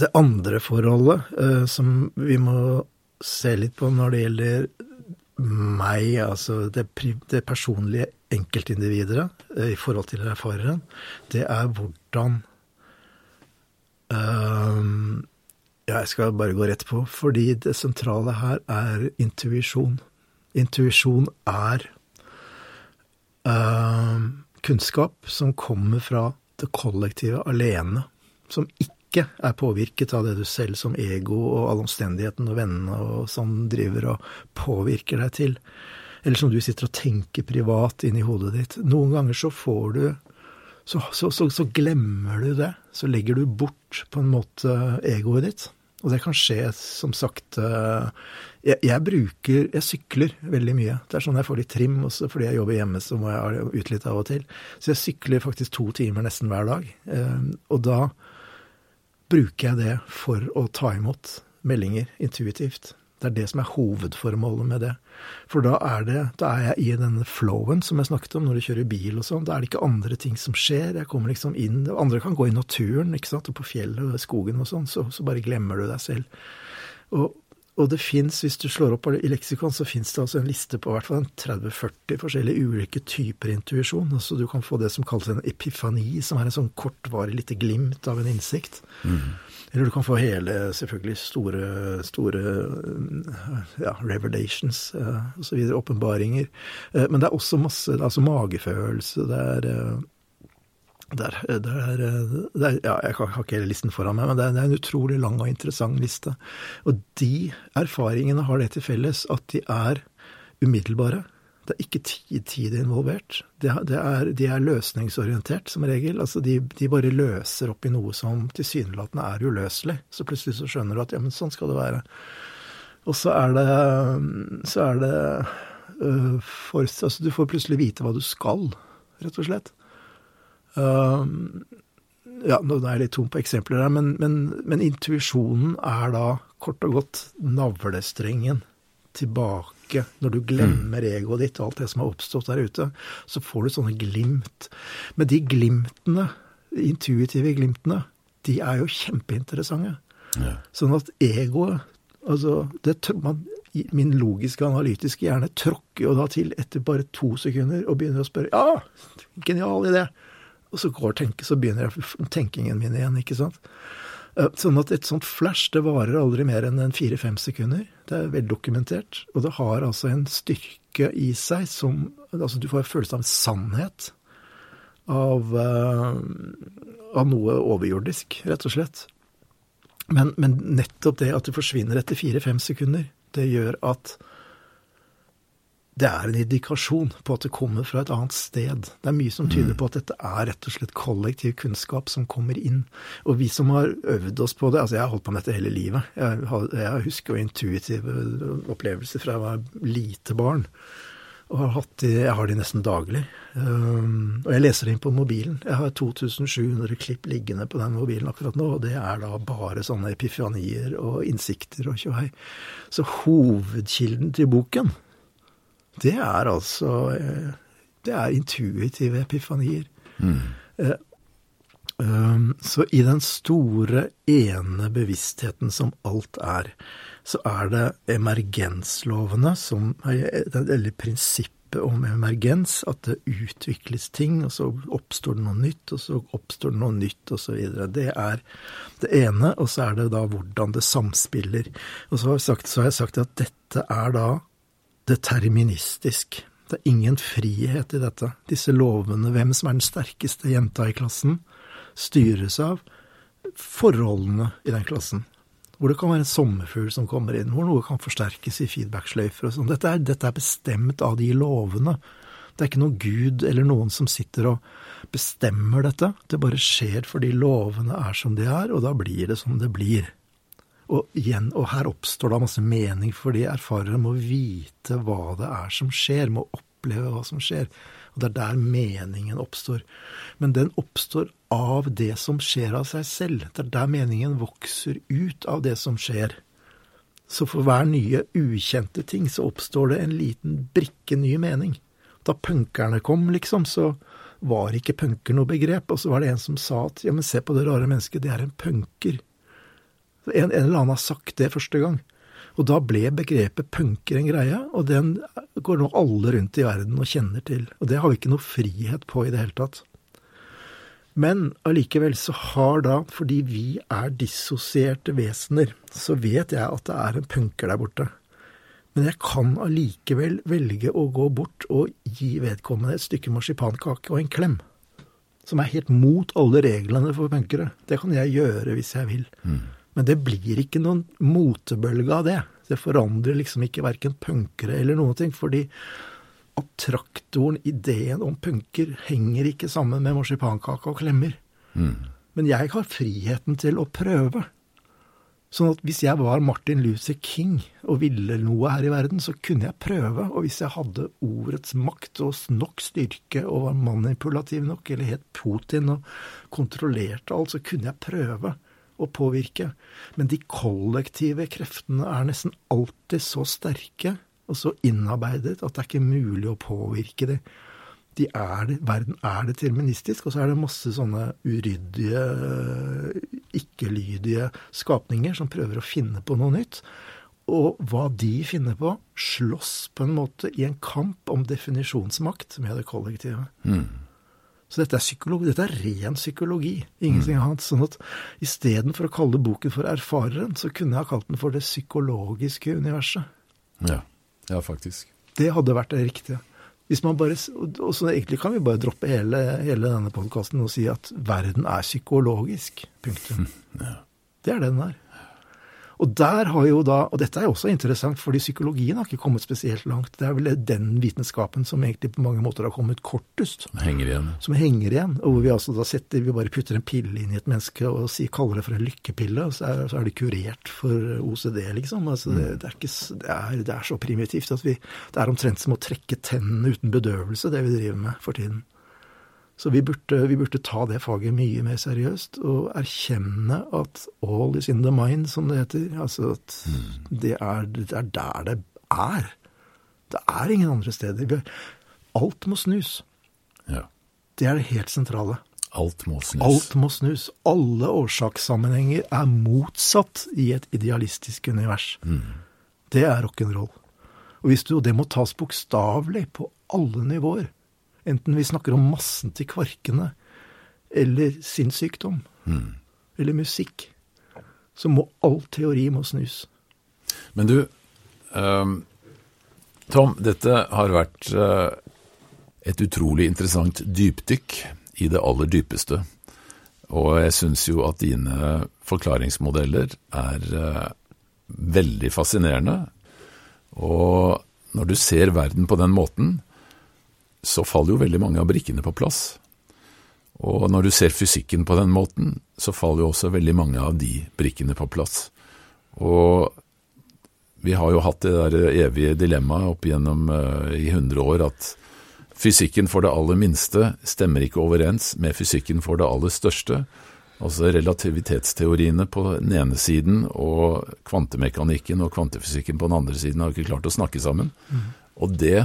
Det andre forholdet uh, som vi må se litt på når det gjelder meg, altså det, det personlige enkeltindividet uh, i forhold til erfareren, det er hvordan ja, jeg skal bare gå rett på, fordi det sentrale her er intuisjon. Intuisjon er uh, kunnskap som kommer fra det kollektive alene, som ikke er påvirket av det du selv som ego og alle omstendighetene og vennene og sånn driver og påvirker deg til. Eller som du sitter og tenker privat inni hodet ditt. Noen ganger så får du så, så, så, så, glemmer du det. Så legger du bort på en måte egoet ditt. Og det kan skje, som sagt eh, jeg, jeg, bruker Jeg sykler veldig mye. Det er sånn jeg får litt trim, også fordi jeg jobber hjemme, så må jeg ut litt av og til. Så jeg sykler faktisk to timer nesten hver dag. Eh, og da bruker jeg det for å ta imot meldinger intuitivt. Det er det som er hovedformålet med det. For da er, det, da er jeg i denne flowen som jeg snakket om når du kjører bil og sånn. Da er det ikke andre ting som skjer. Jeg kommer liksom inn Andre kan gå i naturen, ikke sant, og på fjellet og skogen og sånn, så, så, bare glemmer du deg selv. Og, og det fins, hvis du slår opp i leksikon, så fins det altså en liste på hvert fall 30-40 forskjellige ulike typer intuisjon. Altså du kan få det som kalles en epifani, som er en sånn kortvarig lite glimt av en innsikt. Mm. Eller du kan få hele, selvfølgelig, store, store ja, revelations uh, osv. Åpenbaringer. Uh, men det er også masse altså magefølelse. Det er uh, det er, det er, det er, ja, Jeg har ikke hele listen foran meg, men det er, en utrolig lang og interessant liste. Og de erfaringene har det til felles at de er umiddelbare. Det er ikke tid, involvert. Det er, de er løsningsorientert, som regel. Altså de, de, bare løser opp i noe som tilsynelatende er uløselig. Så plutselig så skjønner du at ja, men sånn skal det være. Og så er det så er det uh, for, Altså du får plutselig vite hva du skal, rett og slett. Uh, ja, nå er jeg litt tom på eksempler her, men, men, men intuisjonen er da kort og godt navlestrengen tilbake tilbake, når du glemmer mm. egoet ditt og alt det som har oppstått der ute, så får du sånne glimt. Men de glimtene, de intuitive glimtene, de er jo kjempeinteressante. Ja. Sånn at egoet Altså, det, man, min logiske, analytiske hjerne tråkker jo da til etter bare to sekunder og begynner å spørre Ja, genial idé! Og så, går tenke, så begynner jeg, tenkingen min igjen, ikke sant. Eh, Sånn at et sånt flash det varer aldri mer enn en fire-fem sekunder. Det er veldokumentert. Og det har altså en styrke i seg som Altså du får en følelse av sannhet. Av, eh, av noe overjordisk, rett og slett. Men, men nettopp det at det forsvinner etter fire-fem sekunder, det gjør at det er en indikasjon på at det kommer fra et annet sted. Det er mye som tyder på at dette er rett og slett kollektiv kunnskap som kommer inn. Og vi som har øvd oss på det Altså, jeg har holdt på med dette hele livet. Jeg, jeg husker jo intuitive opplevelser fra jeg var lite barn. Og har hatt de, jeg har de nesten daglig. Um, og jeg leser det inn på mobilen. Jeg har 2700 klipp liggende på den mobilen akkurat nå, og det er da bare sånne epifanier og innsikter og tjohei. Så hovedkilden til boken det er altså eh, Det er intuitive epifanier. Eh, um, Så i den store, ene bevisstheten som alt er, så er det emergenslovene som Eller prinsippet om emergens, at det utvikles ting, og så oppstår det noe nytt, og så oppstår det noe nytt, osv. Det er det ene, og så er det da hvordan det samspiller. Og så har jeg sagt, så har jeg sagt at dette er da deterministisk. Det er ingen frihet i dette. Disse lovene, hvem som er den sterkeste jenta i klassen, styres av forholdene i den klassen. Hvor det kan være en sommerfugl som kommer inn, hvor noe kan forsterkes i feedbacksløyfer og sånn. Dette, dette er bestemt av de lovene. Det er ikke noen gud eller noen som sitter og bestemmer dette. Det bare skjer fordi lovene er som de er, og da blir det som det blir. Og igjen, og her oppstår da masse mening, fordi erfarere må vite hva det er som skjer, må oppleve hva som skjer. Og det er der meningen oppstår. Men den oppstår av det som skjer av seg selv. Det er der meningen vokser ut av det som skjer. Så for hver nye ukjente ting så oppstår det en liten brikke ny mening. Da punkerne kom, liksom, så var ikke punker noe begrep. Og så var det en som sa at ja, men se på det rare mennesket, det er en punker. En, en eller annen har sagt det første gang. Og da ble begrepet punker en greie, og den går nå alle rundt i verden og kjenner til. Og det har vi ikke noe frihet på i det hele tatt. Men allikevel så har da, fordi vi er dissosierte vesener, så vet jeg at det er en punker der borte. Men jeg kan allikevel velge å gå bort og gi vedkommende et stykke marsipankake og en klem. Som er helt mot alle reglene for punkere. Det kan jeg gjøre hvis jeg vil. Men det blir ikke noen motebølge av det. Det forandrer liksom ikke verken punkere eller noen ting, fordi attraktoren, ideen om punker, henger ikke sammen med marsipankake og klemmer. Men jeg har friheten til å prøve. Sånn at hvis jeg var Martin Luther King og ville noe her i verden, så kunne jeg prøve. Og hvis jeg hadde ordets makt og nok styrke og var manipulativ nok, eller het Putin og kontrollerte alt, så kunne jeg prøve å påvirke. Men de kollektive kreftene er nesten alltid så sterke og så innarbeidet at det er ikke mulig å påvirke dem. De er det, verden er deterministisk, og så er det masse sånne uryddige, ikke-lydige skapninger som prøver å finne på noe nytt. Og hva de finner på, slåss på en måte i en kamp om definisjonsmakt med det kollektive. Så dette er psykologi, dette er ren psykologi, ingenting annet. Sånn at istedenfor å kalle boken for Erfareren, så kunne jeg ha kalt den for Det psykologiske universet. Ja. ja, faktisk. Det hadde vært det riktige. Hvis man bare, og så Egentlig kan vi bare droppe hele, hele denne podkasten og si at verden er psykologisk. Punktum. Det er det den er. Og der har jo da, og dette er også interessant, fordi psykologien har ikke kommet spesielt langt. Det er vel den vitenskapen som egentlig på mange måter har kommet kortest. Som henger igjen. Som henger igjen. Og hvor vi altså da setter, vi bare putter en pille inn i et menneske og sier, kaller det for en lykkepille, og så er, så er det kurert for OCD, liksom. Altså det, det, er ikke, det, er, det er så primitivt at vi Det er omtrent som å trekke tennene uten bedøvelse, det vi driver med for tiden. Så vi burde, vi burde ta det faget mye mer seriøst og erkjenne at all is in the mind, som det heter. Altså at det, er, det er der det er. Det er ingen andre steder. Alt må snus. Ja. Det er det helt sentrale. Alt må snus. Alt må snus. Alle årsakssammenhenger er motsatt i et idealistisk univers. Det er rock'n'roll. Og og det må tas bokstavelig på alle nivåer. Enten vi snakker om massen til kvarkene, eller sinnssykdom, eller musikk. så må all teori må snus. Men du, um, Tom, dette har vært uh, et utrolig interessant dypdykk i det aller dypeste. Og jeg syns jo at dine forklaringsmodeller er uh, veldig fascinerende. Og når du ser verden på den måten, så faller jo veldig mange av brikkene på plass. Og når du ser fysikken på den måten, så faller jo også veldig mange av de brikkene på plass. Og vi har jo hatt det der evige dilemmaet opp igjennom uh, i 100 år at fysikken for det aller minste stemmer ikke overens med fysikken for det aller største. Altså relativitetsteoriene på den ene siden og kvantemekanikken og kvantefysikken på den andre siden har ikke klart å snakke sammen. Mm. Og det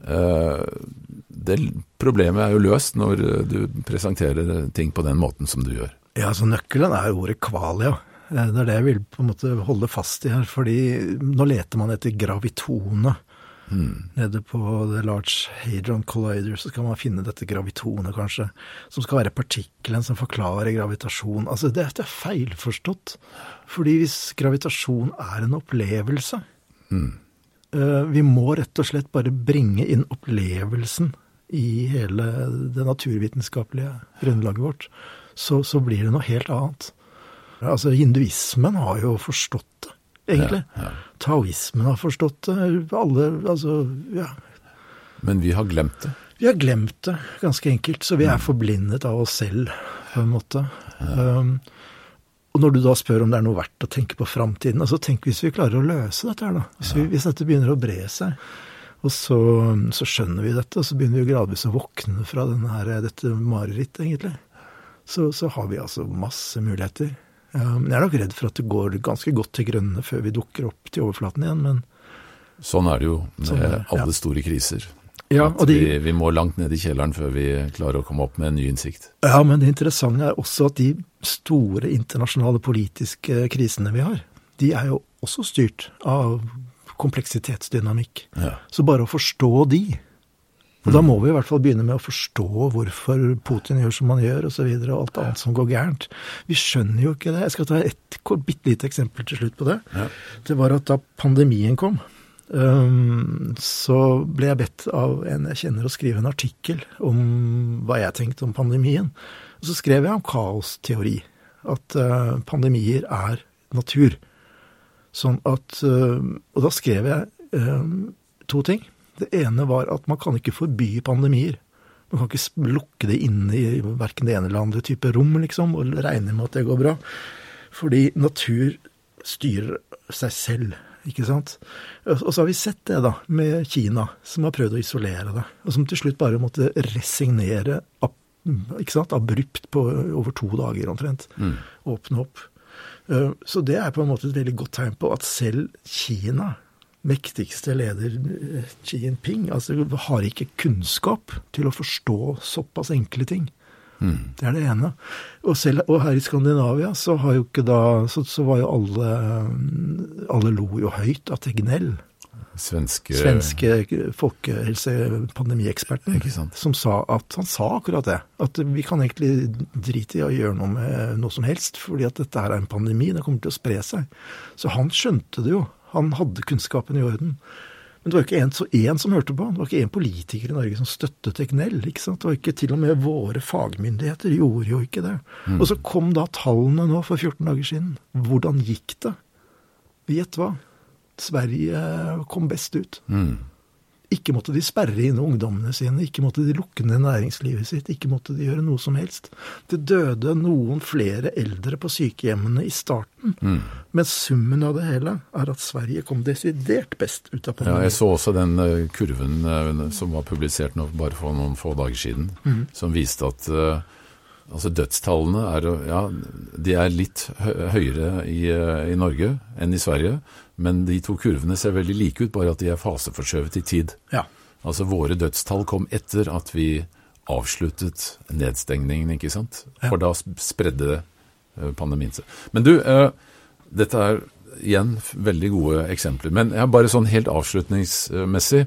det problemet er jo løst når du presenterer ting på den måten som du gjør. Ja, så Nøkkelen er ordet kvalia. Eh, det er det jeg vil på en måte holde fast i her. fordi nå leter man etter gravitone. Mm. Nede på The Large Hadron Collider så skal man finne dette gravitonet, kanskje. Som skal være partikkelen som forklarer gravitasjon. Altså, det er feilforstått. Fordi hvis gravitasjon er en opplevelse, mm Eh, vi må rett og slett bare bringe inn opplevelsen i hele det naturvitenskapelige grunnlaget vårt. Så, så blir det noe helt annet. Altså, hinduismen har jo forstått det, egentlig. Ja, ja. Taoismen har forstått det. Alle Altså, ja. Men vi har glemt det? Vi har glemt det, ganske enkelt. Så vi er mm. forblindet av oss selv, på en måte. Ja. Um, og når du da spør om det er noe verdt å tenke på framtiden, altså tenk hvis vi klarer å løse dette her, da. Hvis, vi, hvis dette begynner å bre seg. Og så, så, skjønner vi dette, og så begynner vi gradvis å våkne fra her, dette marerittet, egentlig. Så, så, har vi altså masse muligheter. Men jeg er nok redd for at det går ganske godt til grønne før vi dukker opp til overflaten igjen, men Sånn er det jo med sånn, alle ja. store kriser. Ja, de, vi, vi, må langt ned i kjelleren før vi klarer å komme opp med en ny innsikt. Ja, men det interessante er også at de store internasjonale politiske krisene vi har, de er jo også styrt av kompleksitetsdynamikk. Ja. Så bare å forstå de og mm. da må vi i hvert fall begynne med å forstå hvorfor Putin gjør som han gjør, osv., og, så videre, og alt annet som går gærent. Vi skjønner jo ikke det. Jeg skal ta et bitte lite eksempel til slutt på det. Ja. Det var at da pandemien kom, Um, så ble jeg bedt av en jeg kjenner å skrive en artikkel om hva jeg tenkte om pandemien. Og så skrev jeg om kaosteori. At uh, pandemier er natur. Sånn at uh, Og da skrev jeg um, to ting. Det ene var at man kan ikke forby pandemier. Man kan ikke lukke det inne i verken det ene eller andre type rom, liksom, og regne med at det går bra. Fordi natur styrer seg selv. Ikke sant? Og så har vi sett det da, med Kina, som har prøvd å isolere det. Og som til slutt bare måtte resignere ikke sant, abrupt på over to dager omtrent. Mm. Åpne opp. Eh, så det er på en måte et veldig godt tegn på at selv Kina, mektigste leder Xi Jinping, altså har ikke kunnskap til å forstå såpass enkle ting. Mm. Det er det ene. Og, selv, og, her i Skandinavia så har jo ikke da Så, så var jo alle Alle lo jo høyt av Tegnell. Svenske, Svenske folkehelsepandemieksperten. Som sa at Han sa akkurat det. At vi kan egentlig drite i å gjøre noe med noe som helst, fordi at dette her er en pandemi. Det kommer til å spre seg. Så han skjønte det jo. Han hadde kunnskapen i orden. Men det var ikke én som hørte på. Det var ikke én politiker i Norge som støttet Egnell. ikke sant? Det var ikke Til og med våre fagmyndigheter gjorde jo ikke det. Mm. Og så kom da tallene nå for 14 dager siden. Hvordan gikk det? Gjett hva? Sverige kom best ut. Mm. Ikke måtte de sperre inne ungdommene sine, ikke måtte de lukke ned næringslivet sitt, ikke måtte de gjøre noe som helst. Det døde noen flere eldre på sykehjemmene i starten, mm. men summen av det hele er at Sverige kom desidert best ut av pandemien. Ja, jeg så også den uh, kurven uh, som var publisert nå bare for noen få dager siden, mm. som viste at uh, Altså Dødstallene er, ja, de er litt høyere i, i, Norge enn i Sverige, men de to kurvene ser veldig like ut, bare at de er faseforskjøvet i tid. Ja. Altså våre dødstall kom etter at vi avsluttet nedstengningen, ikke sant? For da spredde eh, pandemien seg. Men du, uh, dette er igjen veldig gode eksempler. Men jeg bare sånn helt avslutningsmessig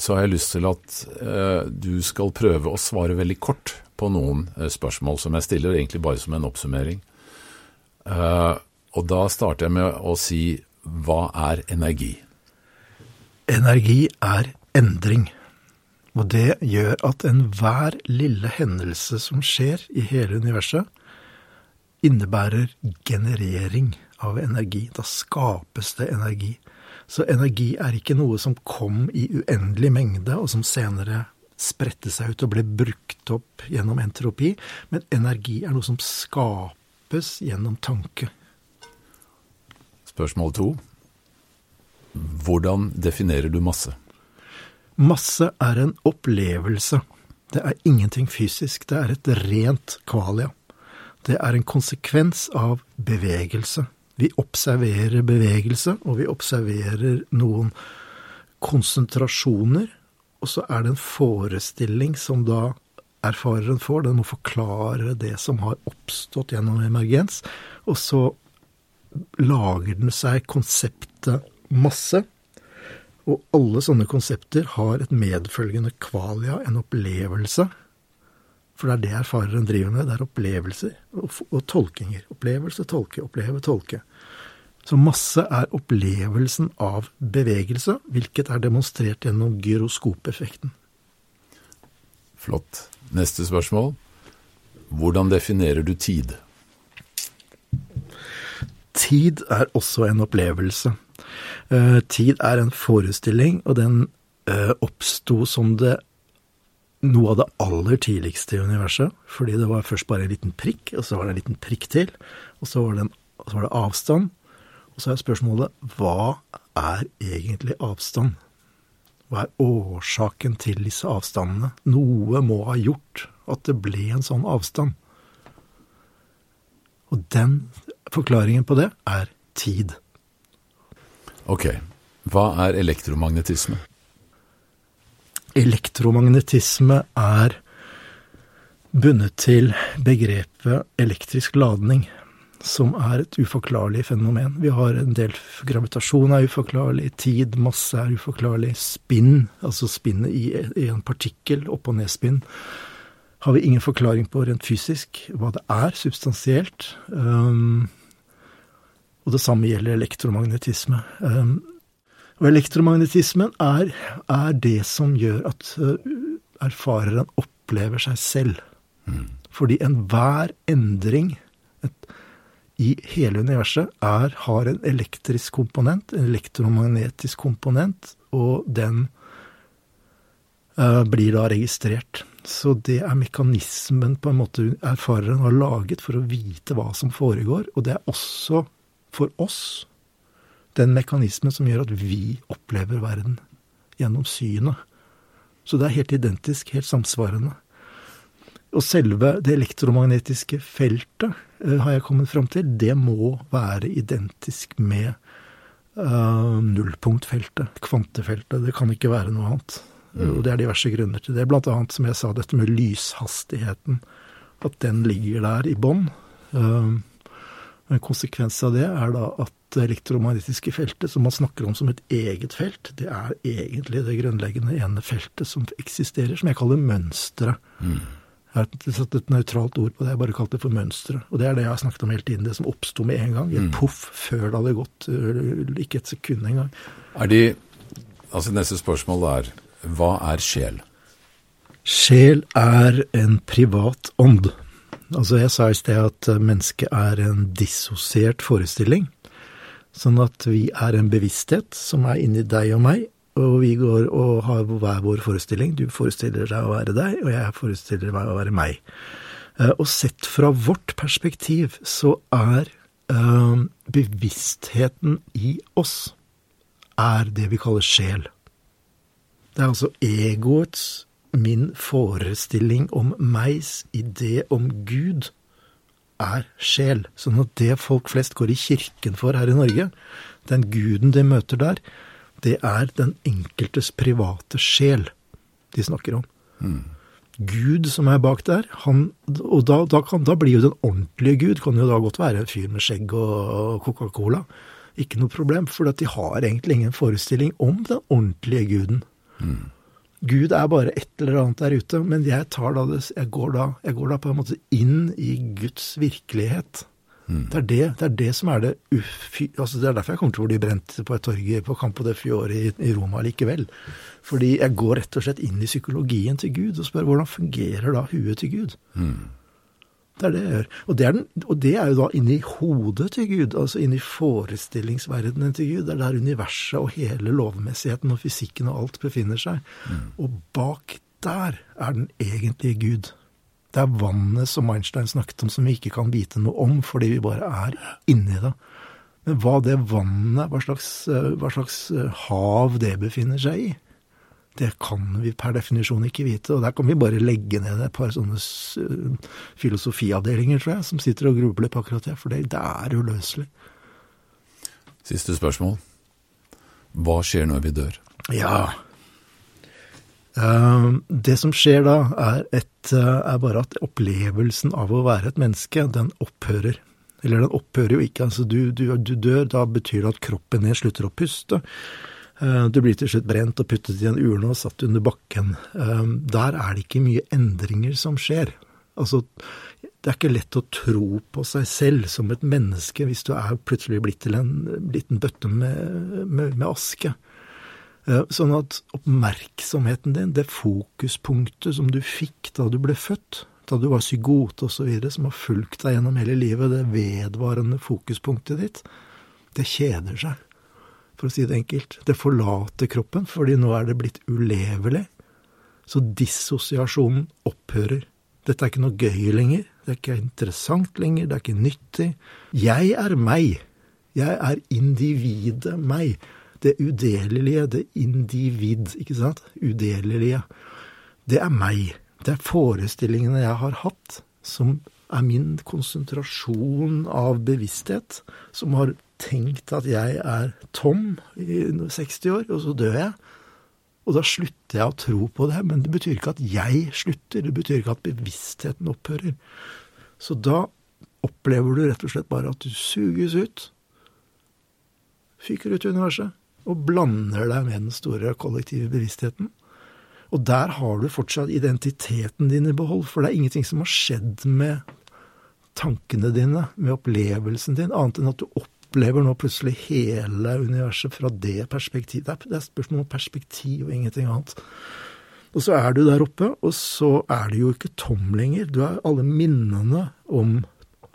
så har jeg lyst til at uh, du skal prøve å svare veldig kort på noen spørsmål som jeg stiller, egentlig bare som en oppsummering. Og da starter jeg med å si hva er energi? Energi er endring. Og det gjør at enhver lille hendelse som skjer i hele universet, innebærer generering av energi. Da skapes det energi. Så energi er ikke noe som kom i uendelig mengde, og som senere spredte seg ut og ble brukt opp gjennom entropi, men energi er noe som skapes gjennom tanke. Spørsmål to. Hvordan definerer du masse? Masse er en opplevelse. Det er ingenting fysisk. Det er et rent kvalia. Det er en konsekvens av bevegelse. Vi observerer bevegelse, og vi observerer noen konsentrasjoner, og så er det en forestilling som da erfareren får. Den må forklare det som har oppstått gjennom emergens, og så lager den seg konseptet masse. Og alle sånne konsepter har et medfølgende kvalia, en opplevelse. For det er det erfareren driver med. Det er opplevelser og, tolkinger. Opplevelse, tolke, oppleve, tolke. Så masse er opplevelsen av bevegelse, hvilket er demonstrert gjennom gyroskopeffekten. Flott. Neste spørsmål. Hvordan definerer du tid? Tid er også en opplevelse. Uh, tid er en forestilling, og den uh, oppsto som det noe av det aller tidligste i universet. Fordi det var først bare en liten prikk, og så var det en liten prikk til. Og så var det, en, så var det avstand. Og så er spørsmålet hva er egentlig avstand? Hva er årsaken til disse avstandene? Noe må ha gjort at det ble en sånn avstand. Og den forklaringen på det er tid. Ok. Hva er elektromagnetisme? Elektromagnetisme er bundet til begrepet elektrisk ladning, som er et uforklarlig fenomen. Vi har en del Gravitasjon er uforklarlig, tid, masse er uforklarlig, spinn, altså spinnet i, en partikkel, opp- og nedspinn, har vi ingen forklaring på rent fysisk hva det er substansielt. Um, og det samme gjelder elektromagnetisme. Um, og elektromagnetismen er, er, det som gjør at uh, erfareren opplever seg selv. Mm. Fordi enhver endring et, i hele universet er, har en elektrisk komponent, en elektromagnetisk komponent, og den uh, blir da registrert. Så det er mekanismen på en måte erfareren har laget for å vite hva som foregår, og det er også for oss den mekanismen som gjør at vi opplever verden gjennom synet. Så det er helt identisk, helt samsvarende. Og selve det elektromagnetiske feltet, uh, har jeg kommet fram til, det må være identisk med uh, nullpunktfeltet, kvantefeltet. Det kan ikke være noe annet. Mm. Og det er diverse grunner til det. Blant annet, som jeg sa, dette med lyshastigheten. At den ligger der i bånn. Uh, en konsekvens av det er da at det elektromagnetiske feltet, som man snakker om som et eget felt, det er egentlig det grunnleggende ene feltet som eksisterer, som jeg kaller mønsteret. Mm. Jeg har satt et nøytralt ord på det, jeg bare kalte det for mønsteret. Og det er det jeg har snakket om hele tiden, det som oppsto med en gang. I et mm. poff før det hadde gått, ikke et sekund engang. Er de Altså neste spørsmål er hva er sjel? Sjel er en privat ånd. Altså jeg sa i sted at mennesket er en dissosiert forestilling. Sånn at vi er en bevissthet som er inni deg og meg, og vi går og har hver vår forestilling. Du forestiller deg å være deg, og jeg forestiller meg å være meg. Eh, og sett fra vårt perspektiv så er uh, bevisstheten i oss er det vi kaller sjel. Det er altså egoets, min forestilling om megs idé om Gud, er sjel. Sånn at det folk flest går i kirken for her i Norge, den guden de møter der, det er den enkeltes private sjel de snakker om. Mm. Gud som er bak der, han Og da, da, kan, da, blir jo den ordentlige Gud kan jo da godt være en fyr med skjegg og Coca-Cola. Ikke noe problem, for de har egentlig ingen forestilling om den ordentlige guden. Mm. Gud er bare et eller annet der ute, men jeg, tar da det, jeg, går da, jeg går da på en måte inn i Guds virkelighet. Det, er det, det er det som er det ufy... Altså det er derfor jeg kommer til å bli brent på et torg på Campo de Fiore i, i Roma likevel. Fordi jeg går rett og slett inn i psykologien til Gud og spør hvordan fungerer da huet til Gud? Det er det jeg gjør. Og det den, og det er jo da inni hodet til Gud, altså inni forestillingsverdenen til Gud. Det er der universet og hele lovmessigheten og fysikken og alt befinner seg. Og bak der er den egentlige Gud. Det er vannet som Einstein snakket om, som vi ikke kan vite noe om fordi vi bare er inni det. Men hva det vannet, hva slags, eh, hva slags eh, hav det befinner seg i, det kan vi per definisjon ikke vite. Og der kan vi bare legge ned et par sånne eh, filosofiavdelinger, tror jeg, som sitter og grubler på akkurat det. For det, det er uløselig. Siste spørsmål. Hva skjer når vi dør? Ja. Eh, det som skjer da, er, et, eh, er bare at opplevelsen av å være et menneske, den opphører. Eller den opphører jo ikke. altså Du, du, du dør, da betyr det at kroppen din slutter å puste. Eh, Du blir til slutt brent og puttet i en urne og satt under bakken. Der er det ikke mye endringer som skjer. Altså, det er ikke lett å tro på seg selv som et menneske hvis du er plutselig blitt til en liten bøtte med, med, med aske. Eh, Sånn at oppmerksomheten din, det fokuspunktet som du fikk da du ble født, da du var psykote osv., som har fulgt deg gjennom hele livet, det vedvarende fokuspunktet ditt, det kjeder seg, for å si det enkelt. Det forlater kroppen, fordi nå er det blitt ulevelig. Så dissosiasjonen opphører. Dette er ikke noe gøy lenger, det er ikke interessant lenger, det er ikke nyttig. Jeg er meg. Jeg er individet meg. Det udelelige, det individ, ikke sant? Udelelige. Det er meg. Det er forestillingene jeg har hatt, som er min konsentrasjon av bevissthet, som har tenkt at jeg er Tom i 60 år, og så dør jeg. Og da slutter jeg å tro på det, men det betyr ikke at jeg slutter, det betyr ikke at bevisstheten opphører. Så da opplever du rett og slett bare at du suges ut, fyker ut i universet, og blander deg med den store kollektive bevisstheten. Og der har du fortsatt identiteten din i behold, for det er ingenting som har skjedd med tankene dine, med opplevelsen din, annet enn at du opplever nå plutselig hele universet fra det perspektivet. Er, det er spørsmål om perspektiv og ingenting annet. Og så er du der oppe, og så er du jo ikke tom lenger. Du er alle minnene om,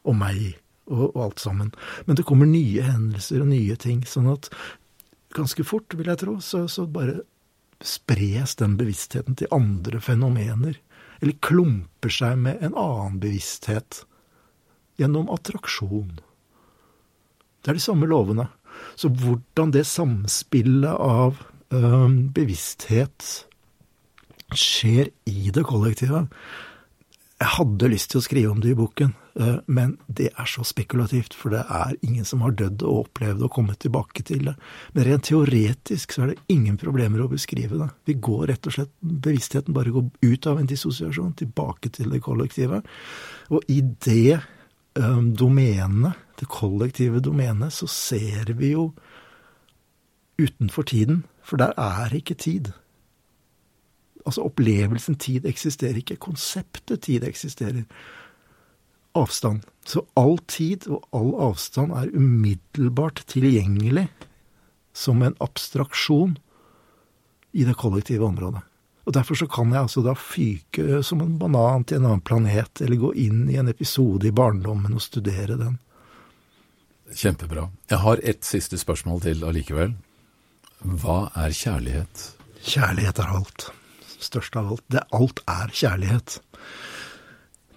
om meg og, og alt sammen. Men det kommer nye hendelser og nye ting, sånn at ganske fort, vil jeg tro, så, så bare spres den bevisstheten til andre fenomener. Eller klumper seg med en annen bevissthet gjennom attraksjon. Det er de samme lovene. Så hvordan det samspillet av øh, bevissthet skjer i det kollektive Jeg hadde lyst til å skrive om det i boken, øh, men det er så spekulativt, for det er ingen som har dødd og opplevd og kommet tilbake til det. Men rent teoretisk så er det ingen problemer å beskrive det. Vi går rett og slett, Bevisstheten bare går ut av en dissosiasjon, tilbake til det kollektive. Og i det domenet, det kollektive domenet, så ser vi jo utenfor tiden, for der er ikke tid. Altså opplevelsen tid eksisterer ikke, konseptet tid eksisterer. Avstand. Så all tid og all avstand er umiddelbart tilgjengelig som en abstraksjon i det kollektive området. Og Derfor så kan jeg altså da fyke som en banan til en annen planet, eller gå inn i en episode i barndommen og studere den. Kjempebra. Jeg har ett siste spørsmål til allikevel. Hva er kjærlighet? Kjærlighet er alt. Størst av alt. Det, alt er kjærlighet.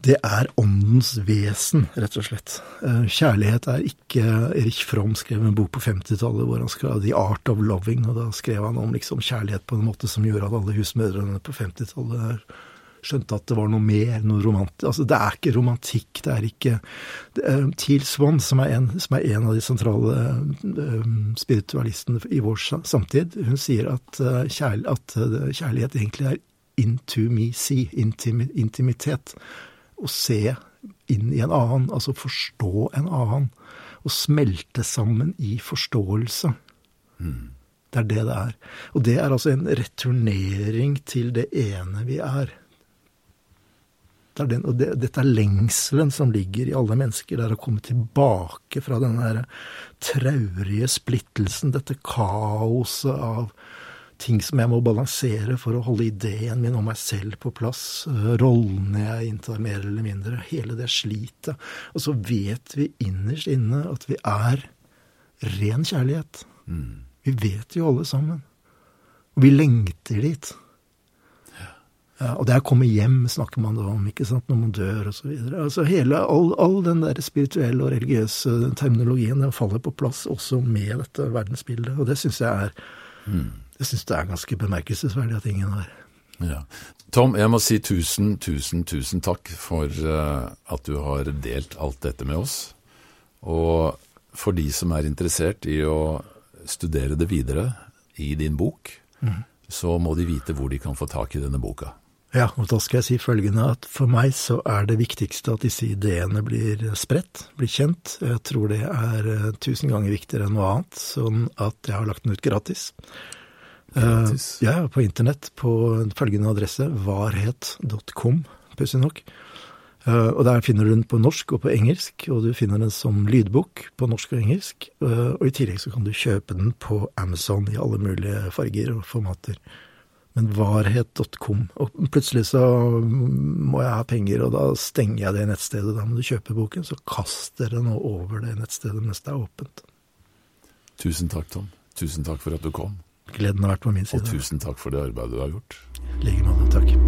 Det er åndens vesen, rett og slett. Eh, Kjærlighet er ikke Erik Fromm skrev en bok på 50-tallet hvor han skrev The Art of Loving, og da skrev han om liksom kjærlighet på en måte som gjorde at alle husmødrene på 50-tallet skjønte at det var noe mer, noe romantisk Altså, det er ikke romantikk, det er ikke det er Teal Swan, som er, en, som er en av de sentrale eh, spiritualistene i vår samtid, hun sier at, eh, kjærl at eh, kjærlighet egentlig er see, intimi intimitet. Å se inn i en annen, altså forstå en annen. Og smelte sammen i forståelse. Det er det det er. Og det er altså en returnering til det ene vi er. Dette er, den, og det, dette er lengselen som ligger i alle mennesker. Det er å komme tilbake fra den traurige splittelsen, dette kaoset av ting som jeg må balansere for å holde ideen min om meg selv på plass. Rollene jeg inntar, mer eller mindre. Hele det slitet. Og så vet vi innerst inne at vi er ren kjærlighet. Mm. Vi vet jo alle sammen. Og vi lengter dit. Ja, og det er å komme hjem snakker man da om, ikke sant, når man dør osv. Altså hele, all, all, den der spirituelle og religiøse terminologien den faller på plass også med dette verdensbildet. Og det syns jeg er mm. Jeg synes det er ganske bemerkelsesverdig at ingen har. Ja. Tom, jeg må si tusen, tusen, tusen takk for uh, at du har delt alt dette med oss. Og for de som er interessert i å studere det videre i din bok, mm. så må de vite hvor de kan få tak i denne boka. Ja, og da skal jeg si følgende at for meg så er det viktigste at disse ideene blir spredt, blir kjent. Jeg tror det er uh, tusen ganger viktigere enn noe annet, sånn at jeg har lagt den ut gratis. Uh, ja, på internett på følgende adresse varhet.com, pussig nok. Uh, og der finner du den på norsk og på engelsk, og du finner den som lydbok på norsk og engelsk. og i tillegg så kan du kjøpe den på Amazon i alle mulige farger og formater men varhet.com. Og plutselig så må jeg ha penger, og da stenger jeg det nettstedet. Da må du kjøpe boken, så kaster den over det nettstedet mens det er åpent. Tusen takk, Tom. Tusen takk for at du kom. Gleden har vært på min side. Og tusen takk for det arbeidet du har gjort. I like måte. Takk.